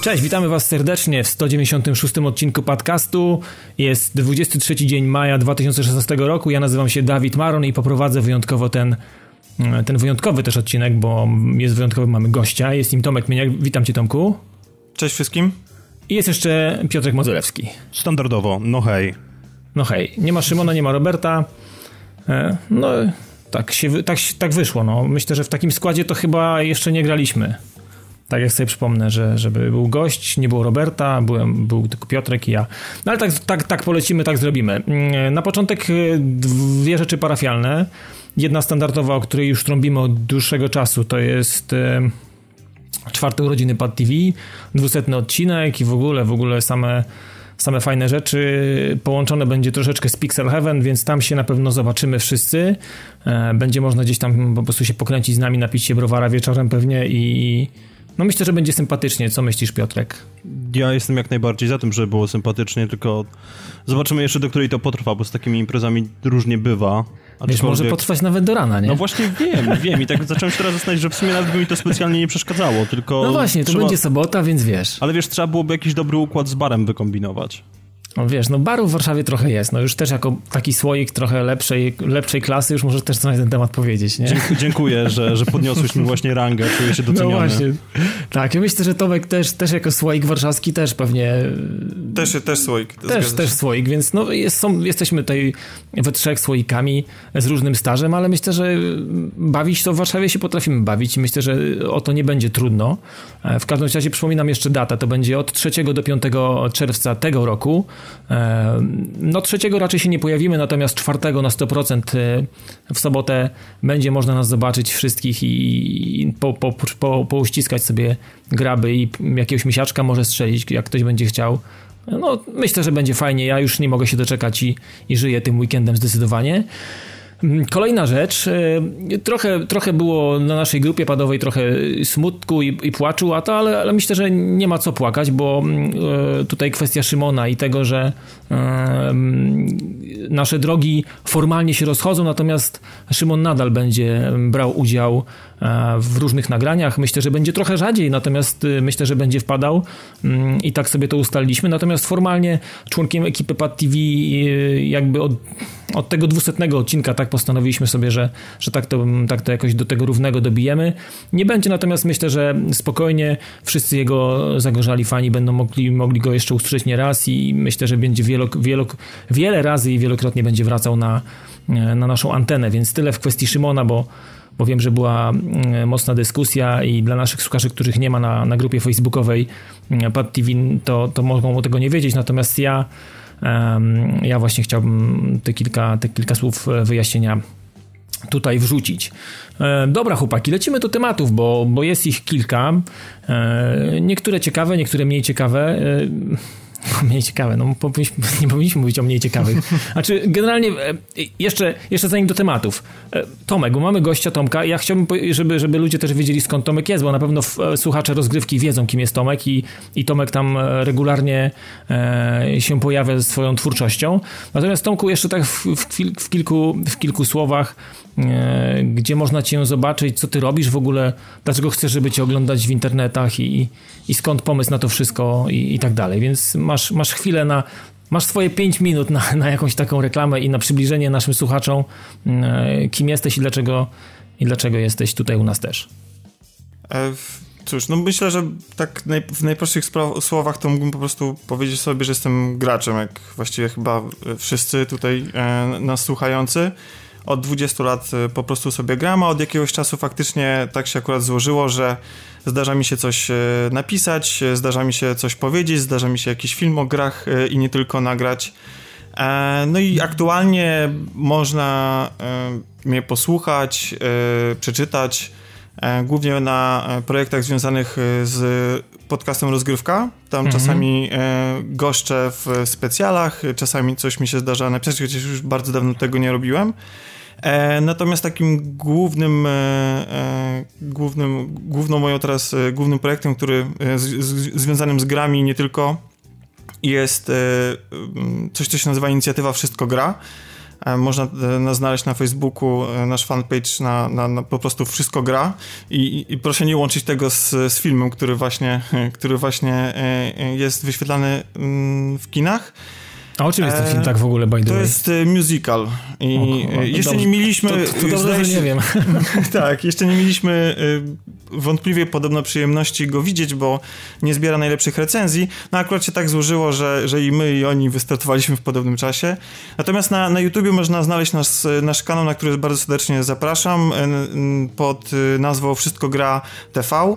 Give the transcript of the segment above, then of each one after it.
Cześć, witamy Was serdecznie w 196 odcinku podcastu. Jest 23 dzień maja 2016 roku. Ja nazywam się Dawid Maron i poprowadzę wyjątkowo ten, ten wyjątkowy też odcinek, bo jest wyjątkowy, mamy gościa. Jest nim Tomek Mieniak. Witam Cię, Tomku. Cześć wszystkim. I jest jeszcze Piotrek Modzelewski. Standardowo, no hej. No hej, nie ma Szymona, nie ma Roberta. E, no, tak, się, tak, tak wyszło. No. Myślę, że w takim składzie to chyba jeszcze nie graliśmy. Tak jak sobie przypomnę, że żeby był gość, nie było Roberta, byłem, był tylko Piotrek i ja. No ale tak, tak, tak polecimy, tak zrobimy. Mm, na początek y, dwie rzeczy parafialne. Jedna standardowa, o której już trąbimy od dłuższego czasu, to jest czwarte urodziny Pad TV, dwusetny odcinek i w ogóle, w ogóle same same fajne rzeczy. Połączone będzie troszeczkę z Pixel Heaven, więc tam się na pewno zobaczymy wszyscy. E, będzie można gdzieś tam po prostu się pokręcić z nami, napić się browara wieczorem pewnie i, no myślę, że będzie sympatycznie. Co myślisz, Piotrek? Ja jestem jak najbardziej za tym, żeby było sympatycznie, tylko zobaczymy jeszcze, do której to potrwa, bo z takimi imprezami różnie bywa. Wiesz, może potrwać nawet do rana, nie? No właśnie wiem, wiem i tak zacząłem się teraz zastanawiać, że w sumie nawet by mi to specjalnie nie przeszkadzało, tylko... No właśnie, to trzeba... będzie sobota, więc wiesz. Ale wiesz, trzeba byłoby jakiś dobry układ z barem wykombinować. No wiesz, no barów w Warszawie trochę jest, no już też jako taki słoik trochę lepszej, lepszej klasy już możesz też coś na ten temat powiedzieć, nie? Dziękuję, że, że podniosłeś mi właśnie rangę, czuję się doceniony. No właśnie, tak, ja myślę, że Tomek też, też jako słoik warszawski też pewnie... Też, też słoik. Też, też słoik, więc no jest, są, jesteśmy tutaj we trzech słoikami z różnym stażem, ale myślę, że bawić to w Warszawie się potrafimy bawić i myślę, że o to nie będzie trudno. E, w każdym razie przypominam jeszcze datę, to będzie od 3 do 5 czerwca tego roku. E, no trzeciego raczej się nie pojawimy, natomiast czwartego na 100% e, w sobotę będzie można nas zobaczyć wszystkich i po, po, po, pouściskać sobie graby i jakiegoś misiaczka może strzelić, jak ktoś będzie chciał. No myślę, że będzie fajnie, ja już nie mogę się doczekać i, i żyję tym weekendem zdecydowanie. Mm, kolejna rzecz, e, trochę, trochę było na naszej grupie padowej trochę smutku i, i płaczu, a to, ale, ale, myślę, że nie ma co płakać, bo mm, e, tutaj kwestia Szymona i tego, że nasze drogi formalnie się rozchodzą, natomiast Szymon nadal będzie brał udział e, w różnych nagraniach. Myślę, że będzie trochę rzadziej, natomiast myślę, że będzie wpadał mm, i tak sobie to ustaliliśmy. Natomiast formalnie członkiem ekipy Pad TV jakby od, od tego dwusetnego odcinka tak postanowiliśmy sobie, że, że tak, to, tak to jakoś do tego równego dobijemy. Nie będzie natomiast myślę, że spokojnie wszyscy jego zagorzali fani będą mogli, mogli go jeszcze usłyszeć nie raz i myślę, że będzie wielo, wielo, wiele razy i wielokrotnie będzie wracał na, na naszą antenę, więc tyle w kwestii Szymona, bo bo wiem, że była mm, mocna dyskusja i dla naszych słuchaczy, których nie ma na, na grupie facebookowej mm, Pad TV, to, to mogą tego nie wiedzieć, natomiast ja ja właśnie chciałbym te kilka, te kilka słów e, wyjaśnienia tutaj wrzucić. E, dobra, chłopaki, lecimy do tematów, bo, bo jest ich kilka. E, niektóre ciekawe, niektóre mniej ciekawe. Mniej ciekawe, no nie powinniśmy mówić o mniej ciekawych. Znaczy, generalnie, e, jeszcze, jeszcze zanim do tematów. E, Tomek, bo mamy gościa Tomka ja chciałbym, żeby, żeby ludzie też wiedzieli skąd Tomek jest, bo na pewno e, słuchacze rozgrywki wiedzą, kim jest Tomek i, i Tomek tam regularnie się pojawia ze swoją twórczością. Natomiast Tomku, jeszcze tak w, w, w, kilku, w kilku słowach, gdzie można cię zobaczyć, co ty robisz w ogóle, dlaczego chcesz, żeby cię oglądać w internetach i, i skąd pomysł na to wszystko i, i tak dalej. Więc masz, masz chwilę na, masz swoje 5 minut na, na jakąś taką reklamę i na przybliżenie naszym słuchaczom, mm, kim jesteś i dlaczego, i dlaczego jesteś tutaj u nas też. E, cóż, no myślę, że tak w najprostszych słowach to mógłbym po prostu powiedzieć sobie, że jestem graczem, jak właściwie chyba wszyscy tutaj e, nas słuchający. Od 20 lat e, po prostu sobie gram, a od jakiegoś czasu faktycznie tak się akurat złożyło, że zdarza mi się coś e, napisać, e, zdarza mi się coś powiedzieć, zdarza mi się jakiś film o grach e, i nie tylko nagrać. No i aktualnie można mnie posłuchać, przeczytać, głównie na projektach związanych z podcastem Rozgrywka. Tam mhm. czasami goszczę w specjalach, czasami coś mi się zdarza napisać, chociaż już bardzo dawno tego nie robiłem. E, natomiast takim głównym, e, e, głównym, główną moją teraz, głównym projektem, który z, z, związanym z grami nie tylko, jest coś, co się nazywa inicjatywa Wszystko Gra. Można nas znaleźć na Facebooku, nasz fanpage na, na, na po prostu Wszystko Gra I, i, proszę nie łączyć tego z, z filmem, który właśnie, który właśnie jest wyświetlany mm, w kinach. A o czym jest ten film tak w ogóle, by the To way? jest e, musical. I o, jeszcze dobrze, nie mieliśmy... To, to dobrze, że nie wiem. tak, jeszcze nie mieliśmy e, wątpliwie podobno przyjemności go widzieć, bo nie zbiera najlepszych recenzji. No akurat się tak złożyło, że, że i my i oni wystartowaliśmy w podobnym czasie. Natomiast na, na YouTubie można znaleźć nasz, nasz kanał, na który bardzo serdecznie zapraszam, e, pod nazwą Wszystko Gra TV.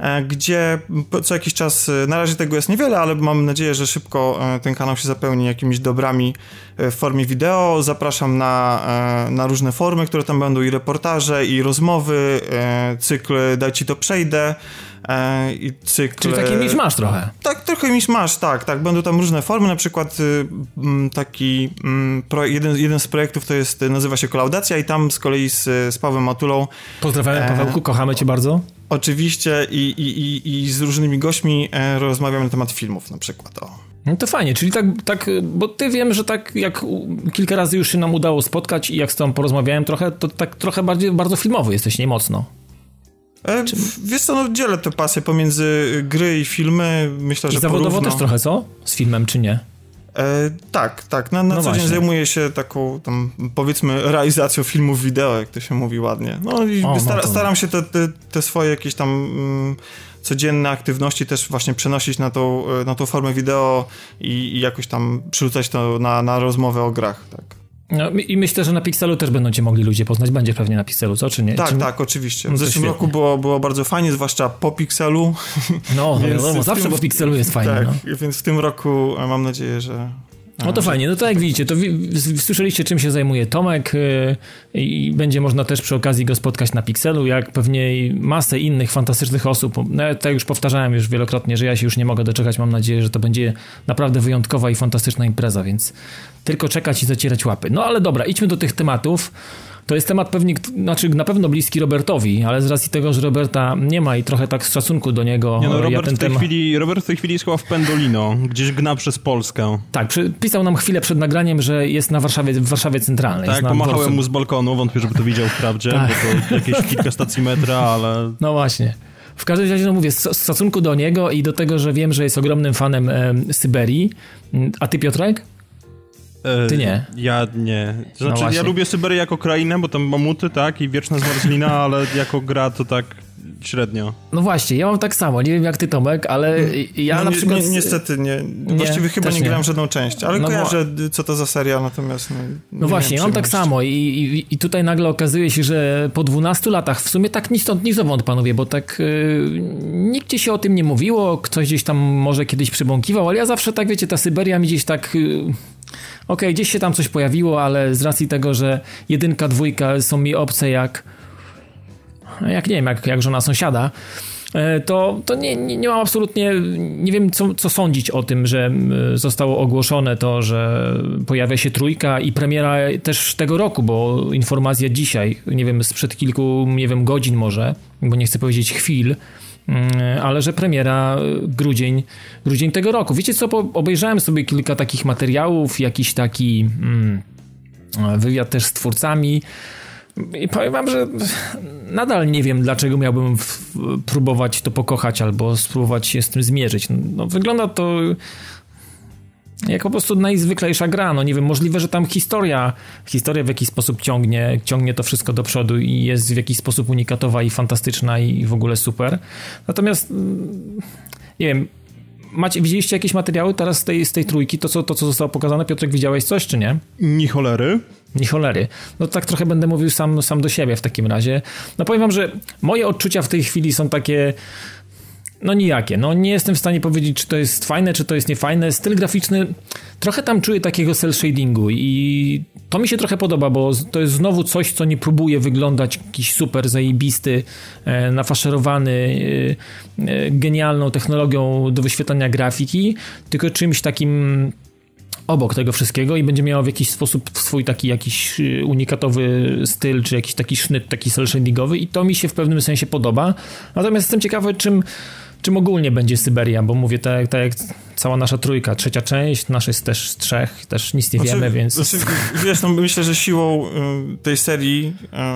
E, gdzie co jakiś czas, e, na razie tego jest niewiele, ale mam nadzieję, że szybko e, ten kanał się zapełni jakimiś dobrami w formie wideo. Zapraszam na, na różne formy, które tam będą i reportaże, i rozmowy, cykl Daj Ci to przejdę i cykl... Czyli taki miś masz trochę. Tak, trochę miś masz, tak, tak. Będą tam różne formy, na przykład taki jeden, jeden z projektów to jest, nazywa się Kolaudacja i tam z kolei z, z Pawłem Matulą... Pozdrawiamy Pawełku, kochamy cię bardzo. Oczywiście i, i, i, i z różnymi gośćmi e, rozmawiamy na temat filmów na przykład. O. No to fajnie, czyli tak, tak, bo ty wiem, że tak jak kilka razy już się nam udało spotkać i jak z tobą porozmawiałem trochę, to tak trochę bardziej, bardzo filmowy jesteś, nie mocno. E, wiesz co, no dzielę tę pasję pomiędzy gry i filmy, myślę, I że zawodowo porówno. też trochę, co? Z filmem, czy nie? E, tak, tak. Na, na no co właśnie. dzień zajmuję się taką, tam, powiedzmy, realizacją filmów wideo, jak to się mówi ładnie. No i o, no staram się te, te, te, swoje jakieś tam mm, codzienne aktywności też właśnie przenosić na tą, na tą formę wideo i, i jakoś tam przerzucać to na, na rozmowę o grach, tak. No, I myślę, że na Pixelu też będą cię mogli ludzie poznać. Będzie pewnie na Pixelu, co? Czy nie? Tak, czy... tak, oczywiście. W no zeszłym roku było, było bardzo fajnie, zwłaszcza po Pixelu. No, wiadomo, zawsze tym, po Pixelu jest fajnie. Tak, no. więc w tym roku mam nadzieję, że no to fajnie, no to jak widzicie, to słyszeliście czym się zajmuje Tomek y, i będzie można też przy okazji go spotkać na Pixelu, jak pewnie masę innych fantastycznych osób. No, tak już powtarzałem już wielokrotnie, że ja się już nie mogę doczekać, mam nadzieję, że to będzie naprawdę wyjątkowa i fantastyczna impreza, więc tylko czekać i zacierać łapy. No ale dobra, idźmy do tych tematów. To jest temat pewnie, znaczy na pewno bliski Robertowi, ale z racji tego, że Roberta nie ma i trochę tak z szacunku do niego. Nie no, Robert, ja ten w tej temat... chwili, Robert w tej chwili jest chyba w Pendolino, gdzieś gna przez Polskę. Tak, pisał nam chwilę przed nagraniem, że jest na Warszawie, w Warszawie Centralnej. Tak, pomachałem mu z balkonu, wątpię, żeby to widział wprawdzie, tak. bo to jakieś kilka stacji metra, ale... No właśnie. W każdym razie, no mówię, z, szacunku do niego i do tego, że wiem, że jest ogromnym fanem e, Syberii. A ty, Piotrek? E, Ty nie. Ja nie. Znaczy, no ja lubię Syberię jako krainę, bo tam mamuty, tak, i wieczna zmarzlina, ale jako gra to tak średnio. No właśnie, ja mam tak samo, nie wiem jak ty Tomek, ale ja no, na przykład... Ni niestety nie, właściwie nie, chyba nie, nie grałem żadną część, ale no kojarzę bo... co to za seria, natomiast... No, no właśnie, ja mam tak samo I, i, i tutaj nagle okazuje się, że po 12 latach, w sumie tak ni stąd, ni zowąd panowie, bo tak yy, nigdzie się o tym nie mówiło, ktoś gdzieś tam może kiedyś przybąkiwał, ale ja zawsze tak, wiecie, ta Syberia mi gdzieś tak... Yy, Okay, gdzieś się tam coś pojawiło, ale z racji tego, że jedynka, dwójka są mi obce jak jak nie wiem, jak, jak żona sąsiada, e, to, to nie, nie, nie mam absolutnie, nie wiem co, co sądzić o tym, że zostało ogłoszone to, że pojawia się trójka i premiera też tego roku, bo informacja dzisiaj, nie wiem, sprzed kilku, nie wiem, godzin może, bo nie chcę powiedzieć chwil, ale że premiera y, grudzień, grudzień tego roku. Wiecie co, obejrzałem sobie kilka takich materiałów, jakiś taki mm, wywiad też z twórcami i powiem wam, że nadal nie wiem, dlaczego miałbym próbować to pokochać albo spróbować się z tym zmierzyć. No, wygląda to jak po prostu najzwyklejsza gra. No nie wiem, możliwe, że tam historia, historia w jakiś sposób ciągnie, ciągnie to wszystko do przodu i jest w jakiś sposób unikatowa i fantastyczna i w ogóle super. Natomiast mm, nie wiem, macie, widzieliście jakieś materiały teraz z tej, z tej trójki, to co, to co zostało pokazane? Piotrek, widziałeś coś, czy nie? Ni cholery. Ni cholery. No tak trochę będę mówił sam, sam do siebie w takim razie. No powiem wam, że moje odczucia w tej chwili są takie no nijakie. No nie jestem w stanie powiedzieć, czy to jest fajne, czy to jest niefajne. Styl graficzny, trochę tam czuję takiego cel shadingu i to mi się trochę podoba, bo to jest znowu coś, co nie próbuje wyglądać jakiś super zajebisty, e, nafaszerowany e, e, genialną technologią do wyświetlania grafiki, tylko czymś takim obok tego wszystkiego i będzie miała w jakiś sposób swój taki jakiś unikatowy styl, czy jakiś taki sznyt, taki cel shadingowy i to mi się w pewnym sensie podoba. Natomiast jestem ciekawy, czym czym ogólnie będzie Syberia, bo mówię tak, tak jak cała nasza trójka, trzecia część, nasza jest też trzech, też nic nie znaczy, wiemy, więc... Znaczy, wiesz, no myślę, że siłą y, tej serii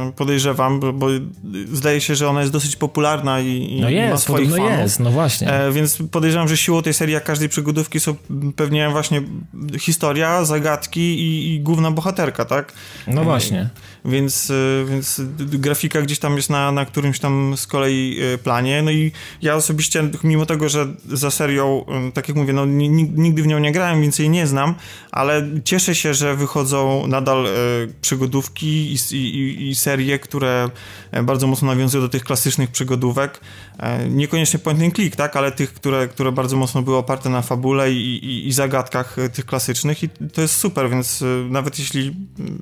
y, podejrzewam, bo, bo, zdaje się, że ona jest dosyć popularna i, i no jest, ma swoich fanów. jest, no właśnie. E, więc podejrzewam, że siłą tej serii, jak każdej przygodówki są pewnie właśnie historia, zagadki i, i główna bohaterka, tak? No e, właśnie. Więc, y, więc grafika gdzieś tam jest na, na którymś tam z kolei planie, no i ja osobiście mimo tego, że za serią, tak jak mówię, no, nigdy w nią nie grałem, więc jej nie znam, ale cieszę się, że wychodzą nadal e, przygodówki i, i, i, serie, które e, bardzo mocno nawiązują do tych klasycznych przygodówek. E, niekoniecznie point and click, tak, ale tych, które, które bardzo mocno były oparte na fabule i, i, i zagadkach tych klasycznych i to jest super, więc nawet jeśli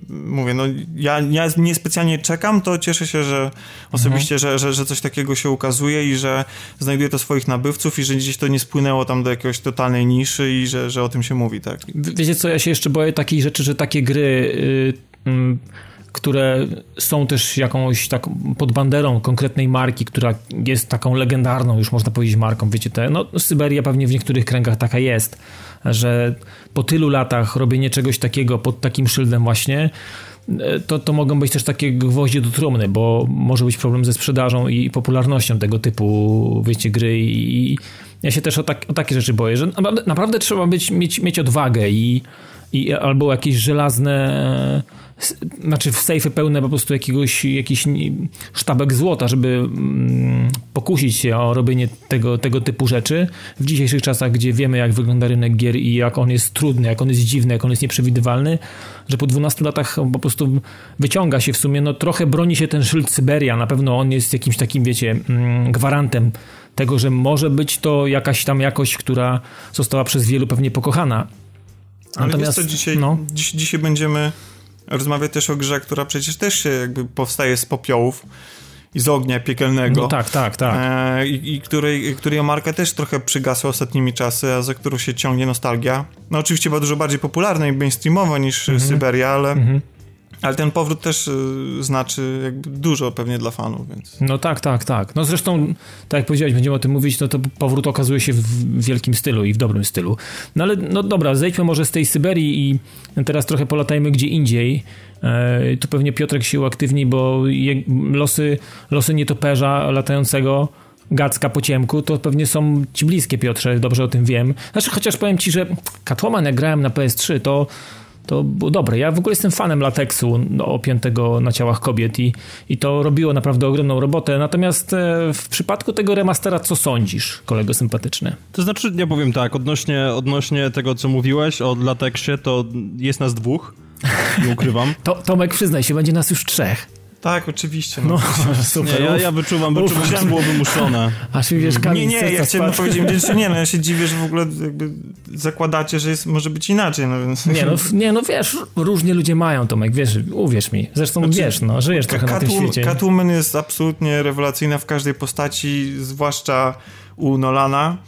mówię, no ja, ja niespecjalnie czekam, to cieszę się, że osobiście, mhm. że, że, że coś takiego się ukazuje i że znajduje to swoich nabywców i że gdzieś to nie spłynęło tam do jakiejś totalnej niszy i że, że o tym się mówi, tak. Wiecie co, ja się jeszcze boję takiej rzeczy, że takie gry... Yy, yy które są też jakąś tak pod banderą konkretnej marki, która jest taką legendarną, już można powiedzieć marką, wiecie, te, no Syberia pewnie w niektórych kręgach taka jest, że po tylu latach robienie czegoś takiego pod takim szyldem właśnie, to, to mogą być też takie gwoździe do trumny, bo może być problem ze sprzedażą i popularnością tego typu, wiecie, gry i ja się też o, tak, o takie rzeczy boję, że naprawdę trzeba być, mieć, mieć odwagę i, i albo jakieś żelazne znaczy w sejfy pełne po prostu jakiegoś jakiś sztabek złota, żeby mm, pokusić się o robienie tego, tego typu rzeczy. W dzisiejszych czasach, gdzie wiemy jak wygląda rynek gier i jak on jest trudny, jak on jest dziwny, jak on jest nieprzewidywalny, że po 12 latach po prostu wyciąga się w sumie, no trochę broni się ten szyld Syberia, na pewno on jest jakimś takim, wiecie, mm, gwarantem tego, że może być to jakaś tam jakość, która została przez wielu pewnie pokochana. Ale Natomiast, co, dzisiaj, no. dziś, dzisiaj będziemy rozmawiać też o grze, która przecież też się jakby powstaje z popiołów i z ognia piekielnego. No tak, tak, tak. E, i, i, której, której marka też trochę przygasła ostatnimi czasy, a za którą się ciągnie nostalgia. No oczywiście była dużo bardziej popularna i mainstreamowa niż mm -hmm. Syberia, ale... Mm -hmm. Ale ten powrót też y, znaczy jakby dużo pewnie dla fanów, więc... No tak, tak, tak. No zresztą, tak jak powiedziałeś, będziemy o tym mówić, no to powrót okazuje się w wielkim stylu i w dobrym stylu. No ale, no dobra, zejdźmy może z tej Syberii i teraz trochę polatajmy gdzie indziej. E, tu pewnie Piotrek się uaktywni, bo losy, losy nietoperza latającego Gacka po ciemku, to pewnie są ci bliskie, Piotrze, dobrze o tym wiem. Znaczy, chociaż powiem ci, że Catwoman jak grałem na PS3, to to było dobre. Ja w ogóle jestem fanem lateksu no, opiętego na ciałach kobiet i, i to robiło naprawdę ogromną robotę. Natomiast e, w przypadku tego remastera, co sądzisz, kolego sympatyczny? To znaczy, ja powiem tak, odnośnie, odnośnie tego, co mówiłeś o lateksie, to jest nas dwóch, nie ukrywam. to, Tomek, przyznaj się, będzie nas już trzech. Tak, oczywiście. No, no super. Nie, ja, ja wyczuwam, wyczuwam, że było wymuszone. Aż mi wiesz, Nie, nie, ja chciałem powiedzieć, że nie, no ja się dziwię, że w ogóle jakby zakładacie, że jest, może być inaczej, no więc... Nie no, nie, no wiesz, różnie ludzie mają, Tomek, wiesz, uwierz mi. Zresztą znaczy, wiesz, no, żyjesz trochę na tym świecie. Catwoman jest absolutnie rewelacyjna w każdej postaci, zwłaszcza u Nolana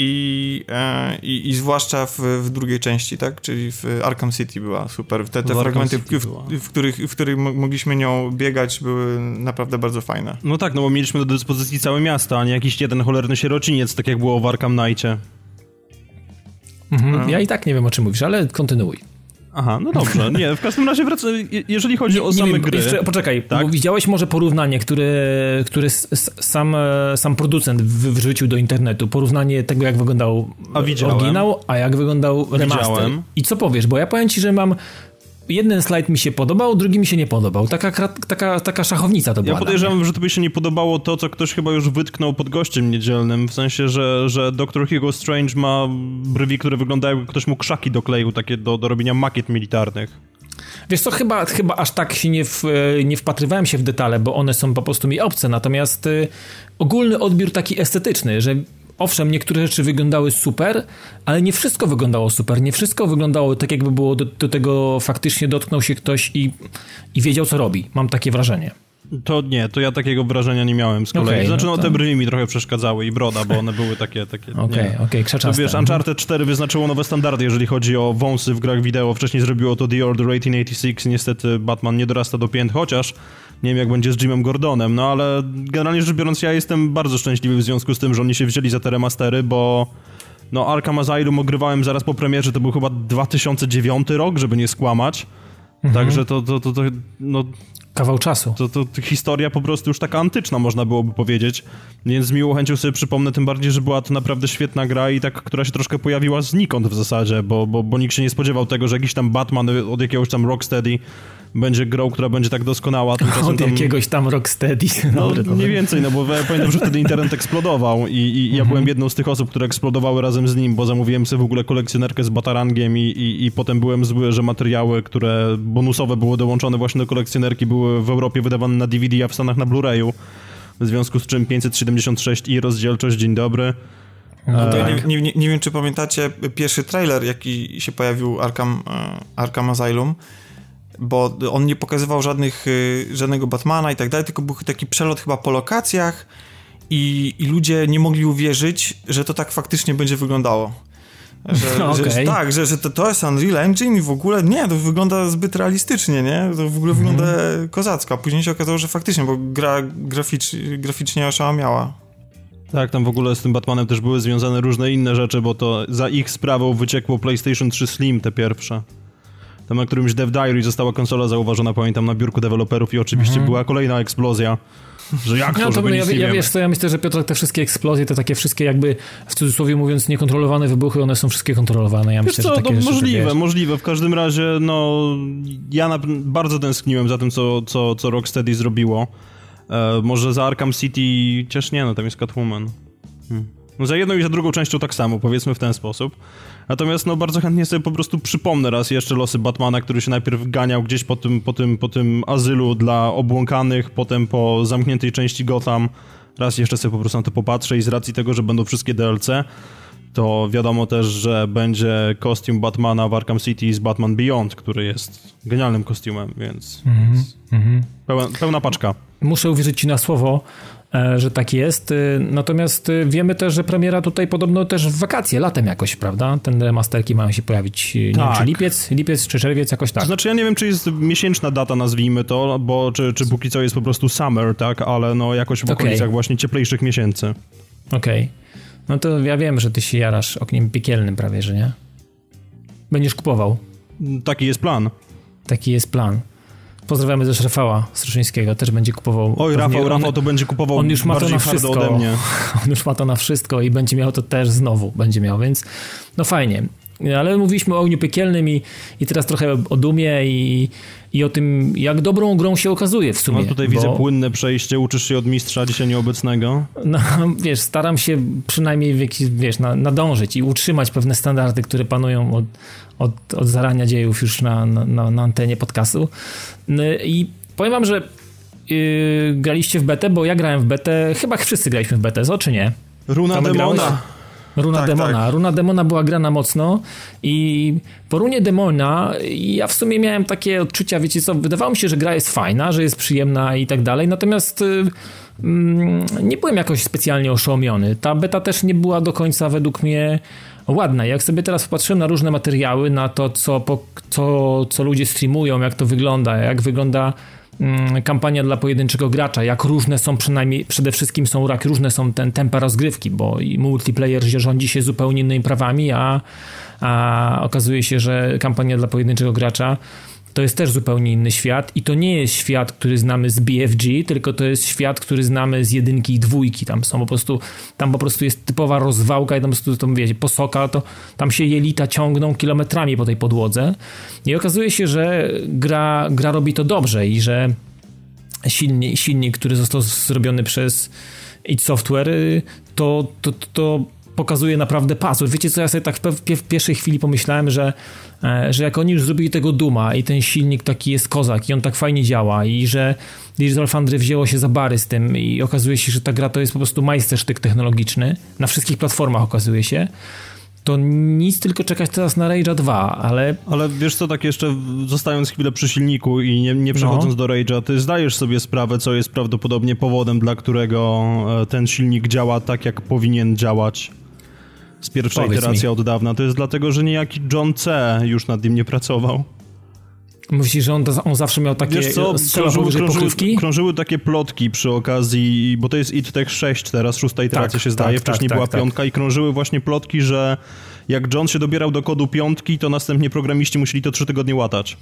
i, e, i, i zwłaszcza w, w, drugiej części, tak? Czyli w Arkham City była super. Te, te fragmenty, w, w, których, w których mogliśmy nią biegać, były naprawdę bardzo fajne. No tak, no bo mieliśmy do dyspozycji całe miasto, a nie jakiś jeden cholerny sierociniec, tak jak było w Arkham Knightie. Mhm. Ja i tak nie wiem, o czym mówisz, ale kontynuuj. Aha, no dobrze. Nie, w każdym razie wraca, jeżeli chodzi nie, o same nie, gry... Jeszcze, poczekaj, tak? bo widziałeś może porównanie, które, które sam, e, sam producent wrzucił do internetu, porównanie tego, jak wyglądał a oryginał, a jak wyglądał remaster. Widziałem. I co powiesz, bo ja powiem ci, że mam jeden slajd mi się podobał, drugi mi się nie podobał. Taka, taka, taka szachownica to była. Ja podejrzewam, że to by się nie podobało to, co ktoś chyba już wytknął pod gościem niedzielnym, w sensie, że, że Dr. Hugo Strange ma brwi, które wyglądają jakby ktoś mu krzaki dokleił, takie do, do robienia makiet militarnych. Wiesz co, chyba, chyba aż tak się nie, w, nie wpatrywałem się w detale, bo one są po prostu mi obce, natomiast y, ogólny odbiór taki estetyczny, że owszem, niektóre rzeczy wyglądały super, ale nie wszystko wyglądało super. Nie wszystko wyglądało tak, jakby było do, do tego faktycznie dotknął się ktoś i, i wiedział, co robi. Mam takie wrażenie. To nie, to ja takiego wrażenia nie miałem z kolei. Okay, znaczy, no, no te brwi mi trochę przeszkadzały i broda, bo one były takie... takie okej, okej, okay, krzaczaste. wiesz, Uncharted 4 wyznaczyło nowe standardy, jeżeli chodzi o wąsy w grach wideo. Wcześniej zrobiło to The Order 1886. Niestety Batman nie dorasta do pięt, chociaż nie wiem, jak będzie z Jimem Gordonem, no ale generalnie rzecz biorąc, ja jestem bardzo szczęśliwy w związku z tym, że oni się wzięli za te remastery, bo no Arkham Asylum ogrywałem zaraz po premierze, to był chyba 2009 rok, żeby nie skłamać. Mhm. Także to, to, to, to, no... Kawał czasu. To, to, to historia po prostu już taka antyczna, można byłoby powiedzieć. Więc z miłą chęcią sobie przypomnę, tym bardziej, że była to naprawdę świetna gra i tak, która się troszkę pojawiła znikąd w zasadzie, bo, bo, bo nikt się nie spodziewał tego, że jakiś tam Batman od jakiegoś tam Rocksteady będzie grą, która będzie tak doskonała. Od tam... jakiegoś tam Rocksteady. No, mniej więcej, no bo ja pamiętam, że wtedy internet eksplodował i, i ja mhm. byłem jedną z tych osób, które eksplodowały razem z nim, bo zamówiłem sobie w ogóle kolekcjonerkę z Batarangiem i, i, i potem byłem zły, że materiały, które bonusowe były dołączone właśnie do kolekcjonerki, były w Europie wydawane na DVD, a w Stanach na Blu-rayu. W związku z czym 576 i rozdzielczość, dzień dobry. No nie, nie, nie, wiem, czy pamiętacie pierwszy trailer, jaki się pojawił Arkham, e, Arkham Asylum bo on nie pokazywał żadnych, y, żadnego Batmana i tak dalej, tylko był taki przelot chyba po lokacjach i, i ludzie nie mogli uwierzyć, że to tak faktycznie będzie wyglądało. Że, okay. że, tak, że, że to, to jest Unreal Engine i w ogóle nie, to wygląda zbyt realistycznie, nie? To w ogóle mm. wygląda kozacko, a później się okazało, że faktycznie, bo gra graficz, graficznie oszałamiała. Tak, tam w ogóle z tym Batmanem też były związane różne inne rzeczy, bo to za ich sprawą wyciekło PlayStation 3 Slim, te pierwsze. Tam na którymś Dev Diary została konsola zauważona, pamiętam, na biurku deweloperów i oczywiście mhm. była kolejna eksplozja. Że jak to, no, to ja, ja wiesz co, ja myślę, że Piotr, te wszystkie eksplozje, te takie wszystkie jakby w cudzysłowie mówiąc niekontrolowane wybuchy, one są wszystkie kontrolowane. Ja myślę, co, że takie no, możliwe, rzeczy, możliwe. W każdym razie, no ja na, bardzo tęskniłem za tym, co, co, co Rocksteady zrobiło. E, może za Arkham City, chociaż nie, no tam jest Catwoman. Hmm. No za jedną i za drugą częścią tak samo, powiedzmy w ten sposób. Natomiast no bardzo chętnie sobie po prostu przypomnę raz jeszcze losy Batmana, który się najpierw ganiał gdzieś po tym, po tym, po tym azylu dla obłąkanych, potem po zamkniętej części Gotham. Raz jeszcze sobie po prostu na to popatrzę i z racji tego, że będą wszystkie DLC, to wiadomo też, że będzie kostium Batmana w Arkham City z Batman Beyond, który jest genialnym kostiumem, więc, mm -hmm. więc -hmm. pełna, pełna paczka. Muszę uwierzyć ci na słowo, że tak jest. E, natomiast e, wiemy też, że premiera tutaj podobno też w wakacje, latem jakoś, prawda? Ten remasterki mają się pojawić, nie tak. wiem, czy tak. lipiec, lipiec czy czerwiec, jakoś tak. To znaczy ja nie wiem, czy jest miesięczna data, nazwijmy to, bo czy, czy póki co jest po prostu summer, tak? Ale no jakoś w okolicach okay. właśnie cieplejszych miesięcy. Okej. Okay. No to ja wiem, że ty się jarasz ogniem piekielnym prawie, że nie? Będziesz kupował. Taki jest plan. Taki jest plan. Pozdrawiamy też Rafała Struszyńskiego, też będzie kupował. Oj, Rafał, on, Rafał to będzie kupował on już ma to na wszystko. ode mnie. On już ma to na wszystko i będzie miał to też znowu, będzie miał, więc no fajnie. Ale mówiliśmy o ogniu piekielnym i, i teraz trochę o dumie i, i o tym, jak dobrą grą się okazuje w sumie. No tutaj bo... widzę płynne przejście, uczysz się od mistrza dzisiaj nieobecnego. No, wiesz, staram się przynajmniej w jakiś, wiesz, na, nadążyć i utrzymać pewne standardy, które panują od, od, od zarania dziejów już na, na, na antenie podcastu. No I powiem wam, że yy, graliście w betę, bo ja grałem w betę, chyba wszyscy graliśmy w betę, co czy nie? Runa Demona. Grałeś? Runa tak, Demona. Tak. Runa Demona była grana mocno i po runie Demona ja w sumie miałem takie odczucia, wiecie co, wydawało mi się, że gra jest fajna, że jest przyjemna i tak dalej, natomiast y, mm, nie byłem jakoś specjalnie oszołomiony. Ta beta też nie była do końca według mnie ładna. Jak sobie teraz popatrzyłem na różne materiały, na to, co, co, co ludzie streamują, jak to wygląda, jak wygląda Mm, kampania dla pojedynczego gracza, jak różne są przynajmniej, przede wszystkim są jak różne są ten tempa rozgrywki, bo multiplayer rządzi się zupełnie innymi prawami, a, a okazuje się, że kampania dla pojedynczego gracza to jest też zupełnie inny świat i to nie jest świat, który znamy z BFG, tylko to jest świat, który znamy z jedynki i dwójki. Tam są po prostu, tam po prostu jest typowa rozwałka i tam po prostu, to wiecie, posoka, to tam się jelita ciągną kilometrami po tej podłodze i okazuje się, że gra, gra robi to dobrze i że silnik, silnik który został zrobiony przez id Software, to, to, to, to pokazuje naprawdę pasów. Wiecie co, ja sobie tak w, w pierwszej chwili pomyślałem, że, e, że jak oni już zrobili tego Duma i ten silnik taki jest kozak i on tak fajnie działa i że Digital Foundry wzięło się za bary z tym i okazuje się, że ta gra to jest po prostu majstersztyk technologiczny na wszystkich platformach okazuje się, to nic, tylko czekać teraz na Rage'a 2, ale... Ale wiesz co, tak jeszcze zostając chwilę przy silniku i nie, nie przechodząc no. do Rage'a, ty zdajesz sobie sprawę, co jest prawdopodobnie powodem, dla którego e, ten silnik działa tak, jak powinien działać z pierwszej Powiedz iteracji mi. od dawna. To jest dlatego, że niejaki John C. już nad nim nie pracował. Myślisz, że on, on zawsze miał takie Wiesz co, krążyły, krążyły, krążyły, takie plotki przy okazji, bo to jest IT Tech 6 teraz, szósta iteracja tak, się zdaje, tak, wcześniej tak, była tak, piątka i krążyły właśnie plotki, że jak John się dobierał do kodu piątki, to następnie programiści musieli to trzy tygodnie łatać.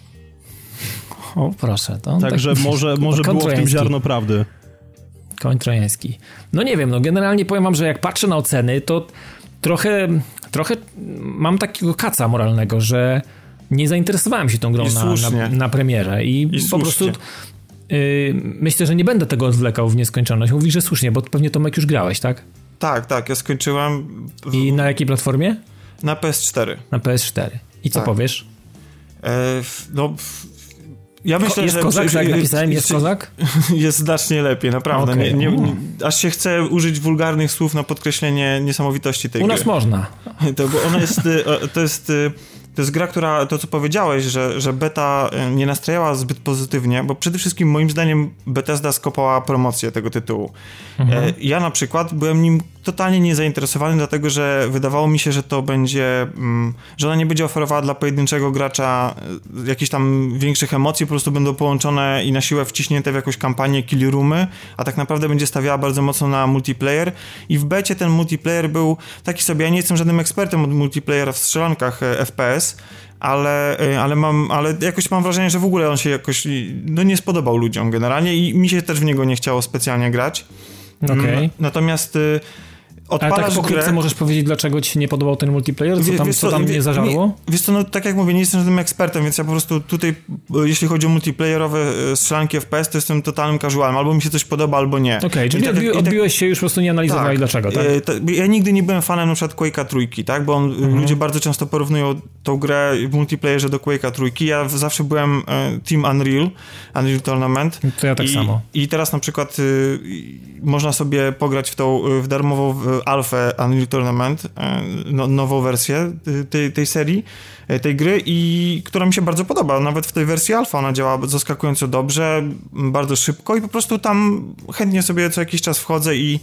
O, proszę. To Także tak, może, może było w tym ziarno prawdy. Koń trojański. No nie wiem, no generalnie powiem wam, że jak patrzę na oceny, to trochę, trochę mam takiego kaca moralnego, że nie zainteresowałem się tą grą na, na, na, premierę i, I po prostu yy, myślę, że nie będę tego odwlekał w nieskończoność. Mówisz, że słusznie, bo pewnie Tomek już grałeś, tak? Tak, tak, ja skończyłem. W... I na jakiej platformie? Na PS4. Na PS4. I co tak. powiesz? E, no, ja myślę, jest że... kozak, jak napisałem, jest kozak? Jest znacznie lepiej, naprawdę. Okay. Nie, nie, nie, aż się chce użyć wulgarnych słów na podkreślenie niesamowitości tej U gry. U nas można. To, bo ona jest, e, to jest e, to jest gra, która, to co powiedziałeś, że, że beta e, nie nastrajała zbyt pozytywnie, bo przede wszystkim moim zdaniem Bethesda skopała promocję tego tytułu. Mhm. Ja na przykład byłem nim totalnie niezainteresowany, dlatego że wydawało mi się, że to będzie, mm, że ona nie będzie oferowała dla pojedynczego gracza e, jakichś tam większych emocji, po prostu będą połączone i na siłę wciśnięte w jakąś kampanię kill roomy, a tak naprawdę będzie stawiała bardzo mocno na multiplayer i w becie ten multiplayer był taki sobie, ja nie jestem żadnym ekspertem od multiplayera w strzelankach e, FPS, ale, e, ale mam, ale jakoś mam wrażenie, że w ogóle on się jakoś no nie spodobał ludziom generalnie i mi się też w niego nie chciało specjalnie grać. Okay. Mm, natomiast y, Odpalasz Ale tak pokrótce możesz powiedzieć, dlaczego ci się nie podobał ten multiplayer? Co tam, co, tam nie zażarło? Wiesz co, no tak jak mówię, nie jestem żadnym ekspertem, więc ja po prostu tutaj, jeśli chodzi o multiplayerowe e, strzelanki FPS, to jestem totalnym casualem. Albo mi się coś podoba, albo nie. Okej, okay, czyli tak, odbi odbiłeś tak, się już po prostu nie analizowali tak, dlaczego, tak? E, ja nigdy nie byłem fanem na przykład Quake'a trójki, tak? Bo on, mhm. ludzie bardzo często porównują tą grę w multiplayerze do Quake'a trójki. Ja zawsze byłem e, Team Unreal, Unreal Tournament. To ja tak I, samo. I teraz na przykład y, można sobie pograć w tą w darmową alfę Unreal Tournament, e, no, nową wersję tej, tej serii, e, tej gry i która mi się bardzo podoba. Nawet w tej wersji alfa ona działa zaskakująco dobrze, bardzo szybko i po prostu tam chętnie sobie co jakiś czas wchodzę i,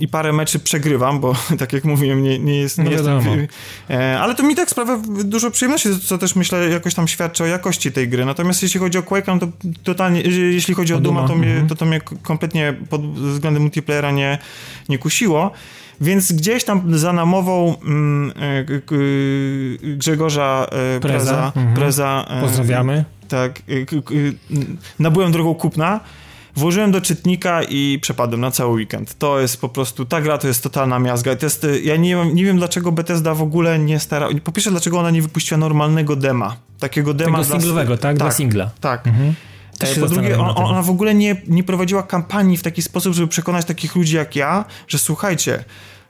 i parę meczy przegrywam, bo tak jak mówiłem, nie, nie jest... Nie no jestem, e, ale to mi tak sprawia dużo przyjemności, co też myślę jakoś tam świadczy o jakości tej gry. Natomiast jeśli chodzi o Quake, no to totalnie, jeśli chodzi o, o Duma, to, mnie, mhm. to, to mnie kompletnie pod względem multiplayera nie, nie kusiło. Więc gdzieś tam za namową mm, e, Grzegorza e, Preza, Preza, mhm. Preza e, pozdrawiamy. Tak, nabyłem drogą kupna. Włożyłem do czytnika i przepadłem na cały weekend. To jest po prostu, ta gra to jest totalna miazga. To jest, ja nie wiem, nie wiem dlaczego Bethesda w ogóle nie stara... Po pierwsze, dlaczego ona nie wypuściła normalnego dema. Takiego dema Tego singlowego, tak? tak? Dla singla. Tak. Mhm. Po drugie, on, ona w ogóle nie, nie prowadziła kampanii w taki sposób, żeby przekonać takich ludzi jak ja, że słuchajcie,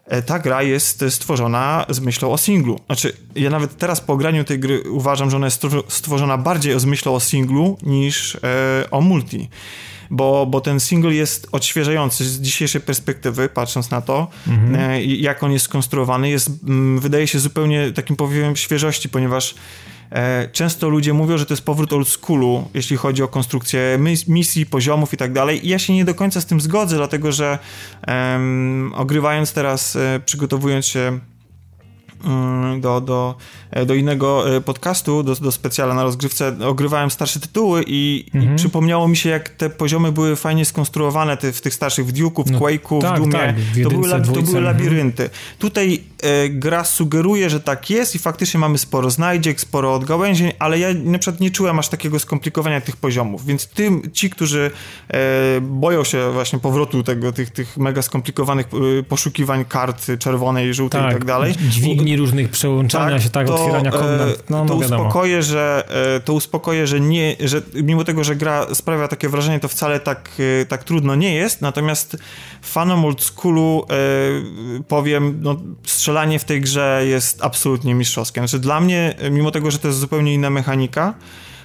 e, ta gra jest stworzona z myślą o singlu. Znaczy, ja nawet teraz po graniu tej gry uważam, że ona jest stworzona bardziej z myślą o singlu niż e, o multi. Bo, bo ten single jest odświeżający z dzisiejszej perspektywy, patrząc na to, mhm. e, jak on jest skonstruowany. Jest, m, mm, wydaje się zupełnie takim powiewem świeżości, ponieważ E, często ludzie mówią, że to jest powrót old schoolu, jeśli chodzi o konstrukcję misji, poziomów i tak dalej. I ja się nie do końca z tym zgodzę, dlatego że um, ogrywając teraz, e, przygotowując się do, do E, do innego e, podcastu, do, do specjala na rozgrywce, ogrywałem starsze tytuły i, mhm. i przypomniało mi się, jak te poziomy były fajnie skonstruowane ty, w tych starszych, w Duke'u, w no, Quake'u, tak, w. Tak, w jedynce, to, były, to były mhm. labirynty. Tutaj e, gra sugeruje, że tak jest i faktycznie mamy sporo znajdziek, sporo odgałęzień, ale ja na przykład nie czułem aż takiego skomplikowania tych poziomów, więc tym, ci, którzy e, boją się właśnie powrotu tego, tych, tych mega skomplikowanych e, poszukiwań kart czerwonej, żółtej tak, i tak dalej. Różnych przełączania tak, się tak to otwierania komnat. No, to, no uspokoję, że, e, to uspokoję, że nie, że mimo tego, że gra sprawia takie wrażenie, to wcale tak, e, tak trudno nie jest, natomiast fanom old schoolu e, powiem, no, strzelanie w tej grze jest absolutnie mistrzowskie. Znaczy dla mnie, mimo tego, że to jest zupełnie inna mechanika,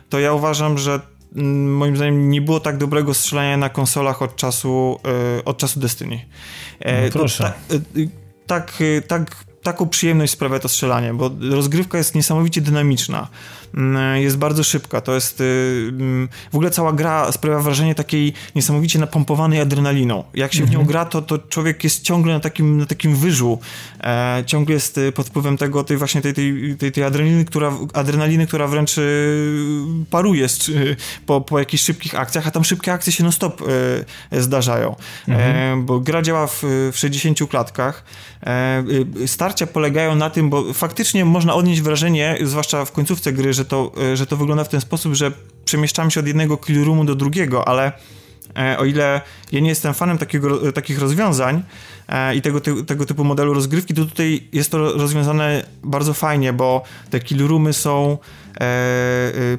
to ja uważam, że mm, moim zdaniem nie było tak dobrego strzelania na konsolach od czasu, od czasu Destiny. No, proszę. To, ta, tak, tak taką przyjemność sprawia to strzelanie, bo rozgrywka jest niesamowicie dynamiczna. Mm, jest bardzo szybka. To jest. Y, mm, w ogóle cała gra sprawia wrażenie takiej niesamowicie napompowanej adrenaliną. Jak się w nią mhm. gra, to, to człowiek jest ciągle na takim, na takim wyżu. E, ciągle jest y, pod wpływem tego, tej właśnie tej, tej, tej, tej adrenaliny, która, adrenaliny, która wręcz y, paruje po, po jakichś szybkich akcjach, a tam szybkie akcje się non-stop zdarzają. E, mhm. bo gra działa w, w 60 klatkach. E, starcia polegają na tym, bo faktycznie można odnieść wrażenie, zwłaszcza w końcówce gry, że to, e, że to wygląda w ten sposób, że przemieszczamy się od jednego kill roomu do drugiego, ale e, o ile ja nie jestem fanem takiego, takich rozwiązań e, i tego, tego typu modelu rozgrywki, to tutaj jest to rozwiązane bardzo fajnie, bo te kill roomy są E, e,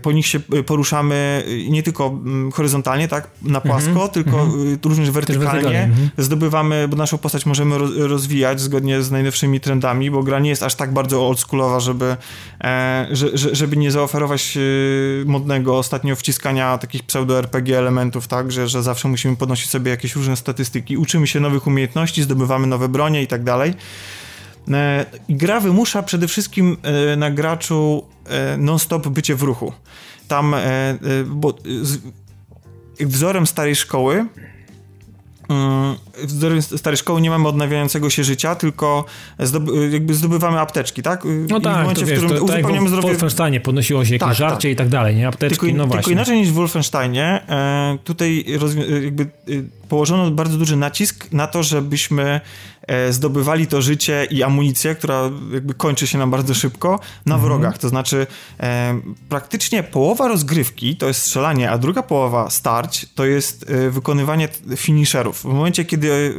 po nich się poruszamy nie tylko mm, horyzontalnie, tak, na płasko, mm -hmm. tylko mm -hmm. również wertykalnie. Mm -hmm. Zdobywamy, bo naszą postać możemy rozwijać zgodnie z najnowszymi trendami, bo gra nie jest aż tak bardzo oldschoolowa, żeby, żeby nie zaoferować modnego ostatnio wciskania takich pseudo-RPG elementów, tak, że, że zawsze musimy podnosić sobie jakieś różne statystyki. Uczymy się nowych umiejętności, zdobywamy nowe bronie i tak dalej. E, gra wymusza przede wszystkim e, na graczu e, non-stop bycie w ruchu. Tam, bo wzorem starej szkoły mm, wzorem starej szkoły nie mamy odnawiającego się życia, tylko zdoby, jakby zdobywamy apteczki, tak? No I tak, w momencie, to wiesz, w którym to, uzupełniamy zdrowie... w Wolfensteinie podnosiło się jakieś tak, żarcie tak. i tak dalej, nie? Apteczki, tylko, no właśnie. Tylko inaczej niż w Wolfensteinie, tutaj jakby położono bardzo duży nacisk na to, żebyśmy zdobywali to życie i amunicję, która jakby kończy się nam bardzo szybko, na mhm. wrogach. To znaczy e, praktycznie połowa rozgrywki to jest strzelanie, a druga połowa starć to jest e, wykonywanie finisherów. W momencie, kiedy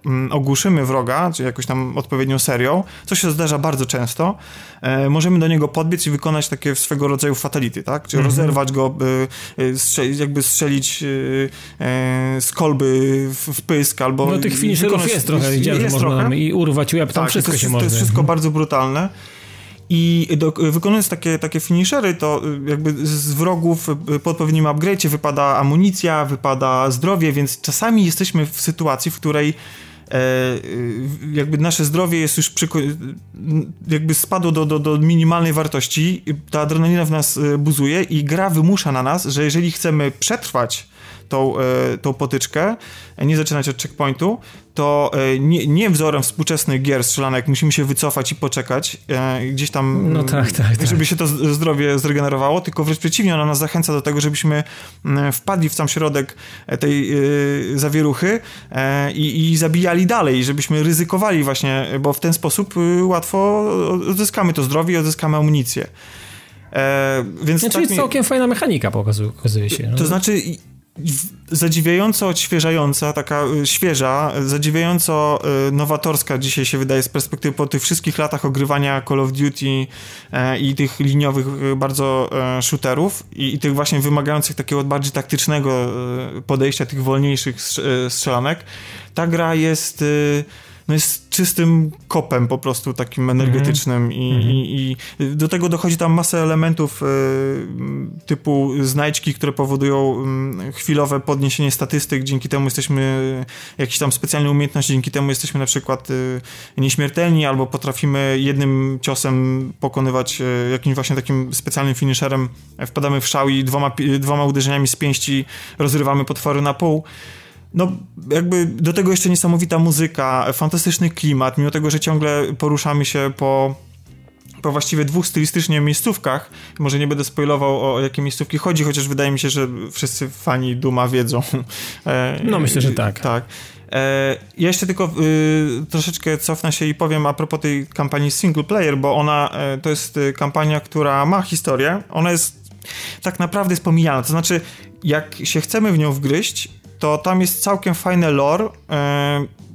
e, ogłuszymy wroga, czy jakąś tam odpowiednią serią, co się zdarza bardzo często, e, możemy do niego podbiec i wykonać takie swego rodzaju fatality, tak? Czyli mhm. rozerwać go, e, jakby strzelić z kolby w, w pysk, albo... No tych finisherów jest trochę jest można trochę. i urwać łeb, tam tak, wszystko to się może. To jest wszystko bardzo brutalne. I do, wykonując takie, takie finishery, to jakby z wrogów po odpowiednim upgrade'cie wypada amunicja, wypada zdrowie, więc czasami jesteśmy w sytuacji, w której e, jakby nasze zdrowie jest już jakby spadło do, do, do minimalnej wartości, ta adrenalina w nas e, buzuje i gra wymusza na nas, że jeżeli chcemy przetrwać tą, e, tą potyczkę, nie zaczynać od checkpointu, to e, nie, nie wzorem współczesnych gier strzelanek musimy się wycofać i poczekać e, gdzieś tam, no tak, tak, tak. żeby się to zdrowie zregenerowało, tylko wręcz przeciwnie, ona nas zachęca do tego, żebyśmy wpadli w sam środek tej zawieruchy i, i zabijali dalej, żebyśmy ryzykowali właśnie, bo w ten sposób łatwo odzyskamy to zdrowie i odzyskamy amunicję. E, więc znaczy tak mi... całkiem fajna mechanika pokazuje, pokazuje się. No. To znaczy zadziwiająco odświeżająca, taka y, świeża, zadziwiająco y, nowatorska dzisiaj się wydaje z perspektywy po tych wszystkich latach ogrywania Call of Duty e, i tych liniowych y, bardzo e, shooterów i, i tych właśnie wymagających takiego bardziej taktycznego podejścia, tych wolniejszych strzelanek. Ta gra jest no jest czystym kopem po prostu takim energetycznym mm -hmm. i, mm -hmm. i, i, do tego dochodzi tam masę elementów y, typu znajdźki, które powodują y, chwilowe podniesienie statystyk, dzięki temu jesteśmy jakieś tam specjalne umiejętności, dzięki temu jesteśmy na przykład y, nieśmiertelni albo potrafimy jednym ciosem pokonywać jakimś właśnie takim specjalnym finisherem, wpadamy w szał i dwoma, dwoma uderzeniami z pięści rozrywamy potwory na pół no jakby do tego jeszcze niesamowita muzyka, fantastyczny klimat, mimo tego, że ciągle poruszamy się po po właściwie dwóch stylistycznie miejscówkach. Może nie będę spoilował o jakie miejscówki chodzi, chociaż wydaje mi się, że wszyscy fani Duma wiedzą. E, no myślę, że tak. Tak. E, ja jeszcze tylko y, troszeczkę cofnę się i powiem a propos tej kampanii single player, bo ona e, to jest kampania, która ma historię. Ona jest tak naprawdę jest pomijana. To znaczy, jak się chcemy w nią wgryźć, to tam jest całkiem fajne lore.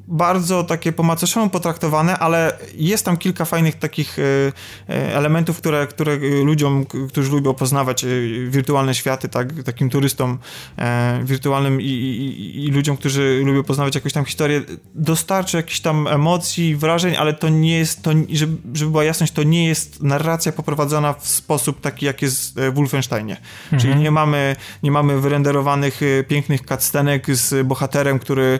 E, bardzo takie po macoszemu potraktowane, ale jest tam kilka fajnych takich e, e, elementów, które, które ludziom, którzy lubią poznawać wirtualne światy, tak, takim turystom wirtualnym i, i, i ludziom, którzy lubią poznawać jakąś tam historię, dostarczy jakichś tam emocji, wrażeń, ale to nie jest, to, żeby, żeby była jasność, to nie jest narracja poprowadzona w sposób taki, jak jest w Wolfensteinie. Mhm. Czyli nie mamy, nie mamy wyrenderowanych pięknych cutscenek z bohaterem, który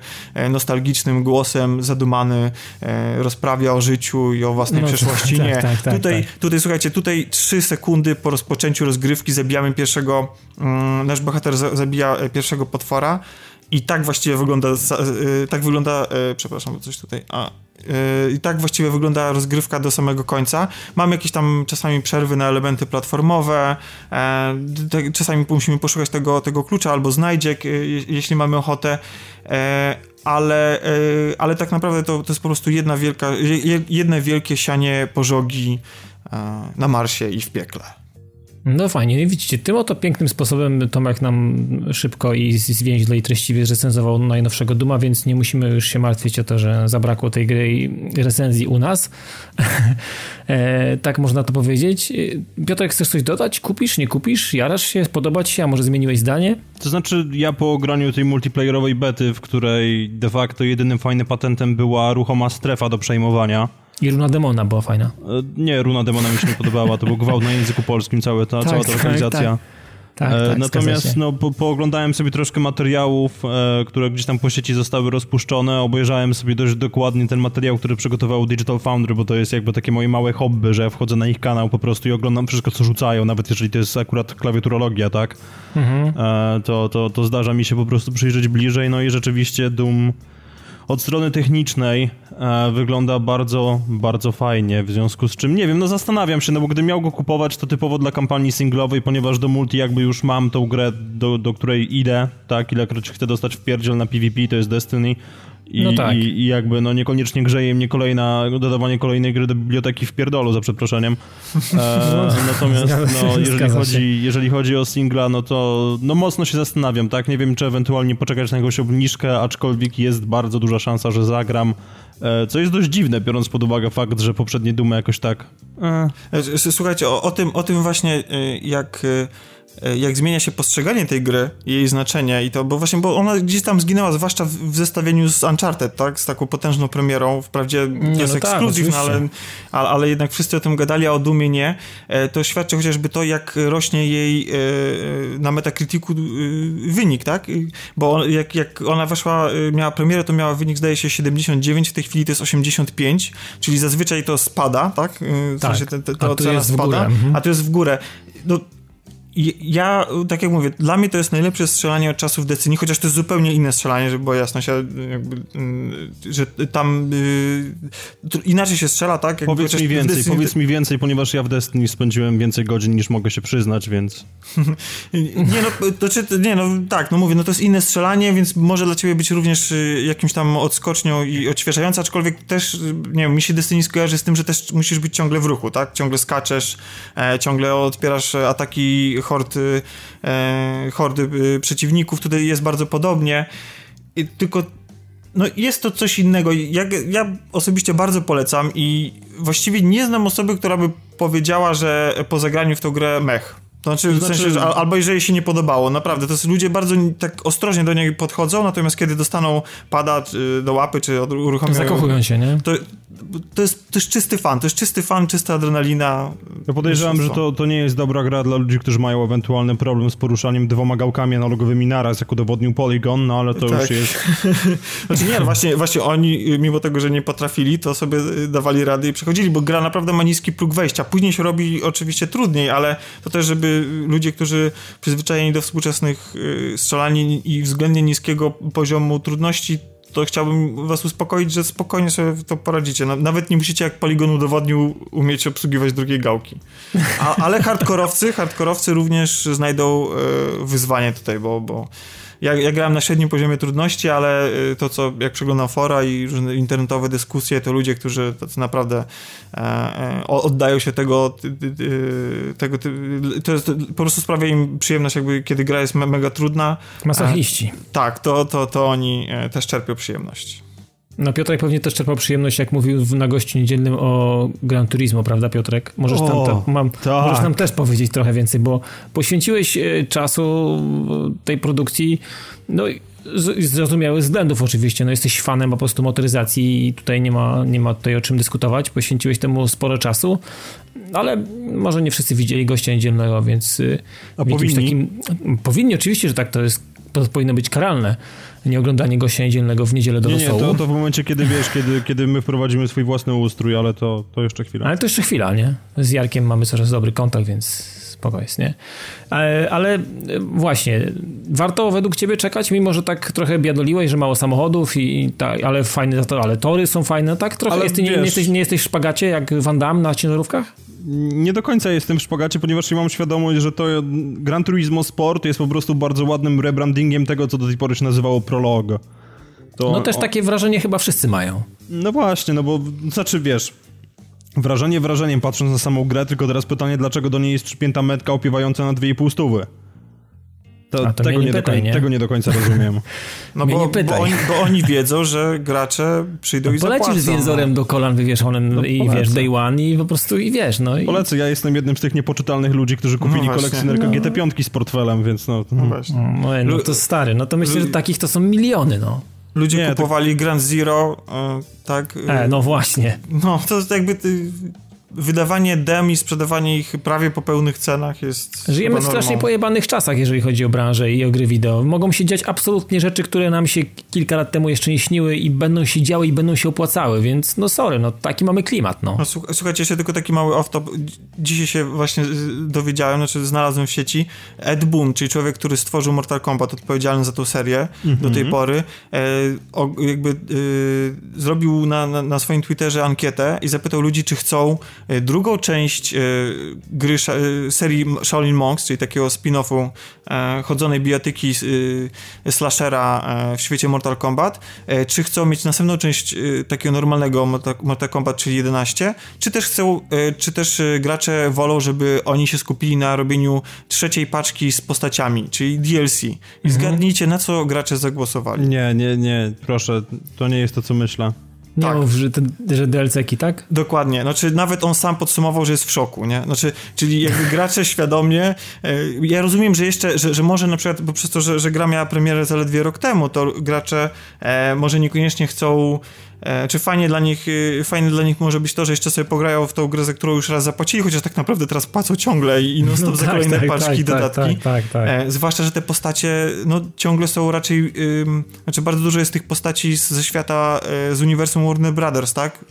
nostalgicznym głosem głosem zadumany e, rozprawia o życiu i o własnej no, przeszłości. Tak, Nie. Tak, tak, tutaj, tak. tutaj, słuchajcie, tutaj trzy sekundy po rozpoczęciu rozgrywki zabijamy pierwszego, mm, nasz bohater zabija pierwszego potwora i tak właściwie wygląda, tak wygląda, przepraszam, coś tutaj, a, i tak właściwie wygląda rozgrywka do samego końca. Mamy jakieś tam czasami przerwy na elementy platformowe, czasami musimy poszukać tego, tego klucza albo znajdziek, jeśli mamy ochotę, ale, ale tak naprawdę to, to jest po prostu jedna wielka, jedne wielkie sianie pożogi na Marsie i w piekle. No fajnie, widzicie, tym oto pięknym sposobem Tomek nam szybko i zwięźle i treściwie zrecenzował najnowszego Duma, więc nie musimy już się martwić o to, że zabrakło tej gry i recenzji u nas. e, tak można to powiedzieć. Piotrek, chcesz coś dodać? Kupisz, nie kupisz? Jarasz się? Podoba ci się? A może zmieniłeś zdanie? To znaczy, ja po ograniu tej multiplayerowej bety, w której de facto jedynym fajnym patentem była ruchoma strefa do przejmowania, i Runa Demona była fajna. E, nie, Runa Demona mi się nie podobała, to był gwałt na języku polskim, całe ta, tak, cała ta lokalizacja. Tak, tak, tak, tak Natomiast no, po, pooglądałem sobie troszkę materiałów, e, które gdzieś tam po sieci zostały rozpuszczone. Obejrzałem sobie dość dokładnie ten materiał, który przygotował Digital Foundry, bo to jest jakby takie moje małe hobby, że ja wchodzę na ich kanał po prostu i oglądam wszystko, co rzucają, nawet jeżeli to jest akurat klawiaturologia, tak? Mhm. E, to, to, to zdarza mi się po prostu przyjrzeć bliżej, no i rzeczywiście Doom od strony technicznej e, wygląda bardzo, bardzo fajnie, w związku z czym, nie wiem, no zastanawiam się, no bo gdybym miał go kupować, to typowo dla kampanii singlowej, ponieważ do multi jakby już mam tą grę, do, do której idę, tak, ilekroć chcę dostać w pierdziel na PvP, to jest Destiny, i, no tak. i, I, jakby no niekoniecznie grzeje mnie kolejna, dodawanie kolejnej gry do biblioteki w pierdolu, za przeproszeniem. E, natomiast no, jeżeli, chodzi, jeżeli chodzi o singla, no to no mocno się zastanawiam, tak? Nie wiem, czy ewentualnie poczekać na jakąś obniżkę, aczkolwiek jest bardzo duża szansa, że zagram. E, co jest dość dziwne, biorąc pod uwagę fakt, że poprzednie Dumy jakoś tak... E. e słuchajcie, o, o, tym, o tym właśnie jak E, jak zmienia się postrzeganie tej gry, jej znaczenie i to, bo właśnie, bo ona gdzieś tam zginęła, zwłaszcza w, w zestawieniu z Uncharted, tak, z taką potężną premierą, wprawdzie nie, jest no tak, ekskluzyw, ale, ale, ale, jednak wszyscy o tym gadali, a o Dumie nie, e, to świadczy chociażby to, jak rośnie jej e, na Metacriticu wynik, tak, bo jak, jak ona weszła, miała premierę, to miała wynik, zdaje się, 79, w tej chwili to jest 85, czyli zazwyczaj to spada, tak, w tak, sensie te, te, ta ocena spada, mhm. a to jest w górę. No, ja, tak jak mówię, dla mnie to jest najlepsze strzelanie od czasów Destiny, chociaż to jest zupełnie inne strzelanie, żeby była jasność, jakby, mm, że tam y, inaczej się strzela, tak? Jakby powiedz mi więcej, Destiny... powiedz mi więcej, ponieważ ja w Destiny spędziłem więcej godzin niż mogę się przyznać, więc... nie no, to czy, nie no, tak, no mówię, no to jest inne strzelanie, więc może dla ciebie być również y, jakimś tam odskocznią i odświeżające, aczkolwiek też, y, nie wiem, mi się Destiny skojarzy z tym, że też musisz być ciągle w ruchu, tak? Ciągle skaczesz, e, ciągle odpierasz ataki hordy, e, e, przeciwników. Tutaj jest bardzo podobnie. Tylko no jest to coś innego. Ja, ja osobiście bardzo polecam i właściwie nie znam osoby, która by powiedziała, że po zagraniu w tą grę mech. To znaczy, w sensie, że, albo jeżeli się nie podobało, naprawdę, to jest ludzie bardzo tak ostrożnie do niej podchodzą, natomiast kiedy dostaną pada do łapy, czy uruchomią... Zakochują się, nie? To, to, jest, to jest czysty fan, to jest czysty fan, czysta adrenalina. Ja podejrzewam, że to, to nie jest dobra gra dla ludzi, którzy mają ewentualny problem z poruszaniem dwoma gałkami analogowymi naraz, jak udowodnił Polygon, no ale to tak. już jest... znaczy nie, właśnie, właśnie oni, mimo tego, że nie potrafili, to sobie dawali rady i przechodzili, bo gra naprawdę ma niski próg wejścia. Później się robi oczywiście trudniej, ale to też, żeby ludzie, którzy przyzwyczajeni do współczesnych y, strzelanin i względnie niskiego poziomu trudności, to chciałbym was uspokoić, że spokojnie sobie to poradzicie. Nawet nie musicie, jak Polygon udowodnił, umieć obsługiwać drugiej gałki. A, ale hardkorowcy, hardkorowcy również znajdą y, wyzwanie tutaj, bo, bo ja, ja grałem na średnim poziomie trudności, ale y, to, co jak przeglądam fora i różne internetowe dyskusje, to ludzie, którzy tacy naprawdę e, e, oddają się tego, tego to jest, po prostu sprawia im przyjemność, jakby kiedy gra jest me, mega trudna. Masochiści. Tak, to, to, to oni e, też czerpią przyjemność. No Piotrek pewnie też czerpał przyjemność, jak mówił na gościu niedzielnym o Gran Turismo, prawda Piotrek? Możesz, o, tam, mam, tak. możesz nam też powiedzieć trochę więcej, bo poświęciłeś e, czasu tej produkcji, no z zrozumiałych względów oczywiście, no jesteś fanem po prostu motoryzacji i tutaj nie ma, nie ma tutaj o czym dyskutować, poświęciłeś temu sporo czasu, ale może nie wszyscy widzieli gościa niedzielnego, więc A powinni? Takim, powinni oczywiście, że tak to jest to powinno być karalne, nie oglądanie gościa niedzielnego w niedzielę do Nie, rosołu. nie, to, to w momencie, kiedy wiesz, kiedy, kiedy my wprowadzimy swój własny ustrój, ale to, to jeszcze chwilę. Ale to jeszcze chwila, nie? Z Jarkiem mamy coraz dobry kontakt, więc spoko jest, nie? Ale, ale e, właśnie, warto według ciebie czekać, mimo że tak trochę biadoliłeś, że mało samochodów i, i tak, ale fajne, to, ale tory są fajne, tak? Trochę Ale nie, wiesz- nie, jesteś, nie jesteś w szpagacie jak Van Damme na ciężarówkach? Nie do końca jestem w szpagacie, ponieważ nie mam świadomość, że to Gran Turismo Sport jest po prostu bardzo ładnym rebrandingiem tego, co do tej pory się nazywało Prolog. To, No też o- takie wrażenie chyba wszyscy mają. No właśnie, no bo znaczy wiesz, wrażenie wrażeniem patrząc na samą grę, tylko teraz pytanie, dlaczego do niej jest przypięta metka opiewająca na 2,5 stówy. To, to tego, nie pytaj, nie? tego nie do końca rozumiem. No bo, nie bo, oni, bo oni wiedzą, że gracze przyjdą i zapłacą. Polecisz z jęzorem do kolan wywieszonym No, i polecę. wiesz, day one i po prostu i wiesz, no i... Polecę, ja jestem jednym z tych niepoczytalnych ludzi, którzy kupili właśnie. kolekcjonerkę GT5 z portfelem, więc no... No właśnie. No, no to stary, no to myślę, że takich to są miliony, no. Ludzie Nie, to- kupowali Grand Zero, e, tak? e, E, no właśnie. No, to jest jakby ty, wydawanie dem i sprzedawanie ich prawie po pełnych cenach jest Żyjemy w strasznie pojebanych czasach, jeżeli chodzi o branżę i o gry wideo. Mogą się dziać absolutnie rzeczy, które nam się kilka lat temu jeszcze nie śniły i będą się działy i będą się opłacały, więc no sorry, no taki mamy klimat, no. No, słuch- słuchajcie, jeszcze tylko taki mały off-top. Dzi- Dzisiaj się właśnie dowiedziałem, znaczy znalazłem w sieci Ed Boon, czyli człowiek, który stworzył Mortal Kombat, odpowiedzialny za tą serię do tej pory, e, o, jakby y, zrobił na, na, na swoim Twitterze ankietę i zapytał ludzi, czy chcą e, drugą część e, gry e, serii Shaolin Monks, czyli takiego spin-offu e, chodzonej bijatyki e, slashera e, w świecie Mortal Kombat, e, czy chcą mieć następną część e, takiego normalnego Mortal, Kombat, czyli 11, czy też chcą, e, czy też e, gracze wolą, żeby oni się skupili na robieniu trzeciej paczki z postaciami, czyli DLC. I zgadnijcie, na co gracze zagłosowali. Nie, nie, nie, proszę, to nie jest to, co myślę. Nie tak. że, te, że DLC-ki, tak? Dokładnie, znaczy nawet on sam podsumował, że jest w szoku, nie? Znaczy, czyli jakby gracze świadomie, e, ja rozumiem, że jeszcze, że, że może na przykład, bo przez to, że, że gra miała premierę zaledwie rok temu, to gracze e, może niekoniecznie chcą, czy fajnie dla nich, e, fajne dla nich może być to, że jeszcze sobie pograją w tą grę, za którą już raz zapłacili, chociaż tak naprawdę teraz płacą ciągle i, non stop No za tak, kolejne tak, paczki i tak, dodatki. tak, tak, tak. E, zwłaszcza, że te postacie no, ciągle są raczej. Ym, znaczy, bardzo dużo jest tych postaci z, ze świata e, z uniwersum Warner Brothers, tak?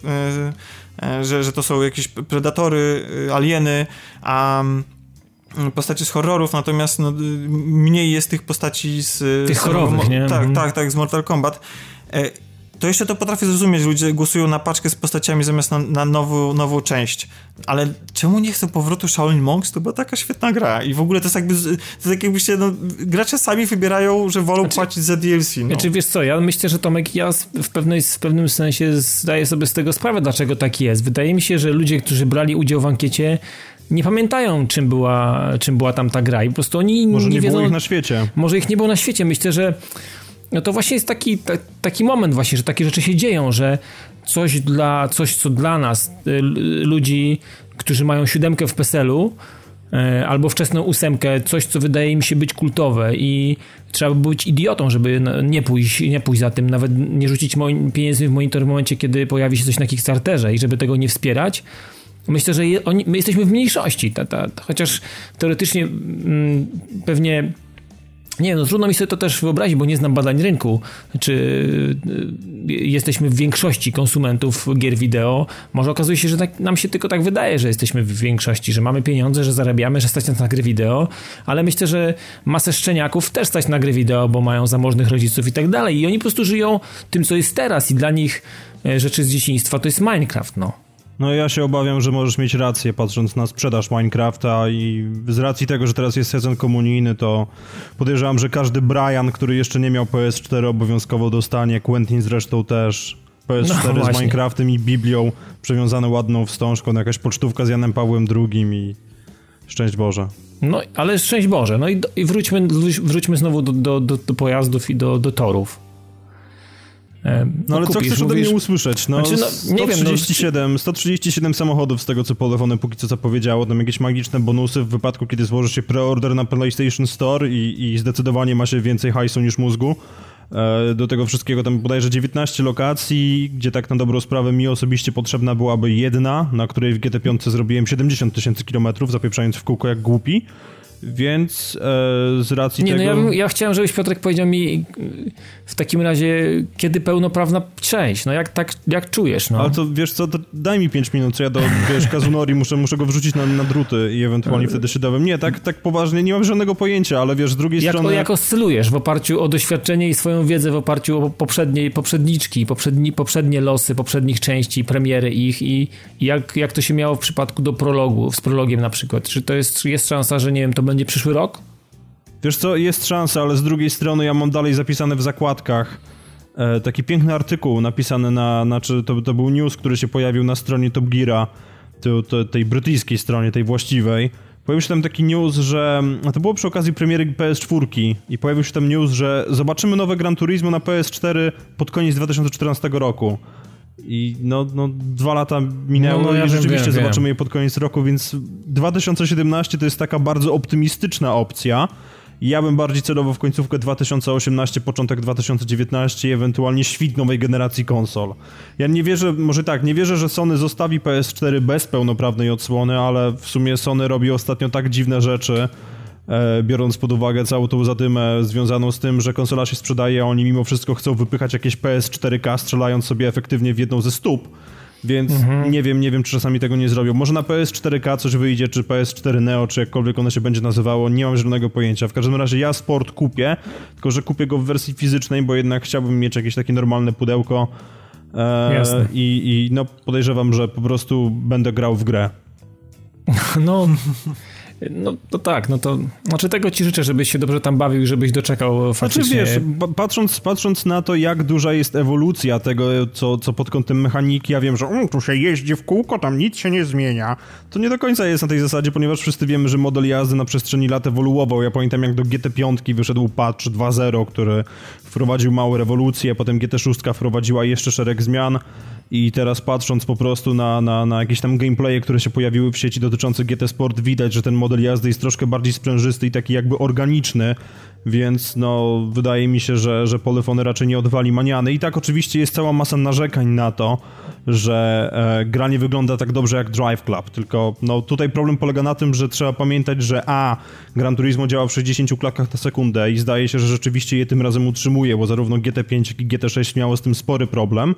E, e, że, że to są jakieś predatory, e, alieny, a. mm, Postacie z horrorów, natomiast no, y, mniej jest tych postaci z. Tych z horrorowych, nie? Tak, Mhm. tak, tak, z Mortal Kombat. To jeszcze to potrafię zrozumieć, ludzie głosują na paczkę z postaciami zamiast na, na nową, nową część. Ale czemu nie chcą powrotu Shaolin Monks? To była taka świetna gra i w ogóle to jest jakby, to tak jakbyście, no, gracze sami wybierają, że wolą płacić za DLC. No. Znaczy, wiesz co, ja myślę, że Tomek, ja w, pewnej, w pewnym sensie zdaję sobie z tego sprawę, dlaczego tak jest. Wydaje mi się, że ludzie, którzy brali udział w ankiecie, nie pamiętają, czym była, czym była tam ta gra i po prostu oni Może nie, nie, wiedzą... było ich na świecie. Może ich nie było na świecie. Myślę, że no to właśnie jest taki, ta, taki moment właśnie, że takie rzeczy się dzieją, że coś, dla, coś co dla nas, y, ludzi, którzy mają siódemkę w PESEL-u, y, albo wczesną ósemkę, coś, co wydaje im się być kultowe i trzeba by być idiotą, żeby no, nie pójść, nie pójść za tym, nawet nie rzucić pieniędzy w monitor w momencie, kiedy pojawi się coś na Kickstarterze i żeby tego nie wspierać. Myślę, że my jesteśmy w mniejszości, ta, ta, chociaż teoretycznie mm, pewnie nie wiem, no trudno mi sobie to też wyobrazić, bo nie znam badań rynku, czy y, jesteśmy w większości konsumentów gier wideo. Może okazuje się, że tak, nam się tylko tak wydaje, że jesteśmy w większości, że mamy pieniądze, że zarabiamy, że stać nas na gry wideo, ale myślę, że masę szczeniaków też stać na gry wideo, bo mają zamożnych rodziców i tak dalej i oni po prostu żyją tym, co jest teraz i dla nich e, rzeczy z dzieciństwa to jest Minecraft, no. No ja się obawiam, że możesz mieć rację, patrząc na sprzedaż Minecrafta i z racji tego, że teraz jest sezon komunijny, to podejrzewam, że każdy Brian, który jeszcze nie miał PS4 obowiązkowo dostanie, Quentin zresztą też PS4 No z. Minecraftem i Biblią przewiązane ładną wstążką, no jakaś pocztówka z Janem Pawłem II i szczęść Boże. No, ale szczęść Boże. No i, do, i wróćmy, wróćmy znowu do, do, do, do pojazdów i do, do torów. E, No ale co kupisz, chcesz ode mówisz- mnie usłyszeć? No, Znaczy, no, nie wiem, no- 137, 137 samochodów z tego, co Polefony póki co zapowiedziało. Tam jakieś magiczne bonusy w wypadku, kiedy złoży się preorder na PlayStation Store i, i zdecydowanie ma się więcej hajsu niż mózgu. E, Do tego wszystkiego tam bodajże 19 lokacji, gdzie tak na dobrą sprawę mi osobiście potrzebna byłaby jedna, na której w GT5 zrobiłem 70 tysięcy kilometrów, zapieprzając w kółko jak głupi. Więc e, z racji nie, tego... No ja, ja chciałem, żebyś Piotrek powiedział mi w takim razie, kiedy pełnoprawna część, no jak tak, jak czujesz, no. Ale to wiesz co, to daj mi 5 minut, co ja do, wiesz, Kazunori muszę, muszę go wrzucić na, na druty i ewentualnie wtedy się dowiem. Nie, tak, tak poważnie, nie mam żadnego pojęcia, ale wiesz, z drugiej jak, strony... Jak oscylujesz w oparciu o doświadczenie i swoją wiedzę, w oparciu o poprzednie, poprzedniczki, poprzedni, poprzednie losy, poprzednich części, premiery ich i, i jak, jak to się miało w przypadku do prologu, z prologiem na przykład. Czy to jest, czy jest szansa, że nie wiem, to będzie przyszły rok? Wiesz co, jest szansa, ale z drugiej strony ja mam dalej zapisane w zakładkach e, taki piękny artykuł napisany na, znaczy to, to był news, który się pojawił na stronie Top Geara, to, to, tej brytyjskiej stronie, tej właściwej. Pojawił się tam taki news, że, to było przy okazji premiery PS4 i pojawił się tam news, że zobaczymy nowe Gran Turismo na PS4 pod koniec 2014 roku. I no, no dwa lata minęło no, no, ja i rzeczywiście wiem, zobaczymy wiem. je pod koniec roku, więc 2017 to jest taka bardzo optymistyczna opcja. Ja bym bardziej celował w końcówkę 2018, początek 2019 ewentualnie świt nowej generacji konsol. Ja nie wierzę, może tak, nie wierzę, że Sony zostawi PS4 bez pełnoprawnej odsłony, ale w sumie Sony robi ostatnio tak dziwne rzeczy, biorąc pod uwagę całą tą zadymę związaną z tym, że konsola się sprzedaje, a oni mimo wszystko chcą wypychać jakieś PS4K, strzelając sobie efektywnie w jedną ze stóp więc mhm. nie wiem, nie wiem, czy czasami tego nie zrobią. Może na PS4K coś wyjdzie, czy PS4 Neo, czy jakkolwiek ono się będzie nazywało, nie mam żadnego pojęcia. W każdym razie ja sport kupię, tylko że kupię go w wersji fizycznej, bo jednak chciałbym mieć jakieś takie normalne pudełko. E, Jasne. I, I no podejrzewam, że po prostu będę grał w grę. No, no to tak, no to znaczy tego ci życzę, żebyś się dobrze tam bawił i żebyś doczekał faktycznie. Znaczy wiesz, patrząc, patrząc na to, jak duża jest ewolucja tego, co, co pod kątem mechaniki, ja wiem, że um, tu się jeździ w kółko, tam nic się nie zmienia. To nie do końca jest na tej zasadzie, ponieważ wszyscy wiemy, że model jazdy na przestrzeni lat ewoluował. Ja pamiętam, jak do GT5 wyszedł patch 2.0, który wprowadził małe rewolucje, potem GT6 wprowadziła jeszcze szereg zmian. I teraz patrząc po prostu na, na, na jakieś tam gameplaye, które się pojawiły w sieci dotyczące GT Sport, widać, że ten model jazdy jest troszkę bardziej sprężysty i taki jakby organiczny, więc no wydaje mi się, że, że Polyfony raczej nie odwali maniany. I tak oczywiście jest cała masa narzekań na to, że e, gra nie wygląda tak dobrze jak Drive Club, tylko no tutaj problem polega na tym, że trzeba pamiętać, że a, Gran Turismo działa w 60 klatkach na sekundę i zdaje się, że rzeczywiście je tym razem utrzymuje, bo zarówno GT5 jak i GT6 miało z tym spory problem.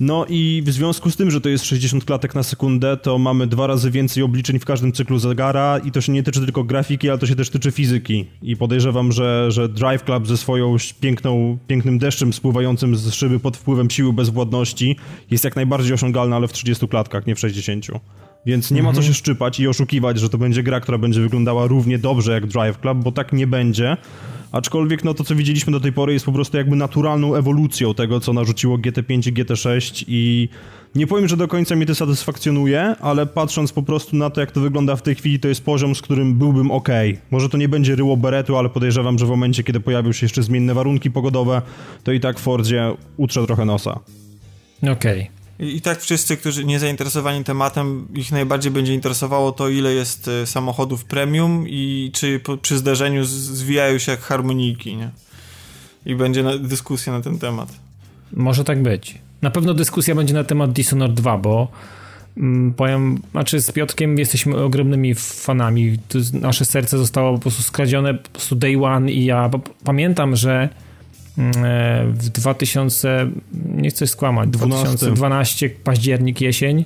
No i w związku z tym, że to jest 60 klatek na sekundę, to mamy dwa razy więcej obliczeń w każdym cyklu zegara i to się nie tyczy tylko grafiki, ale to się też tyczy fizyki. I podejrzewam, że, że Drive Club ze swoją piękną, pięknym deszczem spływającym z szyby pod wpływem siły bezwładności jest jak najbardziej osiągalny, ale w 30 klatkach, nie w 60. Więc nie ma co się szczypać i oszukiwać, że to będzie gra, która będzie wyglądała równie dobrze jak Drive Club, bo tak nie będzie. Aczkolwiek no to, co widzieliśmy do tej pory jest po prostu jakby naturalną ewolucją tego, co narzuciło GT5 i GT6 i nie powiem, że do końca mnie to satysfakcjonuje, ale patrząc po prostu na to, jak to wygląda w tej chwili, to jest poziom, z którym byłbym ok. Może to nie będzie ryło beretu, ale podejrzewam, że w momencie, kiedy pojawią się jeszcze zmienne warunki pogodowe, to i tak Fordzie utrze trochę nosa. Okej. Okay. I, tak wszyscy, którzy nie zainteresowani tematem, ich najbardziej będzie interesowało to, ile jest y, samochodów premium i czy przy zderzeniu zwijają się jak harmonijki, nie? I będzie na, dyskusja na ten temat. Może tak być. Na pewno dyskusja będzie na temat Dishonored 2, bo mm, powiem, znaczy z Piotkiem jesteśmy ogromnymi fanami. Nasze serce zostało po prostu skradzione po prostu day one i ja pamiętam, że E, w 2000, nie chcę skłamać, 2012 październik, jesień,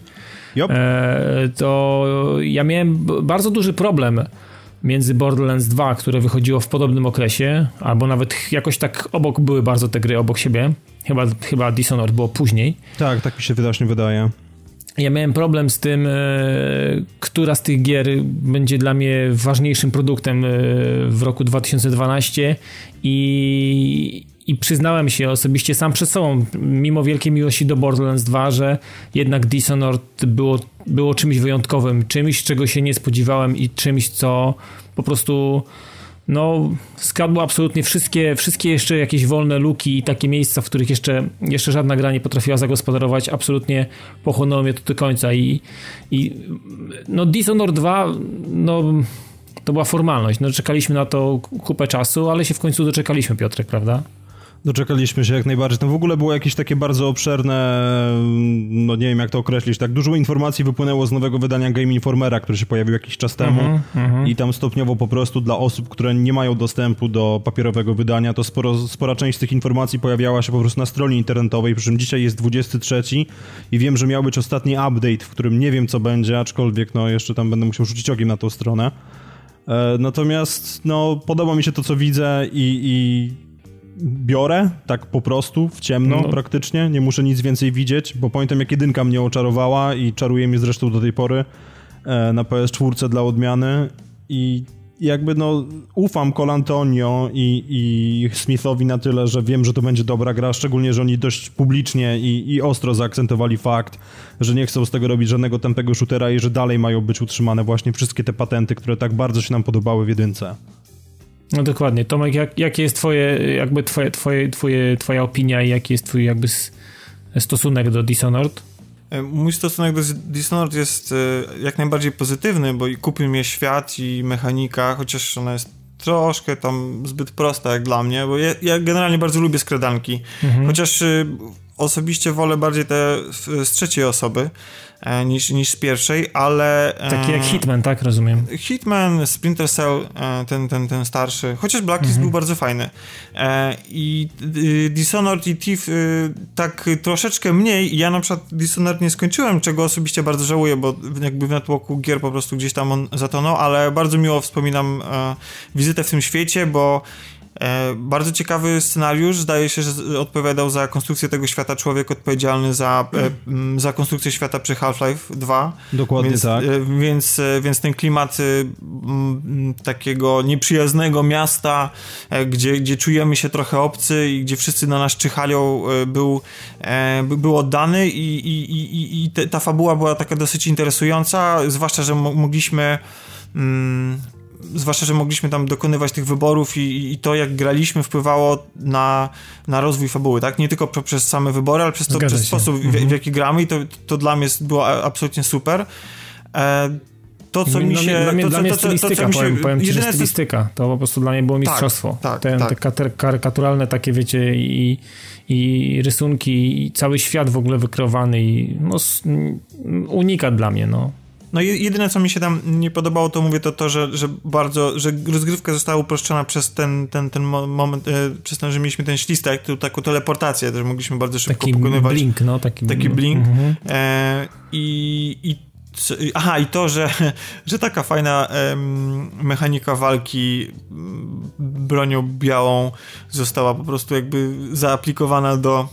yep. E, to ja miałem bardzo duży problem między Borderlands 2, które wychodziło w podobnym okresie, albo nawet jakoś tak obok były bardzo te gry obok siebie. Chyba, chyba Dishonored było później. Tak, tak mi się wyraźnie wydaje. Ja miałem problem z tym, e, która z tych gier będzie dla mnie ważniejszym produktem w roku 2012 i, i przyznałem się osobiście sam przed sobą, mimo wielkiej miłości do Borderlands 2, że jednak Dishonored było, było czymś wyjątkowym, czymś, czego się nie spodziewałem i czymś, co po prostu no, skadło absolutnie wszystkie, wszystkie jeszcze jakieś wolne luki i takie miejsca, w których jeszcze, jeszcze żadna gra nie potrafiła zagospodarować, absolutnie pochłonęło mnie to do końca i, i no Dishonored 2, no to była formalność, no czekaliśmy na to kupę czasu, ale się w końcu doczekaliśmy, Piotrek, prawda? Doczekaliśmy się jak najbardziej. Tam w ogóle było jakieś takie bardzo obszerne, no nie wiem jak to określić, tak dużo informacji wypłynęło z nowego wydania Game Informera, który się pojawił jakiś czas temu mm -hmm. i tam stopniowo po prostu dla osób, które nie mają dostępu do papierowego wydania, to sporo, spora część z tych informacji pojawiała się po prostu na stronie internetowej, przy czym dzisiaj jest 23 i wiem, że miał być ostatni update, w którym nie wiem co będzie, aczkolwiek no jeszcze tam będę musiał rzucić okiem na tą stronę. E, natomiast no podoba mi się to co widzę i, i biorę, tak po prostu, w ciemno no. praktycznie, nie muszę nic więcej widzieć, bo pamiętam jak jedynka mnie oczarowała i czaruje mnie zresztą do tej pory e, na PS4 dla odmiany i jakby no ufam Colantonio i, i Smithowi na tyle, że wiem, że to będzie dobra gra, szczególnie, że oni dość publicznie i, i ostro zaakcentowali fakt, że nie chcą z tego robić żadnego tępego shootera i że dalej mają być utrzymane właśnie wszystkie te patenty, które tak bardzo się nam podobały w jedynce. No dokładnie. Tomek, jak, jakie jest twoje, jakby twoje, twoje, twoje, twoja opinia i jaki jest twój jakby stosunek do Dishonored? E, mój stosunek do Dishonored jest e, jak najbardziej pozytywny, bo i kupił mnie świat i mechanika, chociaż ona jest troszkę tam zbyt prosta jak dla mnie, bo ja, ja generalnie bardzo lubię skradanki, mhm. chociaż y, osobiście wolę bardziej te z trzeciej osoby, E, niż, niż z pierwszej, ale... E, Taki jak Hitman, tak? Rozumiem. Hitman, Splinter Cell, e, ten, ten, ten starszy, chociaż Blacklist mhm. był bardzo fajny. I Dishonored i Thief tak troszeczkę mniej. Ja na przykład Dishonored nie skończyłem, czego osobiście bardzo żałuję, bo jakby w networku gier po prostu gdzieś tam on zatonął, ale bardzo miło wspominam wizytę w tym świecie, bo E, bardzo ciekawy scenariusz. Zdaje się, że odpowiadał za konstrukcję tego świata człowiek odpowiedzialny za, e, za konstrukcję świata przy Half-Life 2. Dokładnie więc, tak. E, więc, więc ten klimat takiego nieprzyjaznego miasta, gdzie, gdzie czujemy się trochę obcy i gdzie wszyscy na nas czyhają, był, był oddany i, i, i, i ta fabuła była taka dosyć interesująca, zwłaszcza, że mogliśmy mm, zwłaszcza, że mogliśmy tam dokonywać tych wyborów i, i to, jak graliśmy, wpływało na, na rozwój fabuły, tak? Nie tylko przez same wybory, ale przez, to, przez sposób, w, mhm. w, jaki gramy i to, to dla mnie było absolutnie super. E, to, co mi się... Dla mnie, to, dla mnie to, stylistyka, to, powiem, powiem ci, że stylistyka. To po prostu dla mnie było tak, mistrzostwo. Tak, tak, Ten, tak. Te karykaturalne takie, wiecie, i, i rysunki, i cały świat w ogóle wykreowany i no, unikat dla mnie, no. No jedyne, co mi się tam nie podobało, to mówię to to, że, że bardzo, że rozgrywka została uproszczona przez ten, ten, ten moment, e, przez to, że mieliśmy ten ślistek, tu, taką teleportację, też mogliśmy bardzo szybko taki pokonywać. blink, no, taki, taki blink. Mhm. E, I, i Aha, i to, że, że taka fajna em, mechanika walki bronią białą została po prostu jakby zaaplikowana do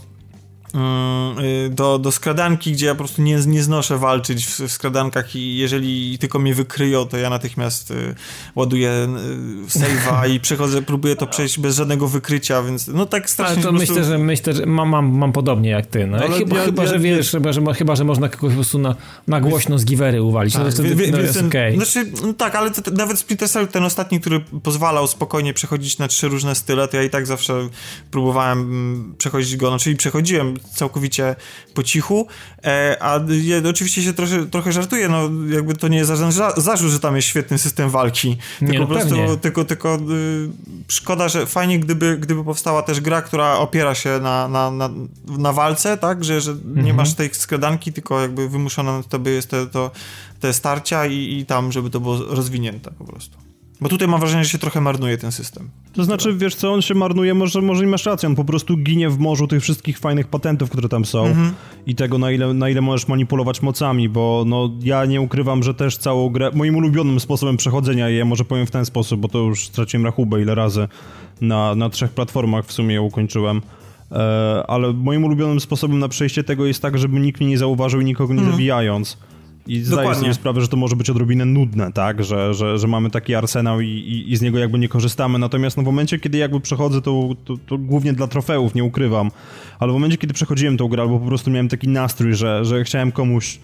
do, do skradanki, gdzie ja po prostu nie, nie znoszę walczyć w, w skradankach i jeżeli tylko mnie wykryją, to ja natychmiast y, ładuję y, save'a i przechodzę, próbuję to przejść bez żadnego wykrycia, więc no tak strasznie Ale to prostu... myślę, że myślę, że mam, mam, mam podobnie jak ty. No. Ale chyba, ja, chyba ja, że ja, wiesz, chyba, że, chyba, że można kogoś po prostu na, na głośno z givery uwalić. Tak, no, to, wie, no, jest ten, okay. znaczy, no tak, ale to, nawet Splinter Cell, ten ostatni, który pozwalał spokojnie przechodzić na trzy różne style, to ja i tak zawsze próbowałem mm, przechodzić go, no czyli przechodziłem całkowicie po cichu, e, a ja oczywiście się trochę, trochę żartuję, no jakby to nie jest żaden zarzut, że tam jest świetny system walki, tylko nie, no po prostu, tylko, tylko y, szkoda, że fajnie gdyby, gdyby powstała też gra, która opiera się na, na, na, na walce, tak, że, że mhm. nie masz tej skradanki, tylko jakby wymuszone na tobie jest te, to, te starcia i, i tam, żeby to było rozwinięte po prostu. Bo tutaj mam wrażenie, że się trochę marnuje ten system. To znaczy, wiesz co, on się marnuje, może, może masz rację, on po prostu ginie w morzu tych wszystkich fajnych patentów, które tam są mhm. i tego, na ile, na ile możesz manipulować mocami, bo no, ja nie ukrywam, że też całą grę, moim ulubionym sposobem przechodzenia jej, może powiem w ten sposób, bo to już straciłem rachubę ile razy, na, na trzech platformach w sumie ją ukończyłem, e, ale moim ulubionym sposobem na przejście tego jest tak, żeby nikt mnie nie zauważył i nikogo nie mhm. zabijając. I zdaję Dokładnie. sobie sprawę, że to może być odrobinę nudne, tak? Że, że, że mamy taki arsenał i, i, i, z niego jakby nie korzystamy. Natomiast no, w momencie, kiedy jakby przechodzę, to, to, to, głównie dla trofeów, nie ukrywam, ale w momencie, kiedy przechodziłem tą grę, albo po prostu miałem taki nastrój, że, że chciałem komuś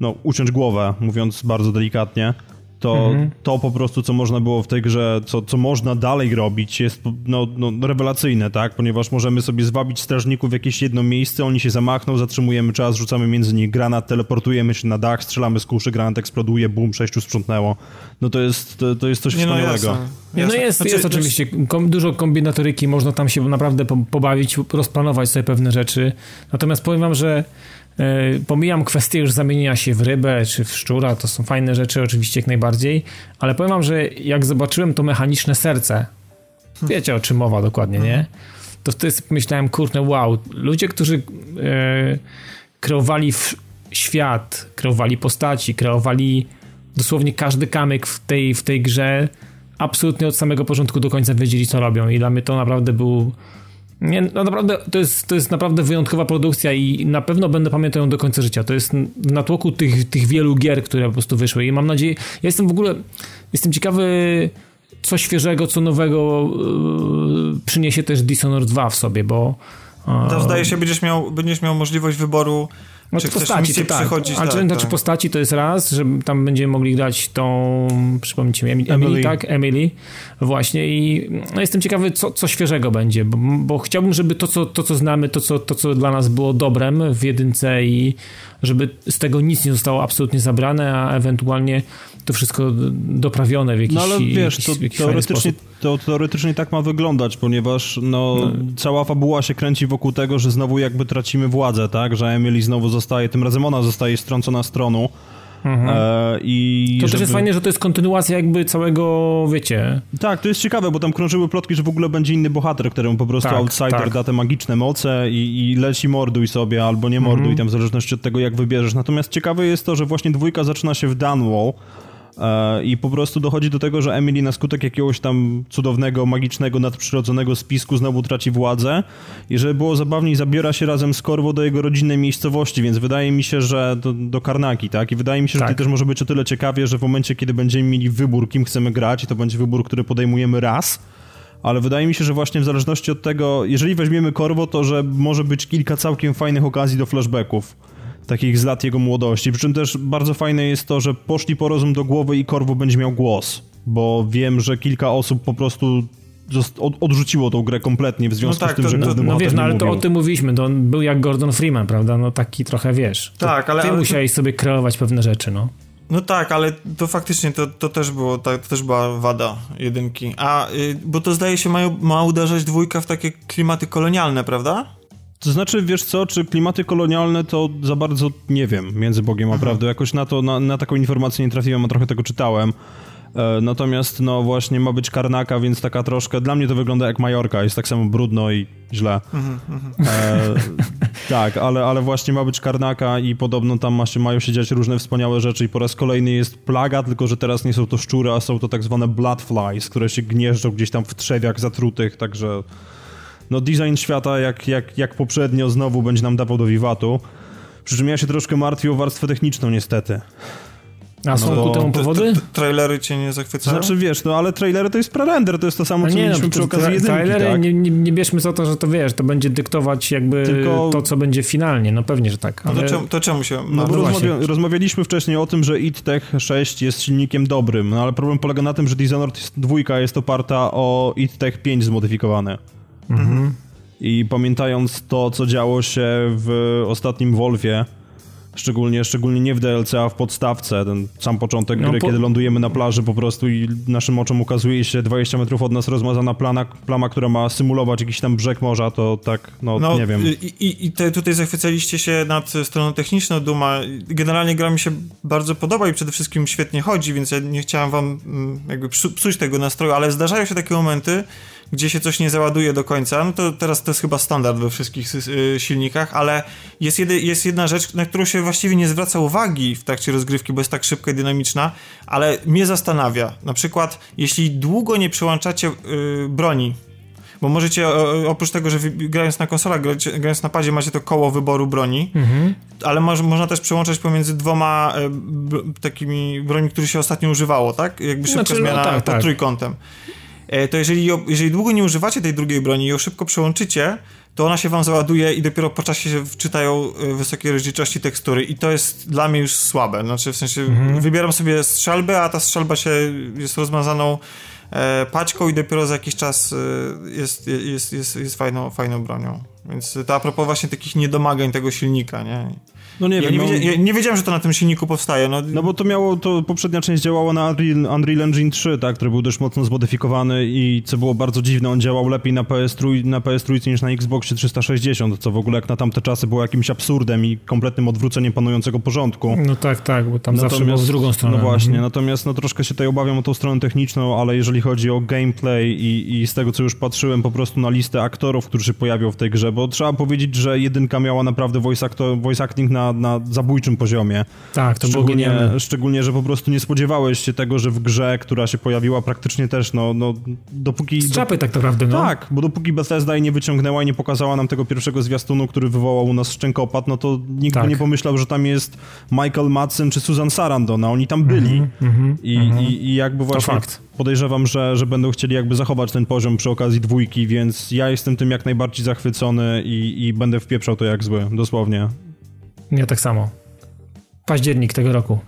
no, uciąć głowę, mówiąc bardzo delikatnie, to, mhm. to po prostu, co można było w tej grze, co, co można dalej robić, jest no, no, rewelacyjne, tak? Ponieważ możemy sobie zwabić strażników w jakieś jedno miejsce, oni się zamachną, zatrzymujemy czas, rzucamy między nich granat, teleportujemy się na dach, strzelamy z kuszy, granat eksploduje, bum, sześciu sprzątnęło. No to jest, to, to jest coś Nie, no wspaniałego. No, Nie, no jest, znaczy, jest oczywiście kom, dużo kombinatoryki, można tam się naprawdę pobawić, rozplanować sobie pewne rzeczy. Natomiast powiem wam, że pomijam kwestię już zamienienia się w rybę czy w szczura, to są fajne rzeczy oczywiście jak najbardziej, ale powiem wam, że jak zobaczyłem to mechaniczne serce, wiecie o czym mowa dokładnie, nie? To wtedy myślałem, kurczę, wow, ludzie, którzy e, kreowali świat, kreowali postaci, kreowali dosłownie każdy kamyk w tej, w tej grze, absolutnie od samego początku do końca wiedzieli, co robią i dla mnie to naprawdę był nie, no naprawdę, to jest, to jest naprawdę wyjątkowa produkcja i na pewno będę pamiętał ją do końca życia. To jest w natłoku tych, tych wielu gier, które po prostu wyszły i mam nadzieję, ja jestem w ogóle, jestem ciekawy co świeżego, co nowego yy, przyniesie też Dishonored 2 w sobie, bo... To zdaje się, będziesz miał, będziesz miał możliwość wyboru no, czy postaci, to tak. przychodzić? Ale tak, znaczy tak. postaci to jest raz, że tam będziemy mogli grać tą, przypomnijcie mi, Emily, Emily, tak? Emily, właśnie i no, jestem ciekawy, co, co świeżego będzie, bo, bo, chciałbym, żeby to co, to, co znamy, to co, to, co dla nas było dobrem w jedynce i żeby z tego nic nie zostało absolutnie zabrane, a ewentualnie to wszystko doprawione w jakiś No ale wiesz, jakiś, to, jakiś teoretycznie, to teoretycznie tak ma wyglądać, ponieważ no, no, cała fabuła się kręci wokół tego, że znowu jakby tracimy władzę, tak? Że Emily znowu zostaje, tym razem ona zostaje strącona z tronu. Mhm. E, i to żeby... też jest fajne, że to jest kontynuacja jakby całego, wiecie... Tak, to jest ciekawe, bo tam krążyły plotki, że w ogóle będzie inny bohater, któremu po prostu tak, outsider tak. da te magiczne moce i, i leci morduj sobie, albo nie morduj, mhm. tam w zależności od tego, jak wybierzesz. Natomiast ciekawe jest to, że właśnie dwójka zaczyna się w Dunwall, I po prostu dochodzi do tego, że Emily na skutek jakiegoś tam cudownego, magicznego, nadprzyrodzonego spisku znowu traci władzę i żeby było zabawniej, zabiera się razem z Korwo do jego rodzinnej miejscowości, więc wydaje mi się, że do, do Karnaki, tak? I wydaje mi się, że tak. to też może być o tyle ciekawie, że w momencie, kiedy będziemy mieli wybór, kim chcemy grać, i to będzie wybór, który podejmujemy raz, ale wydaje mi się, że właśnie w zależności od tego, jeżeli weźmiemy Korwo, to że może być kilka całkiem fajnych okazji do flashbacków takich z lat jego młodości. Przy czym też bardzo fajne jest to, że poszli po rozum do głowy i Korwo będzie miał głos, bo wiem, że kilka osób po prostu odrzuciło tą grę kompletnie w związku no tak, z tym, to, że każdy No wiesz, no ale to o tym mówiliśmy, to on był jak Gordon Freeman, prawda? No taki trochę, wiesz. Tak, ale... Ty ale musiałeś sobie kreować pewne rzeczy, no. No tak, ale to faktycznie to, to też było, to, to też była wada jedynki. A, y, bo to zdaje się ma, ma uderzać dwójka w takie klimaty kolonialne, prawda? To znaczy, wiesz co, czy klimaty kolonialne to za bardzo nie wiem, między Bogiem a prawdą. Jakoś na to, na, na taką informację nie trafiłem, a trochę tego czytałem. E, natomiast, no właśnie, ma być Karnaka, więc taka troszkę. Dla mnie to wygląda jak Majorka, jest tak samo brudno i źle. Mhm, mhm. e, tak, ale, ale właśnie ma być Karnaka i podobno tam ma się, mają się dziać różne wspaniałe rzeczy. I po raz kolejny jest plaga, tylko że teraz nie są to szczury, a są to tak zwane bloodflies, które się gnieżdżą gdzieś tam w trzewiach zatrutych, także no design świata jak, jak, jak poprzednio znowu będzie nam dawał do wiwatu. Przy czym ja się troszkę martwię o warstwę techniczną niestety. A są no, ku temu powody? trailery cię nie zachwycają? Znaczy wiesz, no ale trailery to jest prerender, to jest to samo, co nie, mieliśmy no, przy okazji jedynki, Trailery tak? nie, nie, nie bierzmy za to, że to wiesz, to będzie dyktować jakby Tylko... to, co będzie finalnie, no pewnie, że tak. Ale... No to, czemu, to czemu się... No, bo rozmawia, rozmawialiśmy wcześniej o tym, że id Tech 6 jest silnikiem dobrym, no ale problem polega na tym, że Dishonored 2 jest oparta o id Tech 5 zmodyfikowane. Mhm. I pamiętając to, co działo się w ostatnim Wolfie, Szczególnie, szczególnie nie w DLC, a w podstawce. Ten sam początek no, gry, po... kiedy lądujemy na plaży po prostu i naszym oczom ukazuje się 20 metrów od nas rozmazana plana, plama, która ma symulować jakiś tam brzeg morza, to tak, no, no nie wiem. I, i, i te, tutaj zachwycaliście się nad stroną techniczną Duma. Generalnie gra mi się bardzo podoba i przede wszystkim świetnie chodzi, więc ja nie chciałem wam mm, jakby psuć tego nastroju, ale zdarzają się takie momenty, gdzie się coś nie załaduje do końca, no to teraz to jest chyba standard we wszystkich y, silnikach, ale jest, jedy, jest jedna rzecz, na którą się właściwie nie zwraca uwagi w trakcie rozgrywki, bo jest tak szybka i dynamiczna, ale mnie zastanawia. Na przykład, jeśli długo nie przełączacie yy, broni, bo możecie, oprócz tego, że grając na konsolach, grając na padzie, macie to koło wyboru broni, mhm. ale można też przełączać pomiędzy dwoma e, takimi broni, które się ostatnio używało, tak? Jakby szybka znaczy, zmiana no, tak, pod tak. trójkątem. E, to jeżeli, jeżeli długo nie używacie tej drugiej broni i ją szybko przełączycie, to ona się wam załaduje i dopiero po czasie się wczytają e, wysokiej rozdzielczości tekstury i to jest dla mnie już słabe. Znaczy w sensie mhm. wybieram sobie strzelbę, a ta strzelba się jest rozmazaną e, paćką i dopiero za jakiś czas e, jest, jest, jest, jest fajną, fajną bronią. Więc to a propos właśnie takich niedomagań tego silnika, nie? No nie ja wiem. Nie, no... wiedzia, ja nie wiedziałem, że to na tym silniku powstaje. No, no bo to miało, to poprzednia część działała na Unreal, Unreal Engine 3, tak, który był dość mocno zmodyfikowany i co było bardzo dziwne, on działał lepiej na PS3, na PS3 niż na Xboxie 360, co w ogóle jak na tamte czasy było jakimś absurdem i kompletnym odwróceniem panującego porządku. No tak, tak, bo tam natomiast, zawsze było w drugą stronę. No właśnie, mhm. natomiast no troszkę się tutaj obawiam o tą stronę techniczną, ale jeżeli chodzi o gameplay i, i z tego, co już patrzyłem po prostu na listę aktorów, którzy się pojawią w tej grze, bo trzeba powiedzieć, że jedynka miała naprawdę voice, actor, voice acting na, na zabójczym poziomie. Tak, to szczególnie, było genialne. Szczególnie, że po prostu nie spodziewałeś się tego, że w grze, która się pojawiła praktycznie też, no, no dopóki... Z czapy tak naprawdę, no. Tak, bo dopóki Bethesda jej nie wyciągnęła i nie pokazała nam tego pierwszego zwiastunu, który wywołał u nas szczękopad, no to nikt tak. by nie pomyślał, że tam jest Michael Madsen czy Susan Sarandon, a oni tam byli. Mm -hmm, I, mm -hmm. i, I jakby właśnie podejrzewam, że, że będą chcieli jakby zachować ten poziom przy okazji dwójki, więc ja jestem tym jak najbardziej zachwycony i, i będę wpieprzał to jak zły, dosłownie. Ja tak samo. Październik tego roku.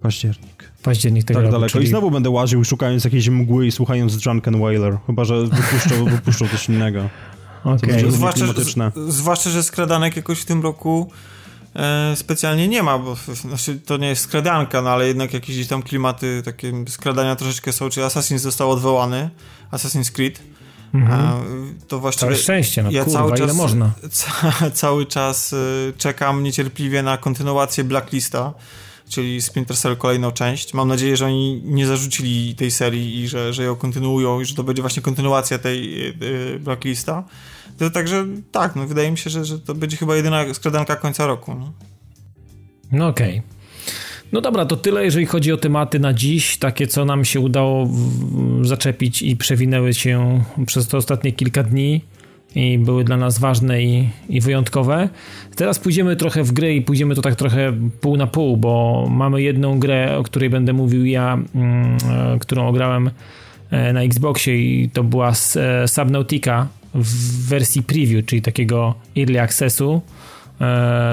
Październik. Październik tego tak roku. daleko. Czyli... I znowu będę łaził szukając jakiejś mgły i słuchając Drunken Whaler. Chyba, że wypuszczą, wypuszczą coś innego. Okay. Zwłaszcza, zwłaszcza, że skradanek jakoś w tym roku e, specjalnie nie ma, bo znaczy, to nie jest skradanka, no ale jednak jakieś tam klimaty takie skradania troszeczkę są, czy Assassin został odwołany, Assassin's Creed. Mhm. To właściwie. Całe szczęście, no ja kurwa, cały czas, ile można. Ca, cały czas y, czekam niecierpliwie na kontynuację Blacklista, czyli Splinter Cell kolejną część. Mam nadzieję, że oni nie zarzucili tej serii i że, że ją kontynuują i że to będzie właśnie kontynuacja tej y, Blacklista. To także tak, no wydaje mi się, że, że to będzie chyba jedyna skradanka końca roku. No, no okej. Okay. No dobra, to tyle, jeżeli chodzi o tematy na dziś, takie co nam się udało zaczepić i przewinęły się przez te ostatnie kilka dni i były dla nas ważne i, i wyjątkowe. Teraz pójdziemy trochę w grę i pójdziemy to tak trochę pół na pół, bo mamy jedną grę, o której będę mówił ja, mm, e, którą ograłem e, na Xboxie i to była e, Subnautica w wersji preview, czyli takiego early accessu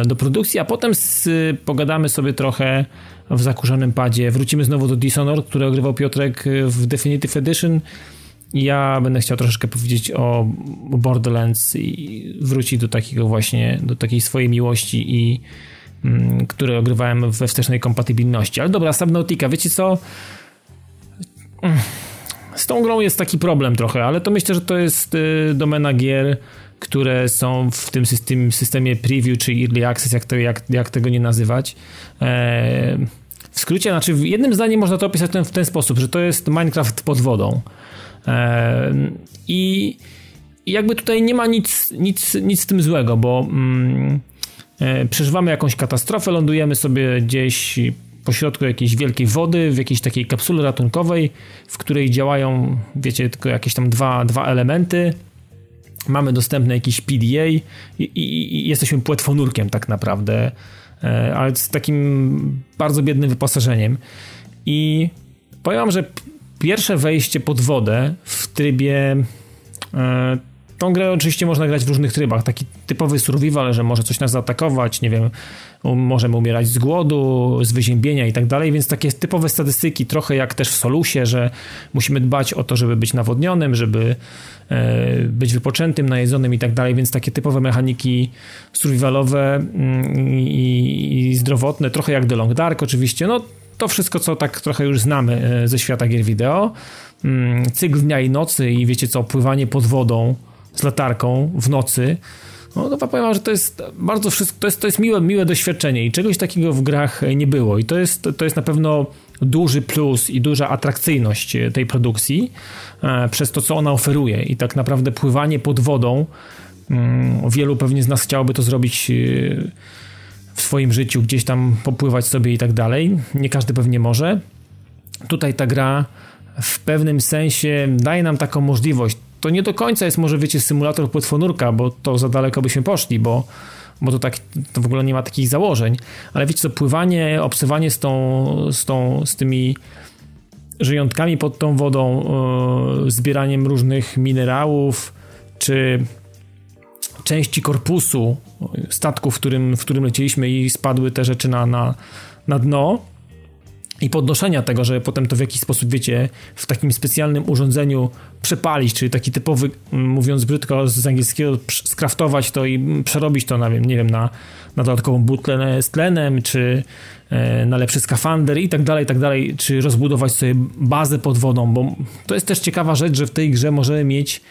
do produkcji, a potem z, pogadamy sobie trochę w zakurzonym padzie. Wrócimy znowu do Dishonored, który ogrywał Piotrek w Definitive Edition. Ja będę chciał troszeczkę powiedzieć o Borderlands i wrócić do takiego właśnie, do takiej swojej miłości i mm, które ogrywałem we wstecznej kompatybilności. Ale dobra, Subnautica, wiecie co? Z tą grą jest taki problem trochę, ale to myślę, że to jest y, domena gier, które są w tym systemie, systemie preview czy early access, jak, to, jak, jak tego nie nazywać. Eee, w skrócie, znaczy jednym zdaniem można to opisać ten, w ten sposób, że to jest Minecraft pod wodą. E, I jakby tutaj nie ma nic, nic, nic z tym złego, bo mm, e, przeżywamy jakąś katastrofę, lądujemy sobie gdzieś pośrodku jakiejś wielkiej wody, w jakiejś takiej kapsule ratunkowej, w której działają, wiecie, tylko jakieś tam dwa, dwa elementy. Mamy dostępny jakiś PDA i, i, i jesteśmy płetwonurkiem tak naprawdę E, ale z takim bardzo biednym wyposażeniem. I powiem że pierwsze wejście pod wodę w trybie. Tą grę oczywiście można grać w różnych trybach. Taki typowy survival, że może coś nas zaatakować, nie wiem, możemy umierać z głodu, z wyziębienia i tak dalej, więc takie typowe statystyki, trochę jak też w Solusie, że musimy dbać o to, żeby być nawodnionym, żeby e, być wypoczętym, najedzonym i tak dalej, więc takie typowe mechaniki survivalowe mm, i, i zdrowotne, trochę jak The Long Dark oczywiście, no to wszystko, co tak trochę już znamy e, ze świata gier wideo. Mm, cykl dnia i nocy i wiecie co, pływanie pod wodą z latarką w nocy, no to powiem, że to jest bardzo wszystko, to jest, to jest miłe, miłe doświadczenie i czegoś takiego w grach nie było i to jest, to jest na pewno duży plus i duża atrakcyjność tej produkcji e, przez to, co ona oferuje i tak naprawdę pływanie pod wodą mm, wielu pewnie z nas chciałoby to zrobić e, w swoim życiu, gdzieś tam popływać sobie i tak dalej. Nie każdy pewnie może. Tutaj ta gra w pewnym sensie daje nam taką możliwość to nie do końca jest może, wiecie, symulator płetwonurka, bo to za daleko byśmy poszli, bo, bo to tak, to w ogóle nie ma takich założeń, ale wiecie co, pływanie, obsywanie z tą, z tą, z tymi żyjątkami pod tą wodą, e, zbieraniem różnych minerałów, czy części korpusu statku, w którym, w którym lecieliśmy i spadły te rzeczy na, na, na dno i podnoszenia tego, żeby potem to w jakiś sposób, wiecie, w takim specjalnym urządzeniu przepalić, czyli taki typowy, mówiąc brzydko z angielskiego, skraftować to i przerobić to, na, nie wiem, na, na dodatkową butlę z tlenem, czy e, na lepszy skafander i tak dalej, i tak dalej, czy rozbudować sobie bazę pod wodą, bo to jest też ciekawa rzecz, że w tej grze możemy mieć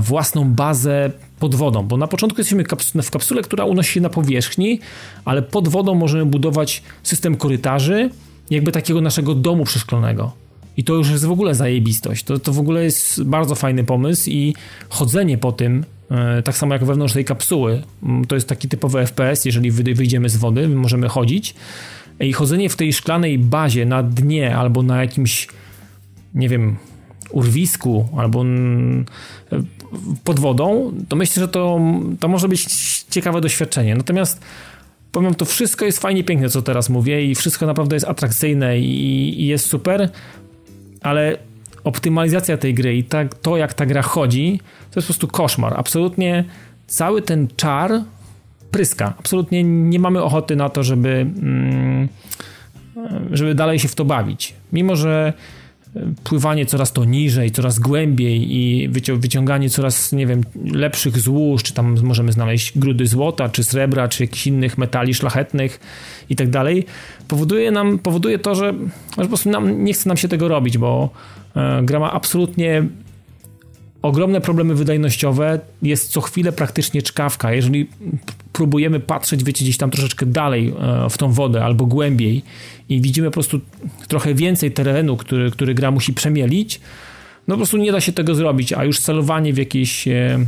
własną bazę pod wodą, bo na początku jesteśmy w kapsule, która unosi się na powierzchni, ale pod wodą możemy budować system korytarzy, jakby takiego naszego domu przeszklonego. I to już jest w ogóle zajebistość. To, to w ogóle jest bardzo fajny pomysł i chodzenie po tym, e, tak samo jak wewnątrz tej kapsuły, to jest taki typowy FPS, jeżeli wyjdziemy z wody, możemy chodzić. I chodzenie w tej szklanej bazie na dnie albo na jakimś, nie wiem, urwisku albo pod wodą, to myślę, że to, to może być ciekawe doświadczenie. Natomiast powiem, to wszystko jest fajnie piękne, co teraz mówię i wszystko naprawdę jest atrakcyjne i, i jest super, ale optymalizacja tej gry i tak, to, jak ta gra chodzi, to jest po prostu koszmar. Absolutnie cały ten czar pryska. Absolutnie nie mamy ochoty na to, żeby, mm, żeby dalej się w to bawić. Mimo, że pływanie coraz to niżej, coraz głębiej i wyciąganie coraz, nie wiem, lepszych złóż, czy tam możemy znaleźć grudy złota, czy srebra, czy jakichś innych metali szlachetnych i tak dalej, powoduje nam, powoduje to, że, że po prostu nam, nie chce nam się tego robić, bo e, gra ma absolutnie ogromne problemy wydajnościowe, jest co chwilę praktycznie czkawka. Jeżeli próbujemy patrzeć, wiecie, gdzieś tam troszeczkę dalej e, w tą wodę albo głębiej i widzimy po prostu trochę więcej terenu, który, który gra musi przemielić, no po prostu nie da się tego zrobić, a już celowanie w jakieś, e,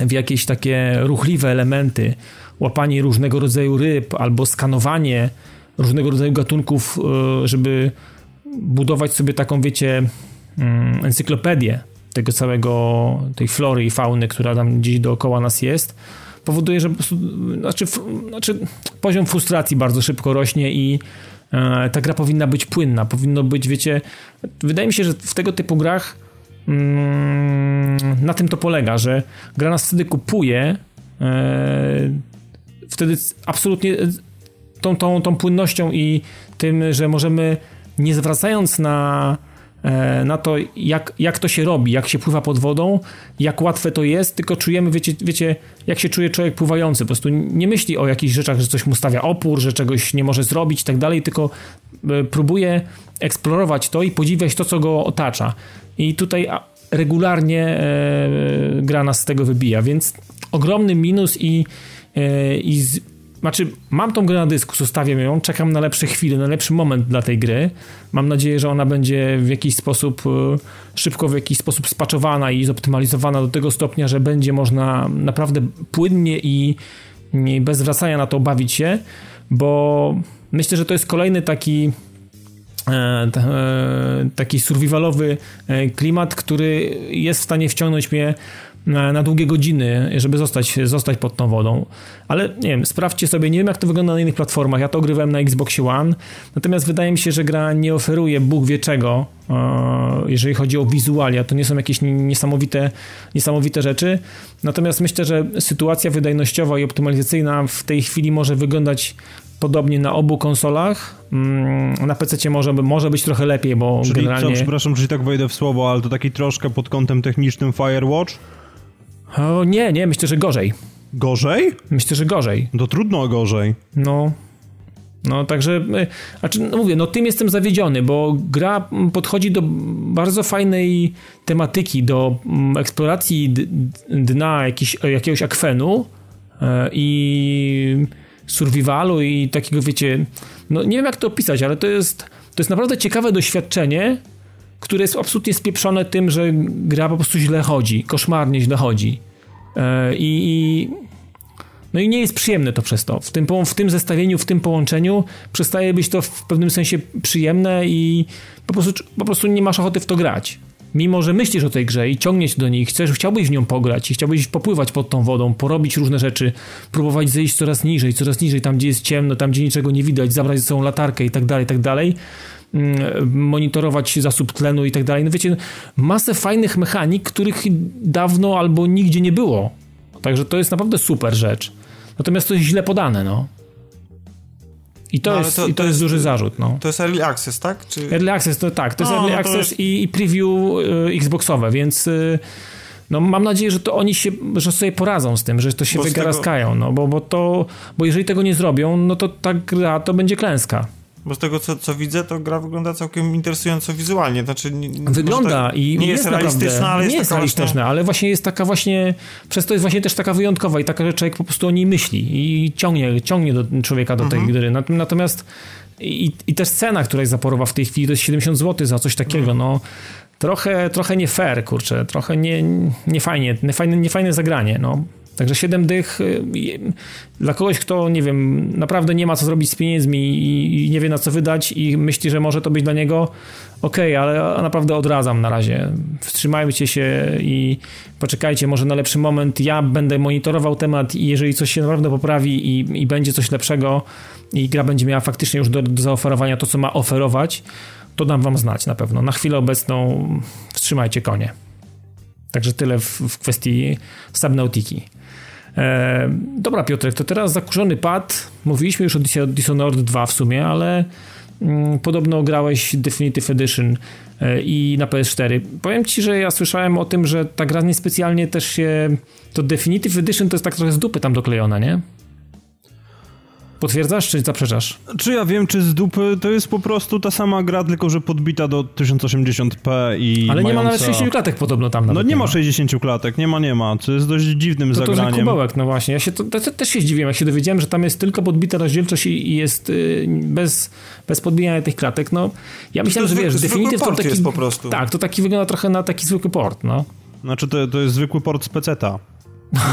w jakieś takie ruchliwe elementy, łapanie różnego rodzaju ryb albo skanowanie różnego rodzaju gatunków, e, żeby budować sobie taką, wiecie, mm, encyklopedię tego całego, tej flory i fauny, która tam gdzieś dookoła nas jest, powoduje, że po prostu, znaczy, znaczy poziom frustracji bardzo szybko rośnie i e, ta gra powinna być płynna, powinno być, wiecie, wydaje mi się, że w tego typu grach mm, na tym to polega, że gra nas wtedy kupuje, e, wtedy absolutnie tą, tą, tą płynnością i tym, że możemy nie zwracając na na to, jak, jak to się robi, jak się pływa pod wodą, jak łatwe to jest, tylko czujemy, wiecie, wiecie, jak się czuje człowiek pływający. Po prostu nie myśli o jakichś rzeczach, że coś mu stawia opór, że czegoś nie może zrobić i tak dalej, tylko e, próbuje eksplorować to i podziwiać to, co go otacza. I tutaj regularnie e, gra nas z tego wybija, więc ogromny minus i, i z, znaczy, mam tą grę na dysku, zostawiam ją, czekam na lepsze chwile, na lepszy moment dla tej gry. Mam nadzieję, że ona będzie w jakiś sposób e, szybko, w jakiś sposób spaczowana i zoptymalizowana do tego stopnia, że będzie można naprawdę płynnie i, bez zwracania na to bawić się, bo myślę, że to jest kolejny taki e, e, taki survivalowy klimat, który jest w stanie wciągnąć mnie na, na, długie godziny, żeby zostać, zostać pod tą wodą. Ale nie wiem, sprawdźcie sobie, nie wiem jak to wygląda na innych platformach. Ja to ogrywałem na Xbox One, natomiast wydaje mi się, że gra nie oferuje Bóg wie czego, e, jeżeli chodzi o wizualia. To nie są jakieś niesamowite, niesamowite rzeczy. Natomiast myślę, że sytuacja wydajnościowa i optymalizacyjna w tej chwili może wyglądać podobnie na obu konsolach. Mm, na PC może, może być trochę lepiej, bo czyli generalnie... Co, przepraszam, że tak wejdę w słowo, ale to taki troszkę pod kątem technicznym Firewatch? O nie, nie, myślę, że gorzej. Gorzej? Myślę, że gorzej. To trudno gorzej. No. No, także, znaczy, no mówię, no tym jestem zawiedziony, bo gra podchodzi do bardzo fajnej tematyki, do mm, eksploracji dna jakiś, jakiegoś akwenu e, i survivalu i takiego, wiecie, no nie wiem jak to opisać, ale to jest, to jest naprawdę ciekawe doświadczenie, które jest absolutnie spieprzone tym, że gra po prostu źle chodzi, koszmarnie źle chodzi. E, I, i no i nie jest przyjemne to przez to. W tym, w tym zestawieniu, w tym połączeniu przestaje być to w pewnym sensie przyjemne i po prostu, po prostu nie masz ochoty w to grać. Mimo, że myślisz o tej grze i ciągniesz do niej, chcesz, chciałbyś w nią pograć i chciałbyś popływać pod tą wodą, porobić różne rzeczy, próbować zejść coraz niżej, coraz niżej, tam gdzie jest ciemno, tam gdzie niczego nie widać, zabrać ze sobą latarkę i tak dalej, tak dalej, monitorować zasób tlenu i tak dalej. No wiecie, masę fajnych mechanik, których dawno albo nigdzie nie było. Także to jest naprawdę super rzecz. Natomiast to jest źle podane, no. I to, no, jest, to, i to, to jest, jest, duży zarzut. No. To jest Early Access, tak? Czy... Early Access, to tak. To jest no, Early no Access jest... I, i, preview y, Xboxowe, więc y, no, mam nadzieję, że to oni się, że sobie poradzą z tym, że to się bo wygaraskają, tego... no, bo, bo, to, bo jeżeli tego nie zrobią, no to ta gra to będzie klęska. Bo z tego, co, co widzę, to gra wygląda całkiem interesująco wizualnie. Znaczy, wygląda i nie jest, jest realistyczna, ale nie jest, jest realistyczna, właśnie... ale właśnie jest taka właśnie, przez to jest właśnie też taka wyjątkowa i taka, że człowiek po prostu o niej myśli i ciągnie, ciągnie do, człowieka do tej mhm. gry. Natomiast i, i też cena, która jest zaporowa w tej chwili, to jest 70 zł za coś takiego, mhm. no trochę, trochę nie fair, kurczę, trochę nie, nie fajnie, nie fajne, nie fajne zagranie, no. Także 7 dych y, dla kogoś, kto, nie wiem, naprawdę nie ma co zrobić z pieniędzmi i nie wie na co wydać i myśli, że może to być dla niego, okej, okay, ale naprawdę odradzam na razie. Wstrzymajcie się i poczekajcie może na lepszy moment. Ja będę monitorował temat i jeżeli coś się naprawdę poprawi i, i będzie coś lepszego i gra będzie miała faktycznie już do, do zaoferowania to, co ma oferować, to dam wam znać na pewno. Na chwilę obecną wstrzymajcie konie. Także tyle w, w kwestii Subnautiki. E, dobra, Piotrek, to teraz zakurzony pad. Mówiliśmy już o Dishonored 2 w sumie, ale mm, podobno grałeś Definitive Edition e, i na PS4. Powiem ci, że ja słyszałem o tym, że ta gra niespecjalnie też się. To Definitive Edition to jest tak trochę z dupy tam doklejona, nie? Potwierdzasz, czy zaprzeczasz? Czy ja wiem, czy z dupy to jest po prostu ta sama gra, tylko że podbita do 1080p i Ale mająca... nie ma nawet 60 klatek podobno tam No nie, ma 60 klatek, nie ma, nie ma, co jest dość dziwnym to zagraniem. To kubełek, no właśnie. Ja się to, to, też się zdziwiłem, jak się dowiedziałem, że tam jest tylko podbita rozdzielczość i, i jest y, bez, bez podbijania tych klatek. No, ja myślałem, że wiesz, Definitive to taki... jest po prostu. Tak, to taki wygląda trochę na taki zwykły port, no. Znaczy to, to jest zwykły port z peceta.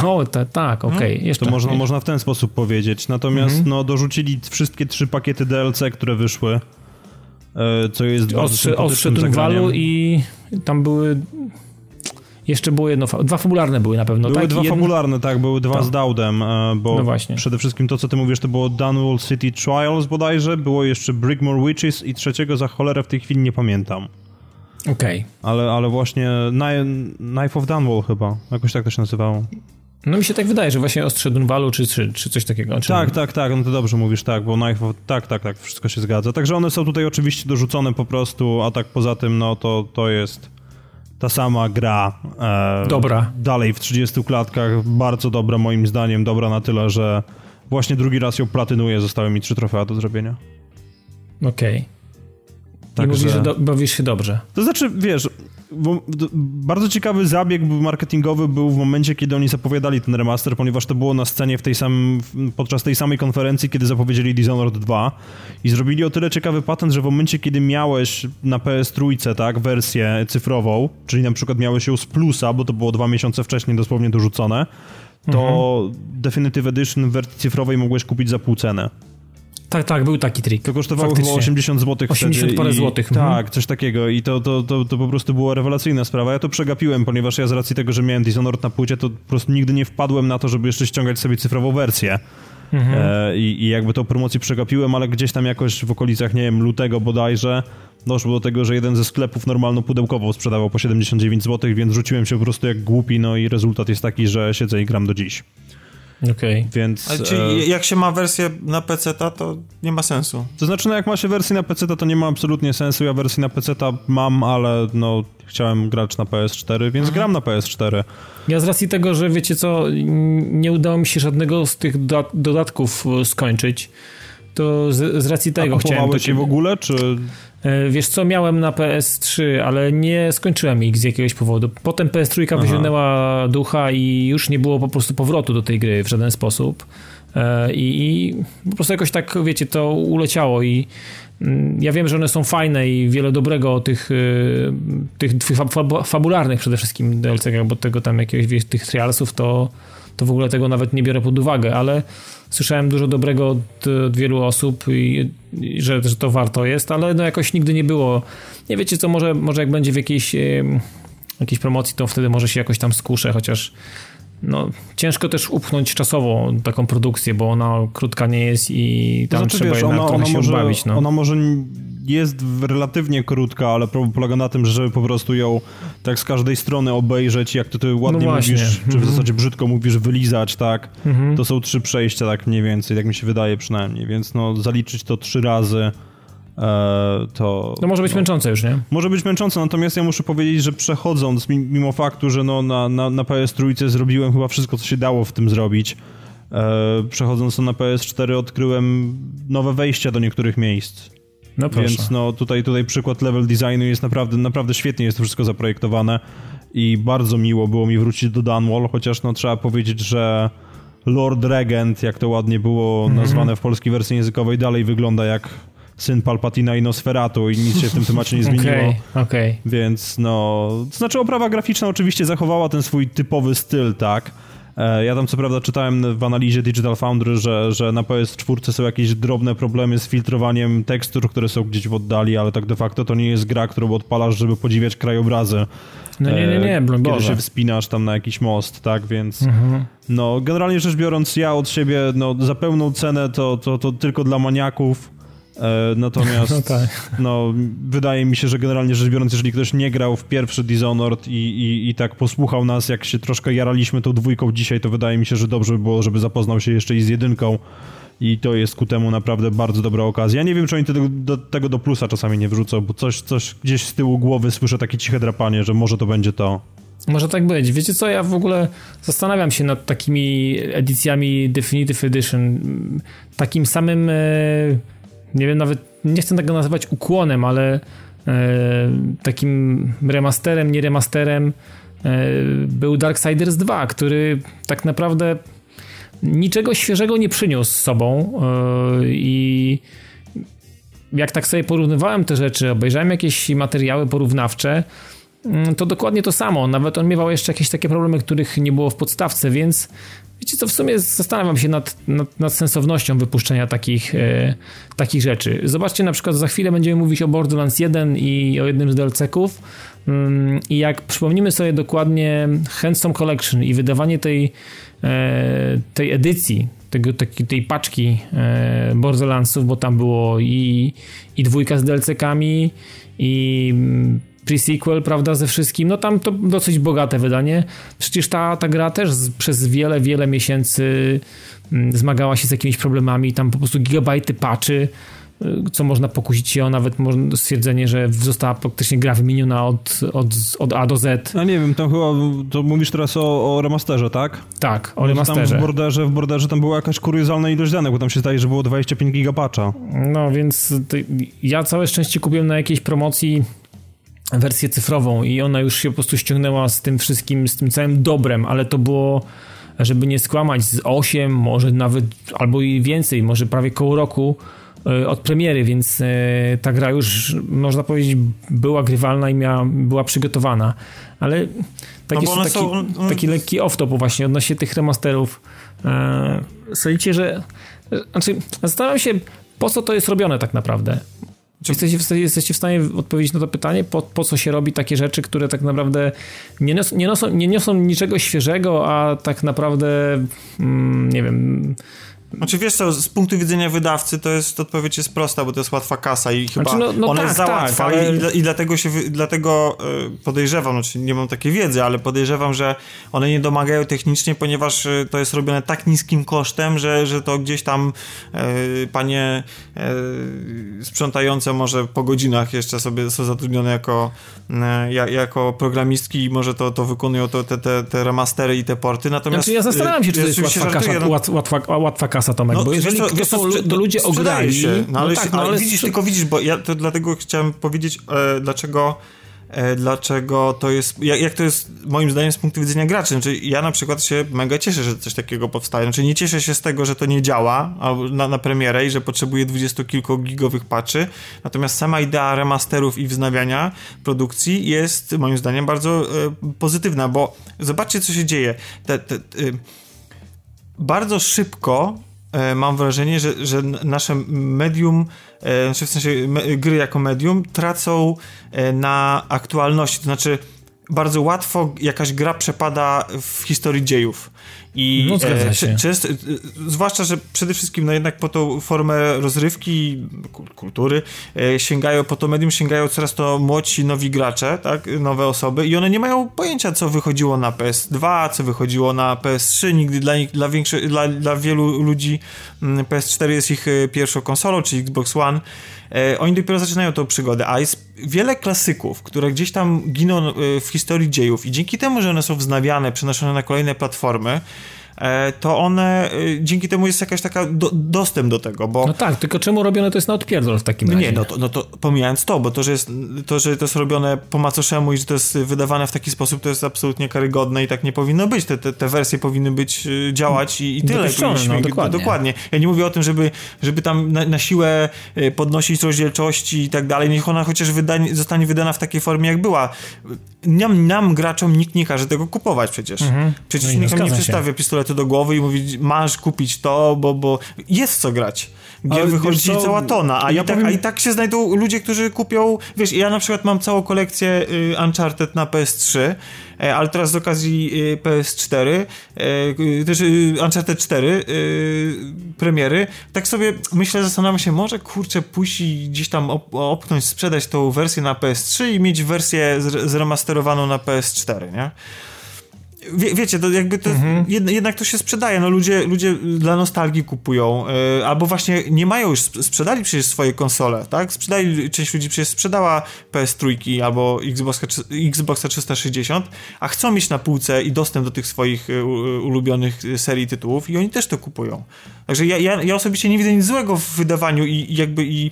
O, te, tak, okej. Okay. To można, można w ten sposób powiedzieć. Natomiast mhm. no, dorzucili wszystkie trzy pakiety DLC, które wyszły, e, co jest Ostrze, Ostrze Tunwalu i tam były... Jeszcze było jedno, dwa fabularne były na pewno, były tak? dwa jedno... fabularne, tak, były dwa to. z Dowdem, e, bo no właśnie. przede wszystkim to, co ty mówisz, to było Dunwall City Trials bodajże, było jeszcze Brigmore Witches i trzeciego za cholerę w tej chwili nie pamiętam. Okej. Okay. Ale, ale właśnie Knife of Dunwall chyba, jakoś tak to się nazywało. No mi się tak wydaje, że właśnie Ostrze Dunwalu czy, czy, czy coś takiego. Czy... Tak, tak, tak, no to dobrze mówisz, tak, bo Knife of... Tak, tak, tak, wszystko się zgadza. Także one są tutaj oczywiście dorzucone po prostu, a tak poza tym, no to, to jest ta sama gra. E, dobra. Dalej w 30 klatkach, bardzo dobra moim zdaniem, dobra na tyle, że właśnie drugi raz ją platynuję, zostały mi trzy trofea do zrobienia. Okej. Okay. Tak, I mówisz, że do, bawisz się dobrze. To znaczy, wiesz, bardzo ciekawy zabieg marketingowy był w momencie, kiedy oni zapowiadali ten remaster, ponieważ to było na scenie w tej samym, podczas tej samej konferencji, kiedy zapowiedzieli Dishonored 2 i zrobili o tyle ciekawy patent, że w momencie, kiedy miałeś na PS3, tak, wersję cyfrową, czyli na przykład miałeś ją z plusa, bo to było dwa miesiące wcześniej dosłownie dorzucone, to mhm. Definitive Edition w wersji cyfrowej mogłeś kupić za pół cenę. Tak, tak, był taki trik. To kosztowało Faktycznie. chyba 80 zł 80 parę złotych. Mhm. Tak, coś takiego i to, to, to, to po prostu była rewelacyjna sprawa. Ja to przegapiłem, ponieważ ja z racji tego, że miałem Dishonored na płycie, to po prostu nigdy nie wpadłem na to, żeby jeszcze ściągać sobie cyfrową wersję. Mhm. E, i, I jakby tą promocję przegapiłem, ale gdzieś tam jakoś w okolicach, nie wiem, lutego bodajże doszło do tego, że jeden ze sklepów normalno pudełkowo sprzedawał po 79 zł, więc rzuciłem się po prostu jak głupi, no i rezultat jest taki, że siedzę i gram do dziś. Okej. Okay. Więc... Ale czyli e... jak się ma wersję na PC, to nie ma sensu. To znaczy, no jak ma się wersję na PC, to nie ma absolutnie sensu. Ja wersję na PC mam, ale no chciałem grać na PS4, więc. Mhm. gram na PS4. Ja z racji tego, że wiecie co, nie udało mi się żadnego z tych dodatków e, skończyć, to z, z racji tego A chciałem... A w ogóle, czy... E, wiesz co, miałem na PS3, ale nie skończyłem ich z jakiegoś powodu. Potem PS3 wyciągnęła ducha i już nie było po prostu powrotu do tej gry w żaden sposób. E, I, I, po prostu jakoś tak, wiecie, to uleciało i mm, ja wiem, że one są fajne i wiele dobrego tych, e, tych, tych fabularnych przede wszystkim DLC, bo tego tam jakiegoś, wiesz, tych trialsów to, to w ogóle tego nawet nie biorę pod uwagę, ale słyszałem dużo dobrego od, od wielu osób i, i że, że, to warto jest, ale no jakoś nigdy nie było. Nie wiecie co, może, może jak będzie w jakiejś, jakiejś promocji, to wtedy może się jakoś tam skuszę, chociaż no, ciężko też upchnąć czasowo taką produkcję, bo ona krótka nie jest i tam znaczy, trzeba wiesz, jednak ona, ona się może, bawić. No. Ona może jest relatywnie krótka, ale problem polega na tym, że po prostu ją tak z każdej strony obejrzeć, jak to ty ładnie no mówisz, czy w mhm. zasadzie brzydko mówisz, wylizać, tak? Mhm. To są trzy przejścia, tak mniej więcej, jak mi się wydaje przynajmniej, więc no zaliczyć to trzy razy to... No może być no, męczące już, nie? Może być męczące, natomiast ja muszę powiedzieć, że przechodząc, mimo faktu, że no na, na, na PS Trójce zrobiłem chyba wszystko, co się dało w tym zrobić, e, przechodząc na PS4 odkryłem nowe wejścia do niektórych miejsc. No proszę. Więc no tutaj, tutaj przykład level designu jest naprawdę, naprawdę świetnie jest to wszystko zaprojektowane i bardzo miło było mi wrócić do Dunwall, chociaż no trzeba powiedzieć, że Lord Regent, jak to ładnie było mhm. nazwane w polskiej wersji językowej, dalej wygląda jak syn Palpatina i Nosferatu i nic się w tym temacie nie zmieniło. Okay, okay. Więc no, to znaczy oprawa graficzna oczywiście zachowała ten swój typowy styl, tak? E, ja tam co prawda czytałem w analizie Digital Foundry, że, że na PS4 są jakieś drobne problemy z filtrowaniem tekstur, które są gdzieś w oddali, ale tak de facto to nie jest gra, którą odpalasz, żeby podziwiać krajobrazy. No nie, nie, nie, broń Kiedy się wspinasz tam na jakiś most, tak, więc mhm. no generalnie rzecz biorąc ja od siebie no za pełną cenę to, to, to tylko dla maniaków E, natomiast no, tak. no, wydaje mi się, że generalnie rzecz biorąc, jeżeli ktoś nie grał w pierwszy Dishonored i, i, i tak posłuchał nas, jak się troszkę jaraliśmy tą dwójką dzisiaj, to wydaje mi się, że dobrze by było, żeby zapoznał się jeszcze i z jedynką i to jest ku temu naprawdę bardzo dobra okazja. Ja nie wiem, czy oni tego do, tego do plusa czasami nie wrzucą, bo coś, coś gdzieś z tyłu głowy słyszę takie ciche drapanie, że może to będzie to. Może tak być. Wiecie co, ja w ogóle zastanawiam się nad takimi edycjami Definitive Edition. Takim samym... E nie wiem, nawet nie chcę tego nazywać ukłonem, ale e, takim remasterem, nie remasterem e, był Darksiders 2, który tak naprawdę niczego świeżego nie przyniósł z sobą e, i jak tak sobie porównywałem te rzeczy, obejrzałem jakieś materiały porównawcze, mm, to dokładnie to samo. Nawet on miewał jeszcze jakieś takie problemy, których nie było w podstawce, więc Wiecie co, w sumie zastanawiam się nad, nad, nad sensownością wypuszczenia takich, e, takich rzeczy. Zobaczcie, na przykład za chwilę będziemy mówić o Borderlands 1 i o jednym z DLC-ków mm, i jak przypomnimy sobie dokładnie Handsome Collection i wydawanie tej, e, tej edycji, tego, tej, tej paczki e, Borderlandsów, bo tam było i, i dwójka z DLC-kami i mm, pre-sequel, prawda, ze wszystkim, no tam to dosyć bogate wydanie. Przecież ta, ta gra też z, przez wiele, wiele miesięcy mm, zmagała się z jakimiś problemami, tam po prostu gigabajty patchy, y, co można pokusić się o nawet stwierdzenie, że została praktycznie gra wymieniona od, od, od A do Z. No nie wiem, tam chyba, to mówisz teraz o, o remasterze, tak? Tak, o remasterze. Tam w borderze, w borderze tam była jakaś kuriozalna ilość danych, bo tam się zdaje, że było 25 gigapacza. No więc ja całe szczęście kupiłem na jakiejś promocji wersję cyfrową i ona już się po prostu ściągnęła z tym wszystkim, z tym całym dobrem, ale to było, żeby nie skłamać, z 8, może nawet albo i więcej, może prawie koło roku e, od premiery, więc e, ta gra już, można powiedzieć, była grywalna i miała, była przygotowana. Ale taki, no taki, są... taki lekki off-top właśnie odnośnie tych remasterów. E, sądzicie, że... Znaczy, zastanawiam się, po co to jest robione tak naprawdę. Czy jesteście, jesteście w stanie odpowiedzieć na to pytanie, po, po co się robi takie rzeczy, które tak naprawdę nie, nios, nie, niosą, nie niosą niczego świeżego, a tak naprawdę, mm, nie wiem, znaczy wiesz co, z punktu widzenia wydawcy to jest odpowiedź jest prosta, bo to jest łatwa kasa i chyba znaczy, no, no ona tak, jest za tak, łatwa ale... i, i, dlatego się dlatego e, podejrzewam, znaczy nie mam takiej wiedzy, ale podejrzewam, że one nie domagają technicznie, ponieważ e, to jest robione tak niskim kosztem, że, że to gdzieś tam e, panie e, sprzątające może po godzinach jeszcze sobie są zatrudnione jako, e, jako programistki i może to, to wykonują to, te, te, te remastery i te porty. Natomiast znaczy, ja zastanawiam się, czy to jest łatwa, kasa, no, łatwa, łatwa kasa Tomek, no, bo jeżeli to, to, są to ludzie ograli... Się. No, ale, no tak, no, ale widzisz, tylko widzisz, bo ja to dlatego chciałem powiedzieć, e, dlaczego e, dlaczego to jest, jak, jak, to jest moim zdaniem z punktu widzenia graczy. Znaczy, ja na przykład się mega cieszę, że coś takiego powstaje. Znaczy, nie cieszę się z tego, że to nie działa na, na premierę i że potrzebuje dwudziestokilku gigowych patchy, natomiast sama idea remasterów i wznawiania produkcji jest moim zdaniem bardzo e, pozytywna, bo zobaczcie, co się dzieje. Te, te, te, bardzo szybko e, mam wrażenie, że, że nasze medium, znaczy w sensie gry jako medium tracą e, na aktualności, to znaczy bardzo łatwo jakaś gra przepada w historii dziejów. I no, e, się. Często, e, zwłaszcza, że przede wszystkim no jednak po tą formę rozrywki, kultury e, sięgają, po to medium sięgają coraz to młodsi, nowi gracze, tak, nowe osoby i one nie mają pojęcia, co wychodziło na PS2, co wychodziło na PS3, nigdy dla, nich, dla, większy, dla, dla wielu ludzi mm, PS4 jest ich pierwszą konsolą, czy Xbox One. Oni dopiero zaczynają tą przygodę, a jest wiele klasyków, które gdzieś tam giną w historii dziejów i dzięki temu, że one są wznawiane, przenoszone na kolejne platformy, E, to one, e, dzięki temu jest jakaś taka do, dostęp do tego, bo... No tak, tylko czemu robione to jest na odpierdol w takim razie? Nie, no to, no to pomijając to, bo to, że jest, to, że to jest robione po macoszemu i że to jest wydawane w taki sposób, to jest absolutnie karygodne i tak nie powinno być. Te, te, te wersje powinny być, e, działać i, i tyle. no, dokładnie. dokładnie. Ja nie mówię o tym, żeby, żeby tam na, na siłę podnosić rozdzielczości i tak dalej, niech ona chociaż wydanie, zostanie wydana w takiej formie, jak była. Nam, nam graczom nikt nie każe tego kupować przecież. Mhm. Przecież no nikt nie przedstawia pistoletu pistoletu do głowy i mówić, masz kupić to, bo, bo jest co grać. Gier wychodzi co, cała tona, a, ja i tak, powiem... a i tak się znajdą ludzie, którzy kupią, wiesz, ja na przykład mam całą kolekcję y, Uncharted na PS3, e, ale teraz z okazji y, PS4, e, też y, Uncharted 4 premiery, tak sobie myślę, zastanawiam się, może kurczę pójść i gdzieś tam op opchnąć, sprzedać tą wersję na PS3 i mieć wersję zremasterowaną na PS4, nie? Wie, wiecie, to jakby to mhm. jed, jednak to się sprzedaje. No ludzie, ludzie dla nostalgii kupują, yy, albo właśnie nie mają już, sprzedali przecież swoje konsole, tak? Sprzedali, część ludzi przecież sprzedała PS3 albo Xboxa, Xboxa 360, a chcą mieć na półce i dostęp do tych swoich y, ulubionych serii tytułów i oni też to kupują. Także ja, ja, ja osobiście nie widzę nic złego w wydawaniu i, i jakby i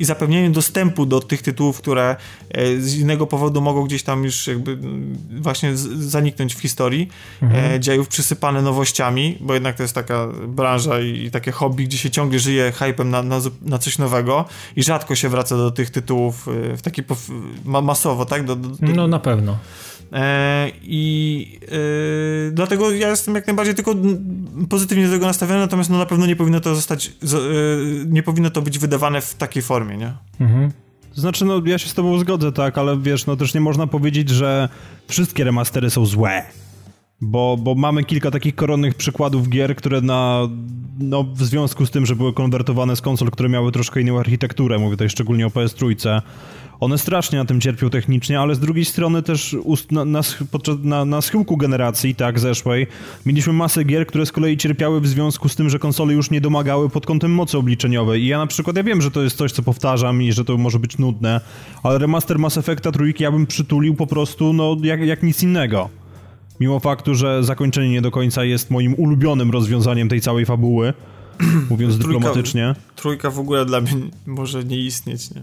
i zapewnienie dostępu do tych tytułów, które e, z innego powodu mogą gdzieś tam już jakby mm, właśnie zaniknąć w historii mhm. E, dziejów, przysypane nowościami, bo jednak to jest taka branża i takie hobby, gdzie się ciągle żyje hypem na, na, na coś nowego i rzadko się wraca do tych tytułów e, w taki masowo, tak? Do, do, do... No na pewno. E, I e, dlatego ja jestem jak najbardziej tylko pozytywnie do tego nastawiony, natomiast no na pewno nie powinno to zostać, e, nie powinno to być wydawane w takiej formie, nie? Mhm. Znaczy, no ja się z tobą zgodzę, tak, ale wiesz, no też nie można powiedzieć, że wszystkie remastery są złe. Bo, bo mamy kilka takich koronnych przykładów gier, które na, no, w związku z tym, że były konwertowane z konsol, które miały troszkę inną architekturę, mówię tutaj szczególnie o PS3, one strasznie na tym cierpią technicznie, ale z drugiej strony też na, na, na, na schyłku generacji, tak, zeszłej, mieliśmy masę gier, które z kolei cierpiały w związku z tym, że konsole już nie domagały pod kątem mocy obliczeniowej. I ja na przykład, ja wiem, że to jest coś, co powtarzam i że to może być nudne, ale remaster Mass Effecta trójki ja bym przytulił po prostu, no, jak, jak nic innego. Mimo faktu, że zakończenie nie do końca jest moim ulubionym rozwiązaniem tej całej fabuły, mówiąc trójka, dyplomatycznie. Trójka w ogóle dla mnie może nie istnieć, nie?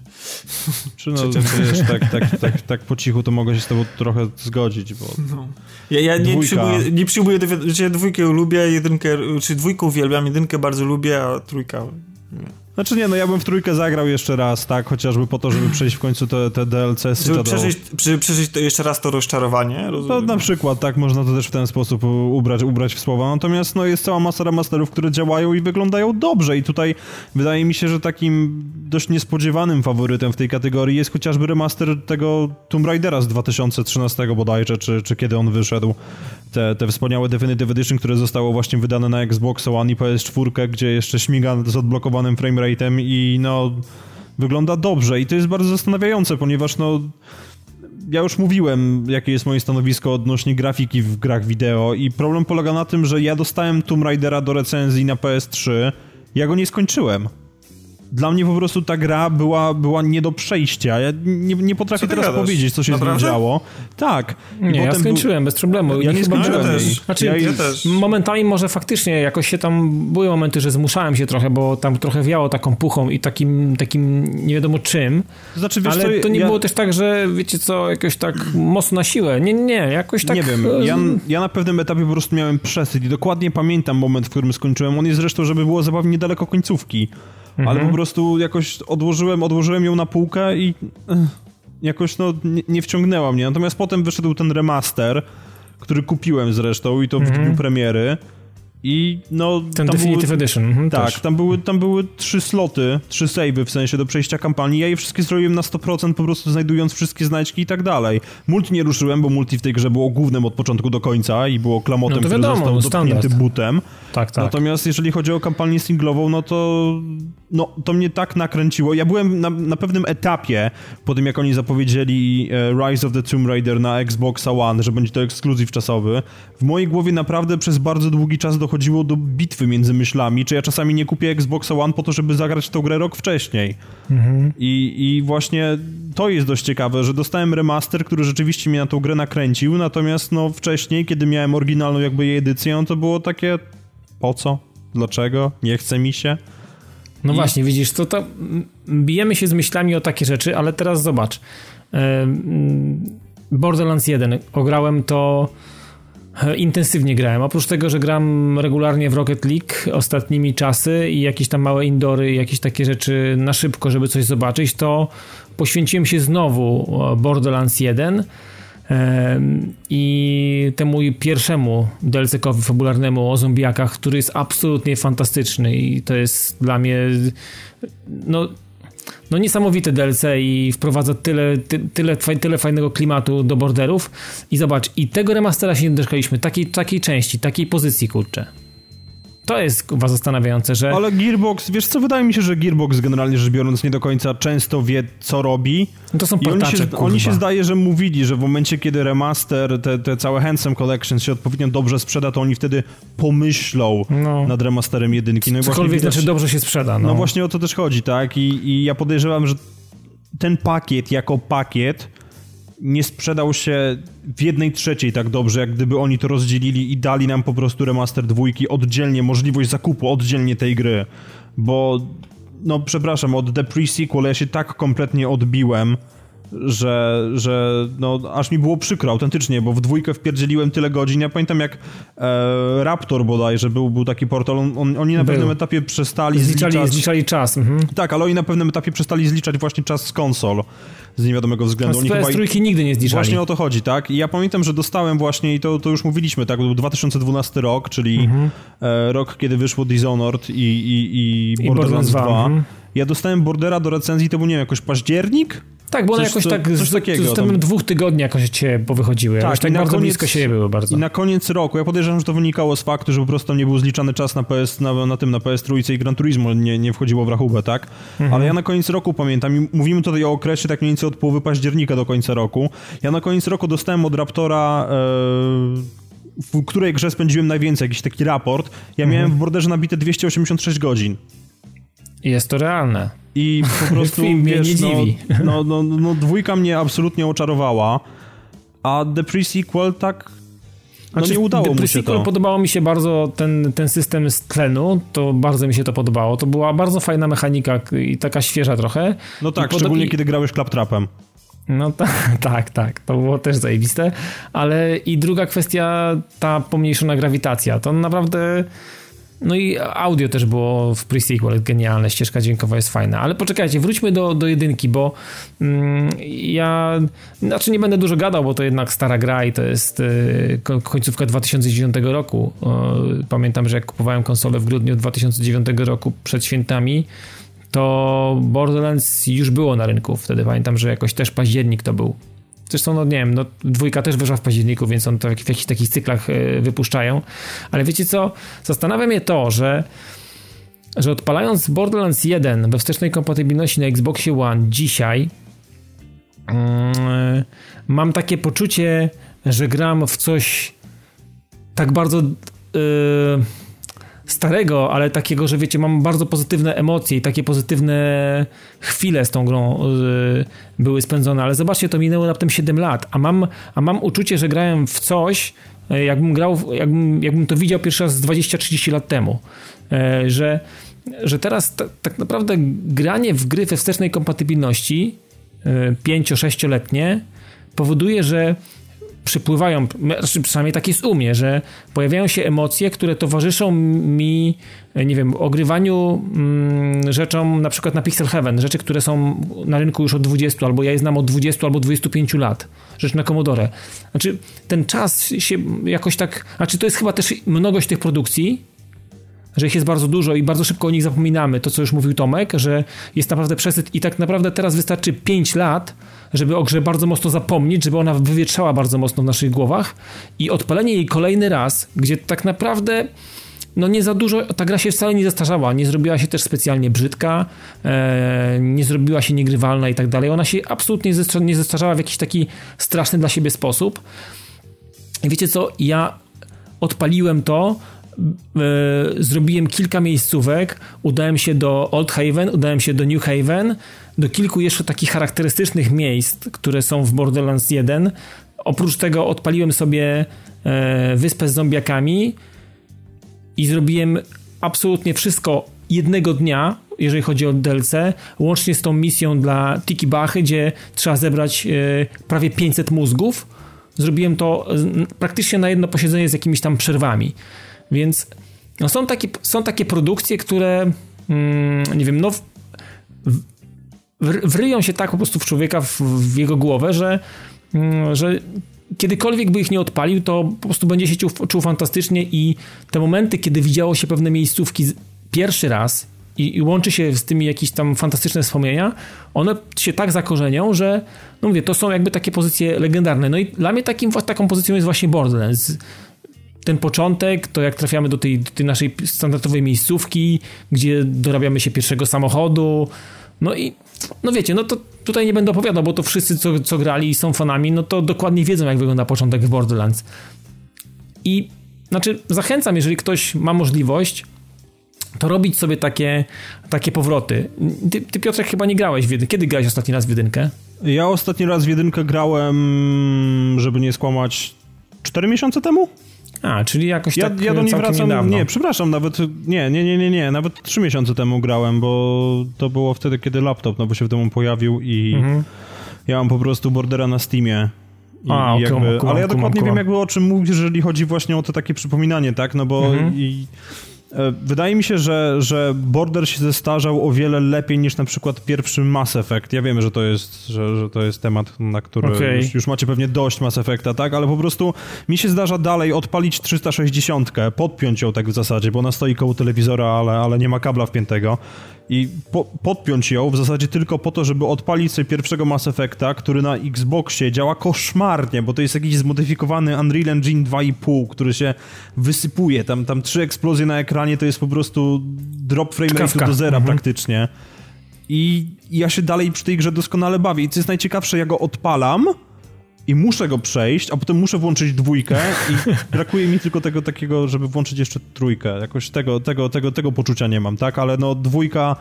Czy no, wiesz, tak, tak, tak, tak po cichu to mogę się z tobą trochę zgodzić, bo... No. Ja, ja nie, przyjmuję, nie przyjmuję do ja dwójkę lubię, jedynkę, czy dwójkę uwielbiam, jedynkę bardzo lubię, a trójka... Nie. Znaczy nie, no ja bym w trójkę zagrał jeszcze raz, tak, chociażby po to, żeby przejść w końcu te, te DLC. Żeby przeżyć, przy, przeżyć to jeszcze raz to rozczarowanie, rozumiem. No na przykład, tak, można to też w ten sposób ubrać, ubrać w słowa. Natomiast no jest cała masa remasterów, które działają i wyglądają dobrze i tutaj wydaje mi się, że takim dość niespodziewanym faworytem w tej kategorii jest chociażby remaster tego Tomb Raidera z 2013 bodajże, czy, czy kiedy on wyszedł. Te, te wspaniałe Definitive Edition, które zostało właśnie wydane na Xbox One i PS4, gdzie jeszcze śmiga z odblokowanym frame i no wygląda dobrze. I to jest bardzo zastanawiające, ponieważ no ja już mówiłem, jakie jest moje stanowisko odnośnie grafiki w grach wideo i problem polega na tym, że ja dostałem Tomb Raidera do recenzji na PS3, ja go nie skończyłem dla mnie po prostu ta gra była, była nie do przejścia. Ja nie, nie potrafię teraz gadasz? powiedzieć, co się Naprawdę? z nią działo. Tak. nie, ja skończyłem był... bez problemu. Ja nie skończyłem ja też. Znaczy, ja, ja też. Momentami może faktycznie jakoś się tam, były momenty, że zmuszałem się trochę, bo tam trochę wiało taką puchą i takim, takim nie wiadomo czym. Znaczy, wiesz, ale co, to nie było też tak, że wiecie co, jakoś tak mocno na siłę. Nie, nie, jakoś tak... Nie wiem, ja, ja na pewnym etapie po prostu miałem przesyt i dokładnie pamiętam moment, w którym skończyłem. On jest zresztą, żeby było zabawnie niedaleko końcówki mhm. ale po prostu jakoś odłożyłem, odłożyłem ją na półkę i jakoś no nie, nie wciągnęła mnie. Natomiast potem wyszedł ten remaster, który kupiłem zresztą i to w mhm. dniu premiery. I no. Ten Definitive były, Edition. Mhm, tak, tam były, tam były trzy sloty, trzy savey w sensie do przejścia kampanii. Ja je wszystkie zrobiłem na 100%, po prostu znajdując wszystkie znajdźki i tak dalej. Multi nie ruszyłem, bo multi w tej grze było głównym od początku do końca i było klamotem, no wiadomo, który został dotknięty butem. Tak, tak. Natomiast jeżeli chodzi o kampanię singlową, no to no, to mnie tak nakręciło. Ja byłem na, na pewnym etapie po tym, jak oni zapowiedzieli e, Rise of the Tomb Raider na Xbox One, że będzie to ekskluzyw czasowy. W mojej głowie naprawdę przez bardzo długi czas dochodziło dochodziło do bitwy między myślami, czy ja czasami nie kupię Xboxa One po to, żeby zagrać tą grę rok wcześniej. Mhm. I, I właśnie to jest dość ciekawe, że dostałem remaster, który rzeczywiście mnie na tą grę nakręcił, natomiast no wcześniej, kiedy miałem oryginalną jakby jej edycję, to było takie po co? Dlaczego? Nie chce mi się? No I... właśnie, widzisz, to, to bijemy się z myślami o takie rzeczy, ale teraz zobacz. Borderlands 1, ograłem to intensywnie grałem. Oprócz tego, że gram regularnie w Rocket League ostatnimi czasy i jakieś tam małe indory, jakieś takie rzeczy na szybko, żeby coś zobaczyć, to poświęciłem się znowu Borderlands 1 i temu pierwszemu DLC-kowi fabularnemu o zombiakach, który jest absolutnie fantastyczny i to jest dla mnie no no niesamowite DLC i wprowadza tyle, ty, tyle, tyle fajnego klimatu do borderów i zobacz, i tego remastera się nie doczekaliśmy, takiej, takiej części, takiej pozycji, kurczę. To jest chyba zastanawiające, że... Ale Gearbox, wiesz co, wydaje mi się, że Gearbox generalnie rzecz biorąc nie do końca często wie, co robi. No to są I oni się, oni się zdaje, że mówili, że w momencie, kiedy remaster, te, te całe Handsome Collection się odpowiednio dobrze sprzeda, to oni wtedy pomyślą no. nad remasterem jedynki. No Cokolwiek widać, znaczy dobrze się sprzeda. No. no właśnie o to też chodzi, tak? I, I ja podejrzewam, że ten pakiet jako pakiet nie sprzedał się w jednej trzeciej tak dobrze, jak gdyby oni to rozdzielili i dali nam po prostu remaster dwójki oddzielnie, możliwość zakupu oddzielnie tej gry, bo no przepraszam, od The Pre-Sequel ja się tak kompletnie odbiłem, że, że no, aż mi było przykro autentycznie, bo w dwójkę wpierdzieliłem tyle godzin. Ja pamiętam jak e, Raptor bodajże był, był taki portal, on, on, oni na był. pewnym etapie przestali zliczali, zliczać... Zliczali czas. Mhm. Tak, ale oni na pewnym etapie przestali zliczać właśnie czas z konsol z niewiadomego względu. Oni chyba trójki nigdy nie zliczali. Właśnie o to chodzi, tak? I ja pamiętam, że dostałem właśnie, i to, to już mówiliśmy, tak, był 2012 rok, czyli mhm. e, rok, kiedy wyszło Dishonored i, i, i, I Borderlands 2. 2. Mhm. Ja dostałem Bordera do recenzji, to był, nie wiem, jakoś październik? Tak, bo one jakoś tak z, takiego, z tym dwóch tygodni jakoś cię powychodziły. Tak, tak bardzo koniec, blisko siebie były bardzo. I na koniec roku, ja podejrzewam, że to wynikało z faktu, że po prostu nie był zliczany czas na PS, na, na tym, na PS Trójce i Gran Turismo nie, nie wchodziło w rachubę, tak? Mhm. Ale ja na koniec roku pamiętam, i mówimy tutaj o okresie tak mniej więcej od połowy października do końca roku. Ja na koniec roku dostałem od Raptora... E, w której grze spędziłem najwięcej, jakiś taki raport. Ja mhm. miałem w borderze nabite 286 godzin. Jest to realne. I po prostu, Film mnie wiesz, nie no, dziwi. No, no, no, dwójka mnie absolutnie oczarowała, a The Pre-Sequel tak no znaczy, nie udało mu się to. Podobało mi się bardzo ten, ten system z tlenu, to bardzo mi się to podobało. To była bardzo fajna mechanika i taka świeża trochę. No tak, szczególnie i... kiedy grałeś Claptrapem. No tak, tak, tak, to było też zajebiste, ale i druga kwestia, ta pomniejszona grawitacja, to naprawdę no i audio też było w pre-sequel genialne, ścieżka dźwiękowa jest fajna. Ale poczekajcie, wróćmy do, do jedynki, bo mm, ja znaczy nie będę dużo gadał, bo to jednak stara gra i to jest y, końcówka 2009 roku. Y, pamiętam, że jak kupowałem konsolę w grudniu 2009 roku przed świętami, to Borderlands już było na rynku. Wtedy pamiętam, że jakoś też październik to był. Zresztą, no nie wiem, no, dwójka też wyszła w październiku, więc on to w jakichś takich cyklach e, wypuszczają. Ale wiecie co? Zastanawia mnie to, że że odpalając Borderlands 1 we wstecznej kompatybilności na Xboxie One dzisiaj yy, mam takie poczucie, że gram w coś tak bardzo yy, starego, ale takiego, że wiecie, mam bardzo pozytywne emocje i takie pozytywne chwile z tą grą yy, były spędzone, ale zobaczcie, to minęło raptem 7 lat, a mam, a mam uczucie, że grałem w coś, yy, jakbym grał, jakbym, jakbym to widział pierwszy raz 20-30 lat temu, yy, że, że teraz tak naprawdę granie w gry we wstecznej kompatybilności 5-6-letnie yy, powoduje, że przypływają, znaczy przynajmniej tak jest u mnie, że pojawiają się emocje, które towarzyszą mi, nie wiem, ogrywaniu mm, rzeczom na przykład na Pixel Heaven, rzeczy, które są na rynku już od 20, albo ja je znam od 20 albo 25 lat, rzecz na Commodore. Znaczy ten czas się jakoś tak, znaczy to jest chyba też mnogość tych produkcji, że ich jest bardzo dużo i bardzo szybko o nich zapominamy. To, co już mówił Tomek, że jest naprawdę przesyt i tak naprawdę teraz wystarczy 5 lat, żeby o grze bardzo mocno zapomnieć, żeby ona wywietrzała bardzo mocno w naszych głowach i odpalenie jej kolejny raz, gdzie tak naprawdę no nie za dużo, ta gra się wcale nie zestarzała, nie zrobiła się też specjalnie brzydka, e, nie zrobiła się niegrywalna i tak dalej. Ona się absolutnie nie zestarzała w jakiś taki straszny dla siebie sposób. Wiecie co, ja odpaliłem to, zrobiłem kilka miejscówek, udałem się do Old Haven, udałem się do New Haven, do kilku jeszcze takich charakterystycznych miejsc, które są w Borderlands 1. Oprócz tego odpaliłem sobie e, wyspę z zombiakami i zrobiłem absolutnie wszystko jednego dnia, jeżeli chodzi o DLC, łącznie z tą misją dla Tiki Bachy, gdzie trzeba zebrać e, prawie 500 mózgów. Zrobiłem to praktycznie na jedno posiedzenie z jakimiś tam przerwami. Więc no są, takie, są takie produkcje, które mm, nie wiem, no w, wryją się tak po prostu w człowieka, w, w jego głowę, że, mm, że kiedykolwiek by ich nie odpalił, to po prostu będzie się czuł, czuł fantastycznie i te momenty, kiedy widziało się pewne miejscówki pierwszy raz i, i, łączy się z tymi jakieś tam fantastyczne wspomnienia, one się tak zakorzenią, że no mówię, to są jakby takie pozycje legendarne. No i dla mnie takim, taką pozycją jest właśnie Borderlands ten początek, to jak trafiamy do tej, do tej, naszej standardowej miejscówki, gdzie dorabiamy się pierwszego samochodu, no i no wiecie, no to tutaj nie będę opowiadał, bo to wszyscy, co, co grali i są fanami, no to dokładnie wiedzą, jak wygląda początek w Borderlands. I znaczy, zachęcam, jeżeli ktoś ma możliwość, to robić sobie takie, takie powroty. Ty, ty Piotrek chyba nie grałeś w jedynkę. Kiedy grałeś ostatni raz w jedynkę? Ja ostatni raz w jedynkę grałem, żeby nie skłamać, 4 miesiące temu? A, czyli jakoś ja, tak Ja do niej wracam, niedawno. nie, przepraszam, nawet, nie, nie, nie, nie, nie, nawet trzy miesiące temu grałem, bo to było wtedy, kiedy laptop nowy się w domu pojawił i mhm. ja mam po prostu Bordera na Steamie. I, A, okay, jakby, ale ja dokładnie wiem jakby o czym mówisz, jeżeli chodzi właśnie o to takie przypominanie, tak, no bo mhm. i E, wydaje mi się, że, że Border się zestarzał o wiele lepiej niż na przykład pierwszy Mass Effect. Ja wiem, że to jest, że, że to jest temat, na który okay. już, już, macie pewnie dość Mass Effecta, tak? Ale po prostu mi się zdarza dalej odpalić 360, podpiąć ją tak w zasadzie, bo ona stoi koło telewizora, ale, ale nie ma kabla wpiętego i po, podpiąć ją w zasadzie tylko po to, żeby odpalić sobie pierwszego Mass Effecta, który na Xboxie działa koszmarnie, bo to jest jakiś zmodyfikowany Unreal Engine 2,5, który się wysypuje. Tam, tam trzy eksplozje na ekranie to jest po prostu drop frame do zera mhm. praktycznie. I ja się dalej przy tej grze doskonale bawię. I co jest najciekawsze, ja go odpalam i muszę go przejść, a potem muszę włączyć dwójkę i brakuje mi tylko tego takiego, żeby włączyć jeszcze trójkę. Jakoś tego, tego, tego, tego poczucia nie mam, tak? Ale no dwójka,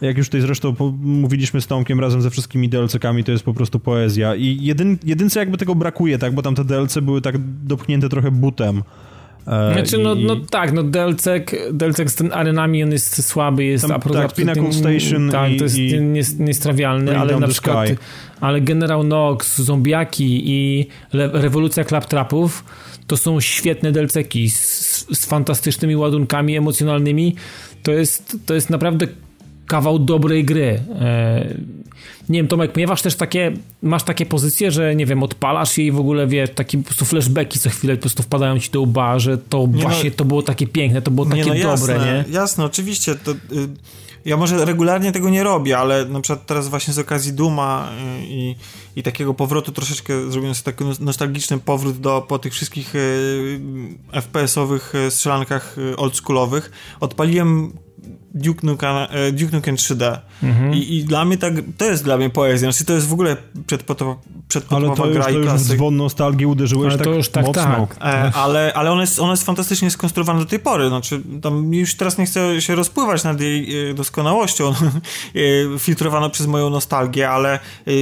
jak już tutaj zresztą mówiliśmy z Tomkiem razem ze wszystkimi DLC-kami, to jest po prostu poezja. I jedyn, jedynce jakby tego brakuje, tak? Bo tam te DLC były tak dopchnięte trochę butem. E, znaczy, no, no tak, no Delcek, Delcek z ten arenami on jest słaby, jest Tam, tak, Pinnacle Station tak, i, to jest i, niestrawialny, ale na przykład sky. ale General Nox, Zombiaki i Rewolucja Claptrapów to są świetne delceki z, z fantastycznymi ładunkami emocjonalnymi. To jest, to jest naprawdę kawał dobrej gry. Nie wiem, Tomek, miewasz też takie, masz takie pozycje, że nie wiem, odpalasz je i w ogóle, wie, takie po prostu flashbacki co chwilę po prostu wpadają ci do łba, że to nie właśnie no, to było takie piękne, to było takie no, dobre, jasne, nie? Jasne, oczywiście, to... Y ja może regularnie tego nie robię, ale na przykład teraz właśnie z okazji Duma y, i, i takiego powrotu troszeczkę zrobiłem sobie taki nostalgiczny powrót do, po tych wszystkich y, FPS-owych strzelankach oldschoolowych. Odpaliłem Duke Nukem, e, Duke Nukem 3D. Mhm. I, I, dla mnie tak, to jest dla mnie poezja. Znaczy to jest w ogóle przedpotopowa przed Ale to już, gra to już dzwon nostalgii uderzyłeś ale tak to już tak, mocno. Tak. E, ale ale ona, jest, ona jest fantastycznie skonstruowana do tej pory. Znaczy, tam już teraz nie chcę się rozpływać nad jej e, doskonałością e, filtrowaną przez moją nostalgię, ale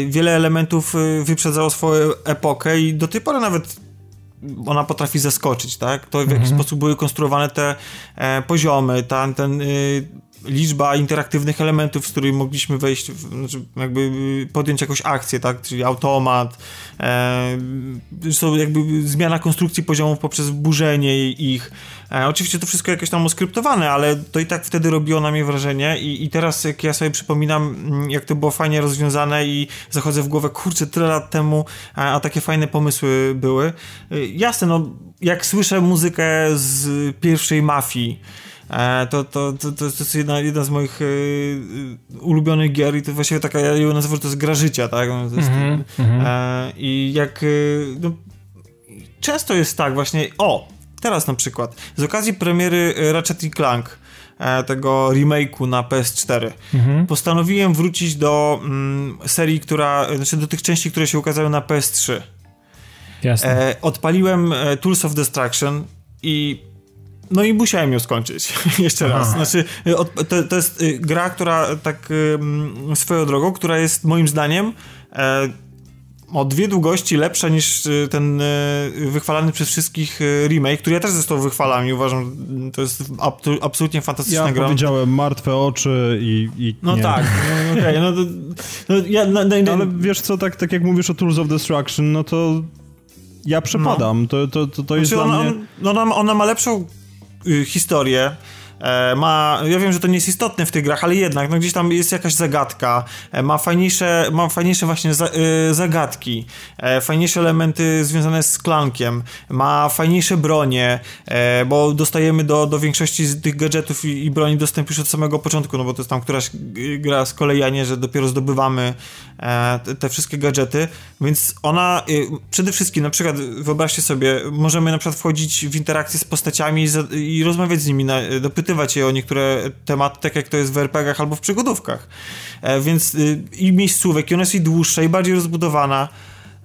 wiele elementów wyprzedzało swoją epokę i do tej pory nawet ona potrafi zaskoczyć, tak? To w jaki mhm. sposób były konstruowane te e, poziomy, ta, ten, y, liczba interaktywnych elementów, z których mogliśmy wejść, znaczy jakby podjąć jakąś akcję, tak, czyli automat, e, jakby zmiana konstrukcji poziomów poprzez burzenie ich. E, oczywiście to wszystko jakieś tam oskryptowane, ale to i tak wtedy robiło na mnie wrażenie i, i teraz jak ja sobie przypominam, mm, jak to było fajnie rozwiązane i zachodzę w głowę, kurczę, tyle lat temu, a, a takie fajne pomysły były. E, jasne, no, jak słyszę muzykę z pierwszej mafii, E, to, to, to, to, jest jedna, jedna z moich y, ulubionych gier i to właściwie taka, ja ją nazywam, to jest gra życia, tak? No, jest, mm -hmm. e, I jak no, często jest tak właśnie, o, teraz na przykład, z okazji premiery Ratchet Clank tego remake'u na PS4. Mhm. Postanowiłem wrócić do mm, serii, która, znaczy do tych części, które się ukazały na PS3. Jasne. E, odpaliłem Tools of Destruction i no i musiałem ją skończyć jeszcze raz. Znaczy, to, to jest y, gra, która tak swoją drogą, która jest moim zdaniem e, o dwie długości lepsza niż y, ten y, wychwalany przez wszystkich remake, który ja też został wychwalany i uważam, to jest absolutnie fantastyczna ja gra. Ja powiedziałem martwe oczy i, i No nie. tak, no, okay, no, to, no, ja, no, no, Ale wiesz co, tak, tak jak mówisz o Tools of Destruction, no to ja przepadam. No. To, to, to, to jest znaczy, dla ona, mnie... Ona, ona ma lepszą Y, historię. E, ma, ja wiem, że to nie jest istotne w tych grach, ale jednak, no gdzieś tam jest jakaś zagadka, e, ma fajniejsze, ma fajniejsze właśnie za, y, zagadki, fajniejsze elementy związane z klankiem, ma fajniejsze bronie, bo dostajemy do, do większości z tych gadżetów i, i broni dostęp już od samego początku, no bo to jest tam któraś gra z kolei, a nie, że dopiero zdobywamy te, wszystkie gadżety, więc ona przede wszystkim, na przykład wyobraźcie sobie, możemy na przykład wchodzić w interakcję z postaciami i, i rozmawiać z nimi, dopytywać dopytywać je o niektóre tematy, tak jak to jest w RPGach albo w przygodówkach. E, więc y, i miejscówek, i ona jest i dłuższa, i bardziej rozbudowana.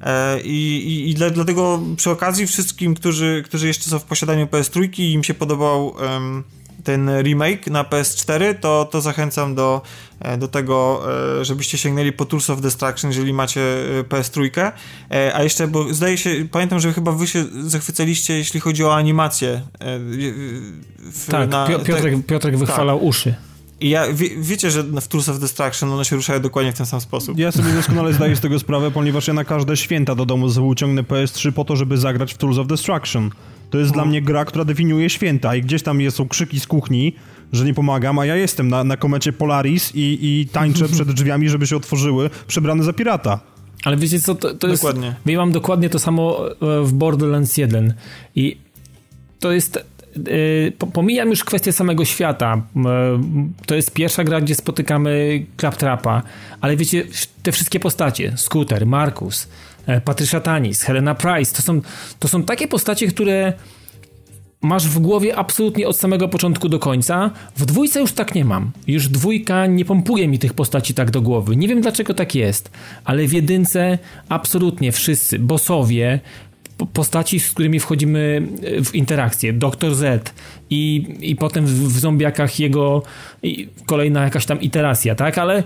E, I, i, i dlatego przy okazji wszystkim, którzy, którzy jeszcze są w posiadaniu PS3 i im się podobał um, ten remake na PS4, to, to zachęcam do, e, do tego, e, żebyście sięgnęli po Tools of Destruction, jeżeli macie e, PS3. A jeszcze, bo zdaje się, pamiętam, że chyba wy się zachwycaliście, jeśli chodzi o animację. W, tak, na, Piotrek, te, Piotrek wychwalał tak. uszy. I ja, wie, wiecie, że w Tools of Destruction one się ruszają dokładnie w ten sam sposób. Ja sobie doskonale zdaję z tego sprawę, ponieważ ja na każde święta do domu uciągnę PS3 po to, żeby zagrać w Tools of Destruction. To jest dla mnie gra, która definiuje święta i gdzieś tam są krzyki z kuchni, że nie pomagam, a ja jestem na, na komecie Polaris i, i tańczę przed drzwiami, żeby się otworzyły, przebrany za pirata. Ale wiecie co, to, to jest... Dokładnie. Ja mam dokładnie to samo e, w Borderlands 1 i to jest... Yy, pomijam już kwestię samego świata. Yy, to jest pierwsza gra, gdzie spotykamy Claptrapa, ale wiecie, te wszystkie postacie, Scooter, Markus, E, Patricia Tanis, Helena Price. To są, to są takie postacie, które masz w głowie absolutnie od samego początku do końca. W dwójce już tak nie mam. Już dwójka nie pompuje mi tych postaci tak do głowy. Nie wiem dlaczego tak jest, ale w jedynce absolutnie wszyscy, bossowie, postaci, z którymi wchodzimy w interakcję. Doktor Z i, i potem w, w zombiakach jego kolejna jakaś tam iteracja, tak? Ale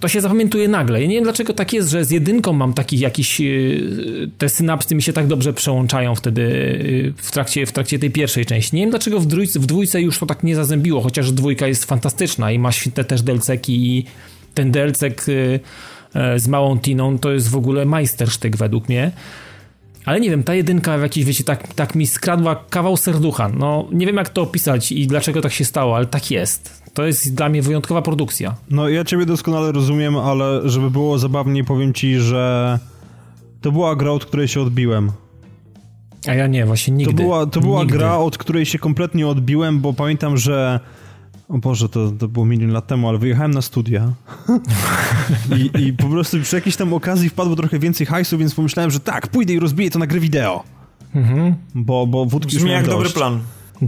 to się zapamiętuje nagle. Ja nie wiem dlaczego tak jest, że z jedynką mam taki jakiś, y, te synapsy mi się tak dobrze przełączają wtedy y, w trakcie, w trakcie tej pierwszej części. Nie wiem dlaczego w, dwójce, w dwójce już to tak nie zazębiło, chociaż dwójka jest fantastyczna i ma świetne też delceki i ten delcek y, e, z małą Tiną to jest w ogóle majstersztyk według mnie. Ale nie wiem, ta jedynka w jakiś, wiecie, tak, tak mi skradła kawał serducha. No, nie wiem jak to opisać i dlaczego tak się stało, ale tak jest. To jest dla mnie wyjątkowa produkcja. No ja ciebie doskonale rozumiem, ale żeby było zabawniej, powiem ci, że to była gra, od której się odbiłem. A ja nie, właśnie nigdy. To była, to była gra, od której się kompletnie odbiłem, bo pamiętam, że o Boże, to, to było milion lat temu, ale wyjechałem na studia I, i po prostu przy jakiejś tam okazji wpadło trochę więcej hajsu, więc pomyślałem, że tak, pójdę i rozbiję to na grę wideo. Mhm. Bo, bo wódki Brzmi jak dość. dobry plan.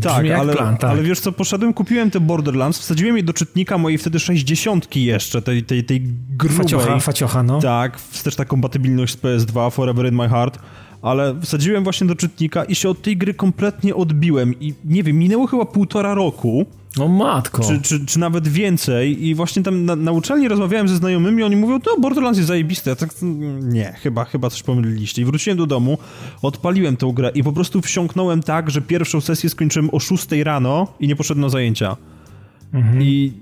Tak, ale, plan, tak. ale wiesz co, poszedłem, kupiłem te Borderlands, wsadziłem je do czytnika mojej wtedy 60 jeszcze, tej, tej, tej grubej. Faciocha, faciocha, no. Tak, wstecz kompatybilność z PS2, Forever in My Heart, ale wsadziłem właśnie do czytnika i się od tej gry kompletnie odbiłem i nie wiem, minęło chyba półtora roku, no matko. Czy, czy, czy nawet więcej. I właśnie tam na, na uczelni rozmawiałem ze znajomymi, oni mówią, no Borderlands jest zajebiste. Tak, nie, chyba, chyba coś pomyliliście. I wróciłem do domu, odpaliłem tę grę i po prostu wsiąknąłem tak, że pierwszą sesję skończyłem o 6 rano i nie poszedłem na zajęcia. Mhm. I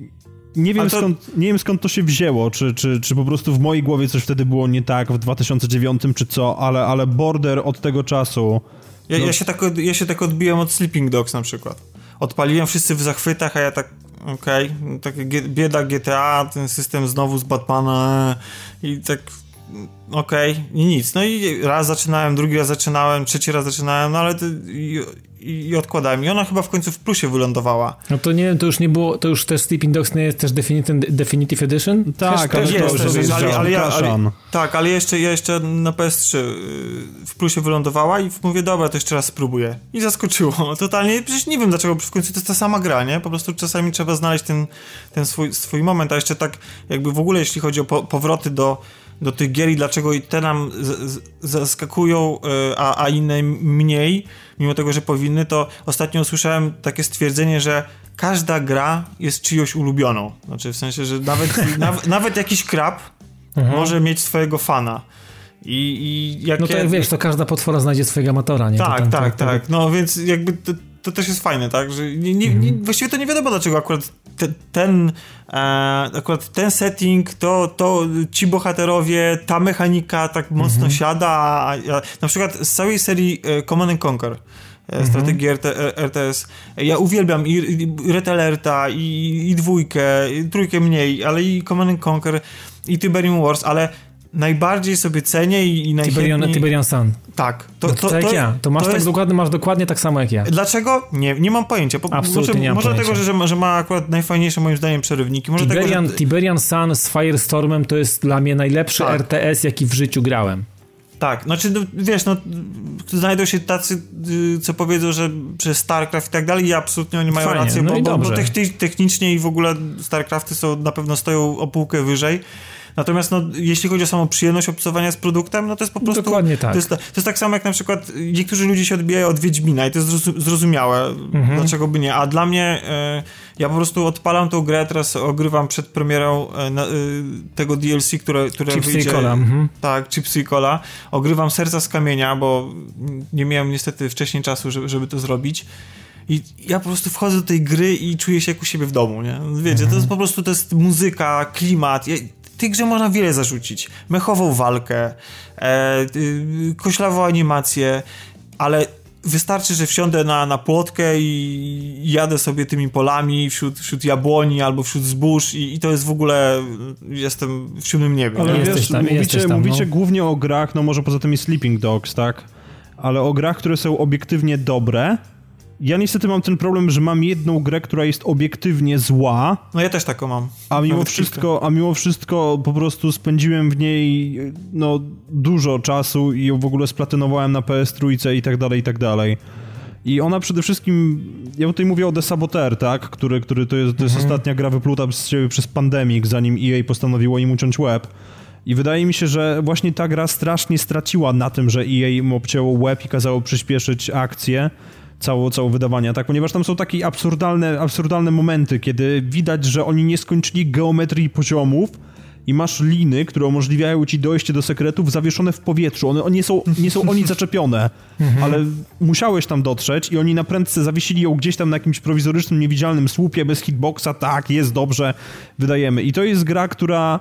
nie wiem, to... skąd, nie wiem skąd to się wzięło, czy, czy, czy po prostu w mojej głowie coś wtedy było nie tak w 2009 czy co, ale, ale Border od tego czasu... Ja, no... ja, się tak, ja się tak odbiłem od Sleeping Dogs na przykład. Odpaliłem wszyscy w zachwytach, a ja tak okej, okay, takie bieda GTA, ten system znowu z Batmana i tak okej, okay, nic. No i raz zaczynałem, drugi raz zaczynałem, trzeci raz zaczynałem, no ale to, i, i, odkładałem. I ona chyba w końcu w plusie wylądowała. No to nie, to już nie było, to już też Sleeping Dogs nie jest też Definitive, Definitive Edition? Tak, też, ale jest, też, jest, ale, ale, ja, ale, tak, ale jeszcze, ja jeszcze na PS3 y, w plusie wylądowała i mówię, dobra, to jeszcze raz spróbuję. I zaskoczyło. Totalnie, przecież nie wiem dlaczego, w końcu to jest ta sama gra, nie? Po prostu czasami trzeba znaleźć ten, ten swój, swój moment, a jeszcze tak jakby w ogóle jeśli chodzi o po, powroty do do tych gier i dlaczego te nam zaskakują, e, a, a inne mniej, mimo tego, że powinny, to ostatnio usłyszałem takie stwierdzenie, że każda gra jest czyjąś ulubioną. Znaczy w sensie, że nawet, nawet, nawet jakiś krab mhm. może mieć swojego fana. I, i jak no to jak wiesz, to każda potwora znajdzie swojego amatora, nie? Tak, tak, tak. No więc jakby to, to, też jest fajne, tak? Że nie, nie, mhm. właściwie to nie wiadomo, dlaczego akurat te, ten e, akurat ten setting, to, to ci bohaterowie, ta mechanika tak mocno mhm. siada, a, a, na przykład z całej serii e, Command and Conquer e, mhm. strategii RT, RTS. Ja uwielbiam i, Red Alerta, i, i dwójkę, i trójkę mniej, ale i Command and Conquer, i Tiberium Wars, ale najbardziej sobie cenię i, i najchętniej... Tiberian, Tiberian Sun. Tak. To, no to, to, tak jak ja. To masz, to tak jest... dokładnie, masz dokładnie tak samo jak ja. Dlaczego? Nie, nie mam pojęcia. Po, Absolutnie może, nie mam Może pojęcia. dlatego, że, że ma akurat najfajniejsze moim zdaniem przerywniki. Może Tiberian, tego, że... Tiberian Sun z Firestormem to jest dla mnie najlepszy tak. RTS, jaki w życiu grałem. Tak, znaczy no, wiesz, no znajdą się tacy, y, co powiedzą, że przez StarCraft i tak dalej i absolutnie oni mają Fajnie, rację, no bo, bo, bo technicznie i w ogóle StarCrafty są na pewno stoją o półkę wyżej. Natomiast no, jeśli chodzi o samą przyjemność obcowania z produktem, no to jest po prostu... Dokładnie tak. To jest, to jest tak samo jak na przykład niektórzy ludzie się odbijają od Wiedźmina i to jest zrozumiałe, mhm. dlaczego by nie. A dla mnie, e, ja po prostu odpalam tą grę, teraz ogrywam przed premierą e, tego DLC, które, które Chipsy wyjdzie. Cola. Mhm. Tak, Chipsy i Cola. Ogrywam Serca z Kamienia, bo nie miałem niestety wcześniej czasu, żeby, żeby to zrobić. I ja po prostu wchodzę do tej gry i czuję się jak u siebie w domu, nie? Wiecie, to jest mhm. po prostu, to jest muzyka, klimat tej grze można wiele zarzucić. Mechową walkę, e, y, koślawą animację, ale wystarczy, że wsiądę na, na płotkę i jadę sobie tymi polami wśród, wśród jabłoni albo wśród zbóż i, i to jest w ogóle, jestem w siódmym niebie. Ale wiesz, tam, mówicie, tam, mówicie no. głównie o grach, no może poza tymi Sleeping Dogs, tak? Ale o grach, które są obiektywnie dobre, ja niestety mam ten problem, że mam jedną grę, która jest obiektywnie zła. No ja też taką mam. A mimo wszystko, a mimo wszystko po prostu spędziłem w niej no, dużo czasu i ją w ogóle splatynowałem na PS3 i tak dalej, i tak dalej. I ona przede wszystkim, ja tutaj mówię o The Saboteur, tak, który, który to jest, to jest mhm. ostatnia gra wypluta z siebie przez pandemik, zanim EA postanowiło im uciąć łeb. I wydaje mi się, że właśnie ta gra strasznie straciła na tym, że EA im obcięło łeb i kazało przyspieszyć akcję cało, cało wydawania, tak? Ponieważ tam są takie absurdalne, absurdalne momenty, kiedy widać, że oni nie skończyli geometrii poziomów i masz liny, które umożliwiają ci dojście do sekretów zawieszone w powietrzu. One, one nie, są, nie są oni zaczepione, mhm. ale musiałeś tam dotrzeć i oni na prędce zawiesili ją gdzieś tam na jakimś prowizorycznym, niewidzialnym słupie bez hitboxa. Tak, jest dobrze, wydajemy. I to jest gra, która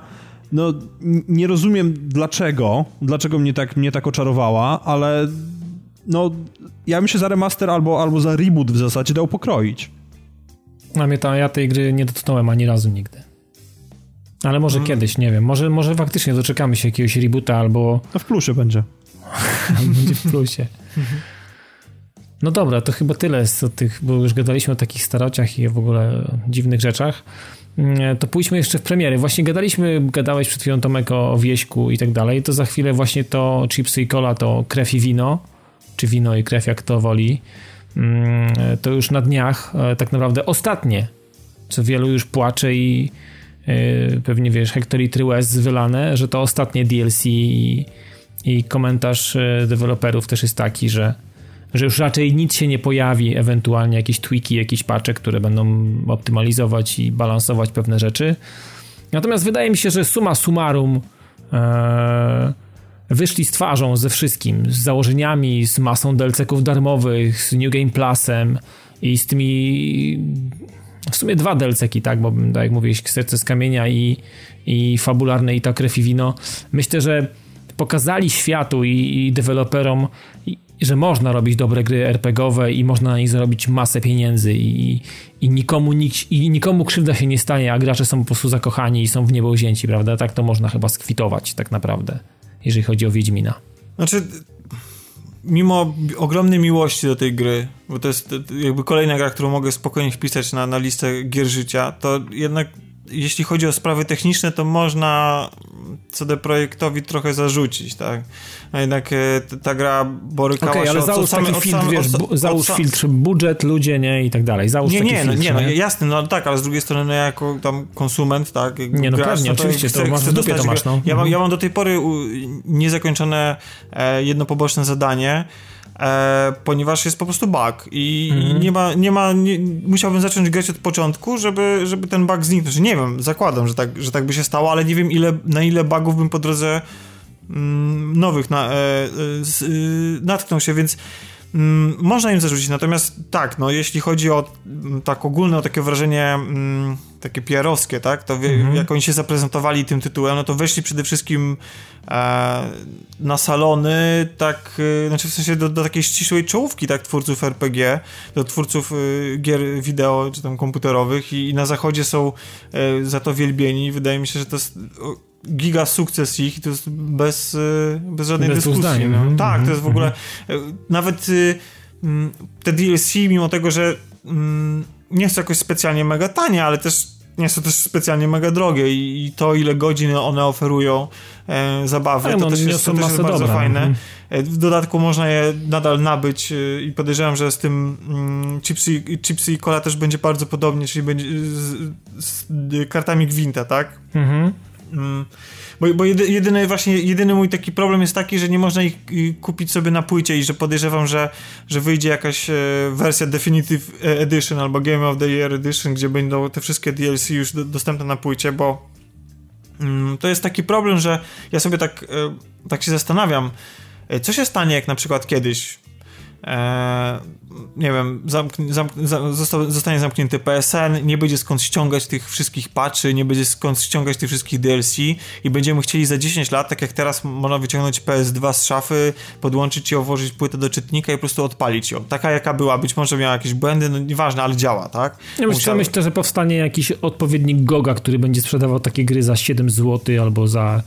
no, nie rozumiem dlaczego, dlaczego mnie tak, mnie tak oczarowała, ale no, ja bym się za remaster albo, albo za reboot w zasadzie dał pokroić. A mnie ta, ja tej gry nie dotknąłem ani razu nigdy. Ale może hmm. kiedyś, nie wiem. Może, może faktycznie doczekamy się jakiegoś reboota albo... No w plusie będzie. będzie w plusie. No dobra, to chyba tyle z tych, bo już gadaliśmy o takich starociach i w ogóle dziwnych rzeczach. Mm, to pójdźmy jeszcze w premiery. Właśnie gadaliśmy, gadałeś przed chwilą Tomek o wieśku i tak dalej, to za chwilę właśnie to chipsy i cola, to krew i wino czy wino i krew, jak to woli, mm, to już na dniach e, tak naprawdę ostatnie, co wielu już płacze i e, pewnie wiesz, hektolitry łez wylane, że to ostatnie DLC i, i komentarz e, deweloperów też jest taki, że, że już raczej nic się nie pojawi, ewentualnie jakieś tweaki, jakieś patche, które będą optymalizować i balansować pewne rzeczy. Natomiast wydaje mi się, że suma summarum wyszli z twarzą ze wszystkim, z założeniami, z masą DLC-ków darmowych, z New Game Plusem i z tymi w sumie dwa DLC-ki, tak, bo tak jak mówiłeś, Serce z Kamienia i, i fabularne i ta Krew i Wino. Myślę, że pokazali światu i, i deweloperom, że można robić dobre gry RPGowe i można na nich zarobić masę pieniędzy i, i, nikomu, nik, i nikomu krzywda się nie stanie, a gracze są po prostu zakochani i są w niebo wzięci, prawda? Tak to można chyba skwitować tak naprawdę, jeżeli chodzi o Wiedźmina. Znaczy, mimo ogromnej miłości do tej gry, bo to jest jakby kolejna gra, którą mogę spokojnie wpisać na, na listę gier życia, to jednak jeśli chodzi o sprawy techniczne, to można CD Projektowi trochę zarzucić, tak? A jednak e, ta gra borykała okay, się ale od, załóż od same, taki filtr, wiesz, od, załóż od, filtr budżet, ludzie, nie, i tak dalej. Załóż nie, taki nie, filtr, no, nie, no, nie? jasne, no tak, ale z drugiej strony no, jako tam konsument, tak? Nie, no pewnie, no, to oczywiście, chcę, to masz w dupie to masz, no. Ja, mam, mhm. ja mam do tej pory niezakończone e, jedno poboczne zadanie, E, ponieważ jest po prostu bug i, mm. i nie ma, nie ma nie, musiałbym zacząć grać od początku, żeby, żeby ten bug zniknął. Znaczy, nie wiem, zakładam, że tak, że tak by się stało, ale nie wiem ile, na ile bugów bym po drodze mm, nowych na, e, e, natknął się, więc mm, można im zarzucić, natomiast tak, no jeśli chodzi o tak ogólne, o takie wrażenie mm, takie PR-owskie, tak, to wie, mm -hmm. jak oni się zaprezentowali tym tytułem, no to weszli przede wszystkim na salony, tak, e, znaczy w sensie do, do, takiej ścisłej czołówki, tak, twórców RPG, do twórców e, gier wideo, czy tam komputerowych i, i na zachodzie są e, za to wielbieni, wydaje mi się, że to jest giga sukces ich i to jest bez, bez żadnej bez dyskusji. No. Mm -hmm. Tak, to jest w ogóle nawet te DLC, mimo tego, że nie są jakoś specjalnie mega tanie, ale też nie są też specjalnie mega drogie i, i to, ile godzin one oferują e, zabawy, Ale to no, też jest, to też jest bardzo dobra. fajne. Mhm. W dodatku można je nadal nabyć e, i podejrzewam, że z tym mm, chipsy, chipsy i cola też będzie bardzo podobnie, czyli będzie z, z, z kartami Gwinta, tak? Mhm. Mm. Bo, bo jedyny właśnie, jedyny mój taki problem jest taki, że nie można ich kupić sobie na płycie i że podejrzewam, że, że wyjdzie jakaś e, wersja Definitive Edition albo Game of the Year Edition, gdzie będą te wszystkie DLC już do, dostępne na płycie, bo mm, to jest taki problem, że ja sobie tak, e, tak się zastanawiam, e, co się stanie, jak na przykład kiedyś e, nie wiem, zostanie zamknięty PSN, nie będzie skąd ściągać tych wszystkich patchy, nie będzie skąd ściągać tych wszystkich DLC i będziemy chcieli za 10 lat, tak jak teraz można wyciągnąć PS2 z szafy, podłączyć ją, włożyć płytę do czytnika i po prostu odpalić ją. Taka jaka była, być może miała jakieś błędy, no nieważne, ale działa, tak? Ja myślę, myślę, że powstanie jakiś odpowiednik Goga, który będzie sprzedawał takie gry za 7 zł albo za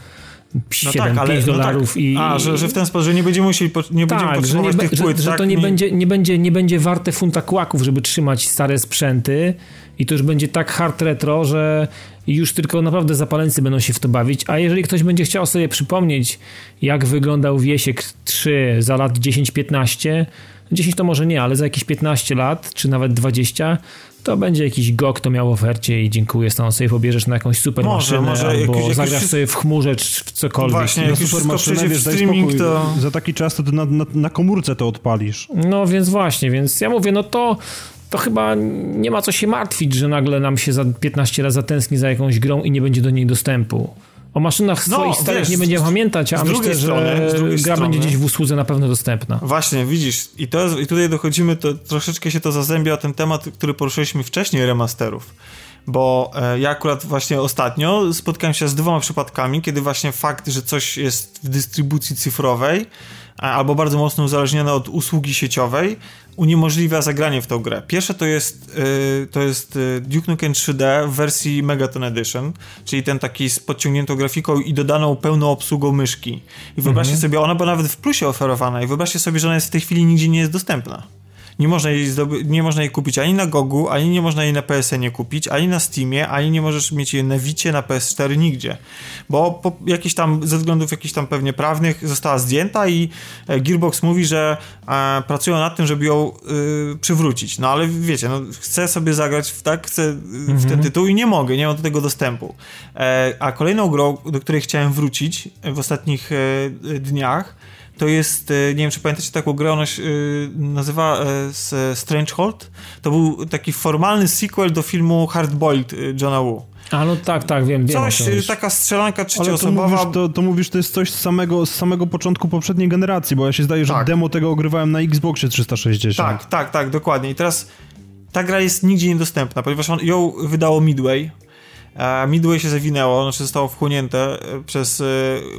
7, no tak, 5 dolarów no tak. i... A, że, że w ten sposób, że nie będziemy musieli, nie tak, będziemy potrzebować że nie, tych płyt, że, tak? że to nie, nie, będzie, nie, będzie, nie będzie warte funta kłaków, żeby trzymać stare sprzęty i to już będzie tak hard retro, że już tylko naprawdę zapaleńcy będą się w to bawić, a jeżeli ktoś będzie chciał sobie przypomnieć, jak wyglądał Wiesiek 3 za lat 10-15, 10 to może nie, ale za jakieś 15 lat, czy nawet 20, to będzie jakiś GOG, to miał ofercie i dziękuję, stąd sobie pobierzesz na jakąś super może, maszynę, może albo jakiś, zagrasz jakiś... sobie w chmurze czy w cokolwiek. Właśnie, no, super maszynę, wiesz, streaming to... Za taki czas to ty na, na, na komórce to odpalisz. No więc właśnie, więc ja mówię, no to to chyba nie ma co się martwić, że nagle nam się za 15 razy zatęskni za jakąś grą i nie będzie do niej dostępu. O maszynach no, swoich starych wiesz, nie będziemy pamiętać, a myślę, strony, że gra strony. będzie gdzieś w usłudze na pewno dostępna. Właśnie, widzisz, i, to, i tutaj dochodzimy, to troszeczkę się to zazębia o ten temat, który poruszyliśmy wcześniej, remasterów. Bo e, ja akurat właśnie ostatnio spotkałem się z dwoma przypadkami, kiedy właśnie fakt, że coś jest w dystrybucji cyfrowej, albo bardzo mocno uzależnione od usługi sieciowej, uniemożliwia zagranie w tą grę. Pierwsze to jest, yy, to jest y, Duke Nukem 3D w wersji Megaton Edition, czyli ten taki z podciągniętą grafiką i dodaną pełną obsługą myszki. I wyobraźcie mhm. sobie, ona była nawet w plusie oferowana i wyobraźcie sobie, że ona jest w tej chwili nigdzie nie jest dostępna. Nie można, jej nie można jej kupić ani na Gogu, ani nie można jej na PSN-ie kupić, ani na Steamie, ani nie możesz mieć jej na Vicie, na PS4, nigdzie. Bo po jakiś tam, ze względów jakichś tam pewnie prawnych została zdjęta i e, Gearbox mówi, że e, pracują nad tym, żeby ją e, przywrócić. No ale wiecie, no, chcę sobie zagrać w, tak, chcę w mhm. ten tytuł i nie mogę, nie mam do tego dostępu. E, a kolejną grą, do której chciałem wrócić w ostatnich e, dniach, to jest, e, nie wiem czy pamiętacie taką grę, ona się nazywa Strangehold. To był taki formalny sequel do filmu Hardboiled Johna Woo. A no tak, tak, wiem. wiem coś, taka strzelanka trzecioosobowa. Ale to mówisz, to, to mówisz, to jest coś z samego, z samego początku poprzedniej generacji, bo ja się zdaje, że tak. demo tego ogrywałem na Xboxie 360. Tak, tak, tak, dokładnie. I teraz ta gra jest nigdzie niedostępna, ponieważ on, ją wydało Midway. Midway się zawinęło, znaczy zostało wchłonięte e, przez e,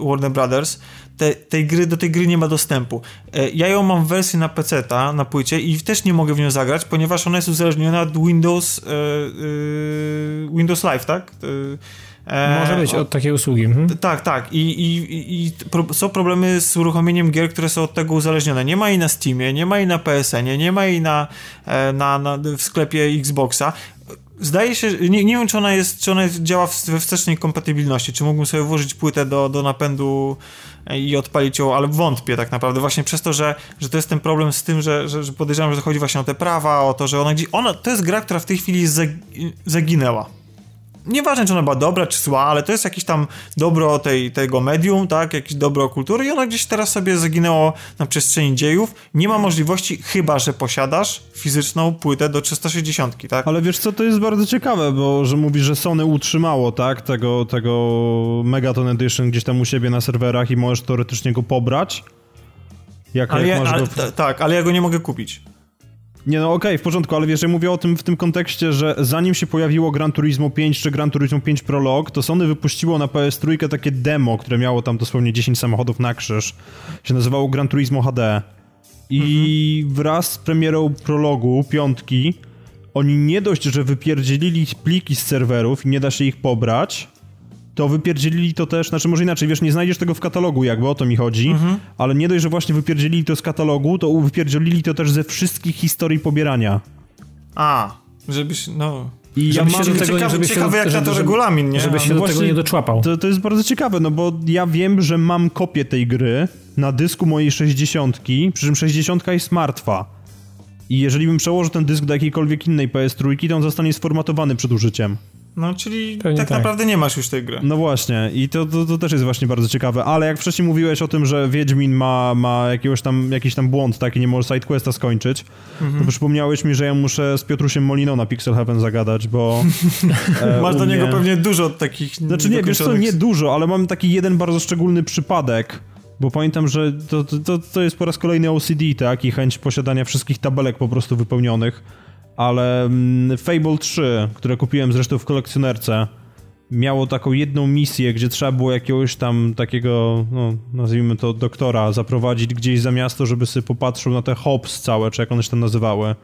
Warner Brothers. Te, tej gry, do tej gry nie ma dostępu. E, ja ją mam w wersji na PC, na płycie i też nie mogę w nią zagrać, ponieważ ona jest uzależniona od Windows Windows Live, tak? Może być od takiej usługi. Mhm. Tak, tak. I, i, i pro, są problemy z uruchomieniem gier, które są od tego uzależnione. Nie ma jej na Steamie, nie ma jej na PSN-ie, nie ma jej na, na, na, w sklepie Xboxa. Zdaje się, nie, nie wiem czy ona jest, czy ona działa we wstecznej kompatybilności, czy mógłbym sobie włożyć płytę do, do napędu i odpalić ją, ale wątpię tak naprawdę, właśnie przez to, że, że to jest ten problem z tym, że, że, że podejrzewam, że chodzi właśnie o te prawa, o to, że ona, ona to jest gra, która w tej chwili zaginęła nieważne, czy ona była dobra, czy zła, ale to jest jakieś tam dobro tej, tego medium, tak, jakieś dobro kultury i ona gdzieś teraz sobie zaginęło na przestrzeni dziejów. Nie ma możliwości, chyba, że posiadasz fizyczną płytę do 360, tak? Ale wiesz co, to jest bardzo ciekawe, bo że mówisz, że Sony utrzymało, tak, tego, tego Megaton Edition gdzieś tam u siebie na serwerach i możesz teoretycznie go pobrać. Jak, ale jak ja, ale, go... Tak, ale ja go nie mogę kupić. Nie no okej, okay, w porządku, ale wiesz, ja mówię o tym w tym kontekście, że zanim się pojawiło Gran Turismo 5 czy Gran Turismo 5 Prolog, to Sony wypuściło na PS3 takie demo, które miało tam dosłownie 10 samochodów na krzyż. Się nazywało Gran Turismo HD. I mhm. wraz z premierą prologu, piątki, oni nie dość, że wypierdzielili pliki z serwerów i nie da się ich pobrać, to wypierdzielili to też, znaczy może inaczej, wiesz, nie znajdziesz tego w katalogu, jakby o to mi chodzi, mhm. ale nie dość, że właśnie wypierdzielili to z katalogu, to wypierdzielili to też ze wszystkich historii pobierania. A, żebyś, no... I ja mam tego, ciekawe, żeby ciekawe się, jak na to regulamin, nie? Żeby się no do tego nie doczłapał. To, to jest bardzo ciekawe, no bo ja wiem, że mam kopię tej gry na dysku mojej 60, przy czym 60 jest martwa. I jeżeli bym przełożył ten dysk do jakiejkolwiek innej PS3, to on zostanie sformatowany przed użyciem. No, czyli tak, tak, naprawdę nie masz już tej gry. No właśnie, i to, to, to, też jest właśnie bardzo ciekawe, ale jak wcześniej mówiłeś o tym, że Wiedźmin ma, ma jakiegoś tam, jakiś tam błąd, tak, i nie może sidequesta skończyć, mhm. to przypomniałeś mi, że ja muszę z Piotrusiem Molino na Pixel Heaven zagadać, bo... E, Masz do mnie... niego pewnie dużo takich Znaczy nie, wiesz co, nie dużo, ale mam taki jeden bardzo szczególny przypadek, bo pamiętam, że to, to, to jest po raz kolejny OCD, tak, i chęć posiadania wszystkich tabelek po prostu wypełnionych ale mm, Fable 3, które kupiłem zresztą w kolekcjonerce, miało taką jedną misję, gdzie trzeba było jakiegoś tam takiego, no, nazwijmy to doktora, zaprowadzić gdzieś za miasto, żeby sobie popatrzył na te hops całe, czy jak one się tam nazywały.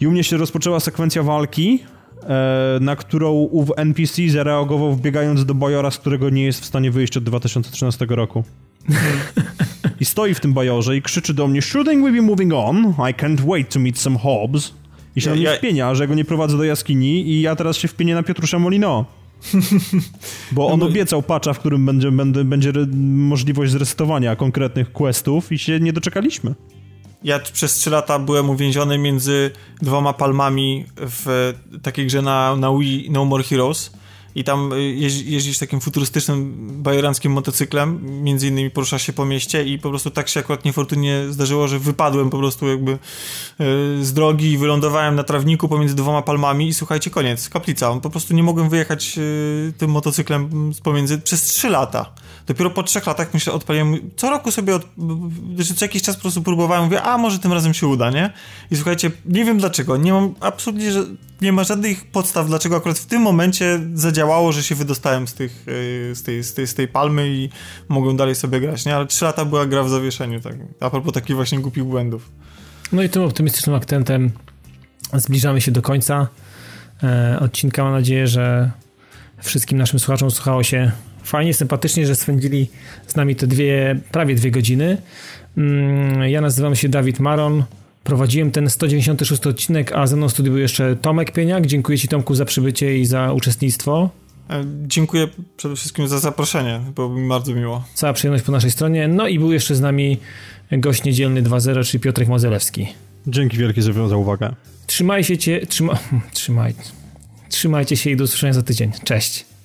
I u mnie się rozpoczęła sekwencja walki, e, na którą ów NPC zareagował wbiegając do bajora, z którego nie jest w stanie wyjść od 2013 roku. I stoi w tym bajorze i krzyczy do mnie Shooting will be moving on, I can't wait to meet some hobs. I się ja, na mnie ja... wpienia, że go nie prowadzę do jaskini i ja teraz się wpienię na Piotrusza Molino. Bo on no obiecał patcha, w którym będzie, będzie, będzie możliwość zresetowania konkretnych questów i się nie doczekaliśmy. Ja przez 3 lata byłem uwięziony między dwoma palmami w takiej grze na, na Wii No More Heroes i tam y, jeździsz takim futurystycznym bajeranckim motocyklem, między innymi poruszasz się po mieście i po prostu tak się akurat niefortunnie zdarzyło, że wypadłem po prostu jakby y, z drogi i wylądowałem na trawniku pomiędzy dwoma palmami i słuchajcie, koniec, kaplica. Po prostu nie mogłem wyjechać y, tym motocyklem pomiędzy przez trzy lata. Dopiero po trzech latach myślę, odpaliłem, co roku sobie, od, znaczy co jakiś czas po prostu próbowałem, mówię, a może tym razem się uda, nie? I słuchajcie, nie wiem dlaczego, nie mam absolutnie, nie ma żadnych podstaw, dlaczego akurat w tym momencie zadziałało, że się wydostałem z, tych, e, z, tej, z, tej, z tej palmy i mogłem dalej sobie grać, nie? Ale trzy lata była gra w zawieszeniu, tak? A propos takich właśnie głupich błędów. No i tym optymistycznym akcentem zbliżamy się do końca e, odcinka. Mam nadzieję, że wszystkim naszym słuchaczom słuchało się fajnie, sympatycznie, że spędzili z nami te dwie, prawie dwie godziny. Mm, ja nazywam się Dawid Maron. Prowadziłem ten 196 odcinek, a ze mną w studiu był jeszcze Tomek Pieniak. Dziękuję Ci Tomku za przybycie i za uczestnictwo. E, dziękuję przede wszystkim za zaproszenie, było mi bardzo miło. Cała przyjemność po naszej stronie. No i był jeszcze z nami gość niedzielny 2.0, czyli Piotrek Mozelewski. Dzięki wielkie za uwagę. Trzymajcie się, trzyma, trzymaj, trzymajcie się i do usłyszenia za tydzień. Cześć.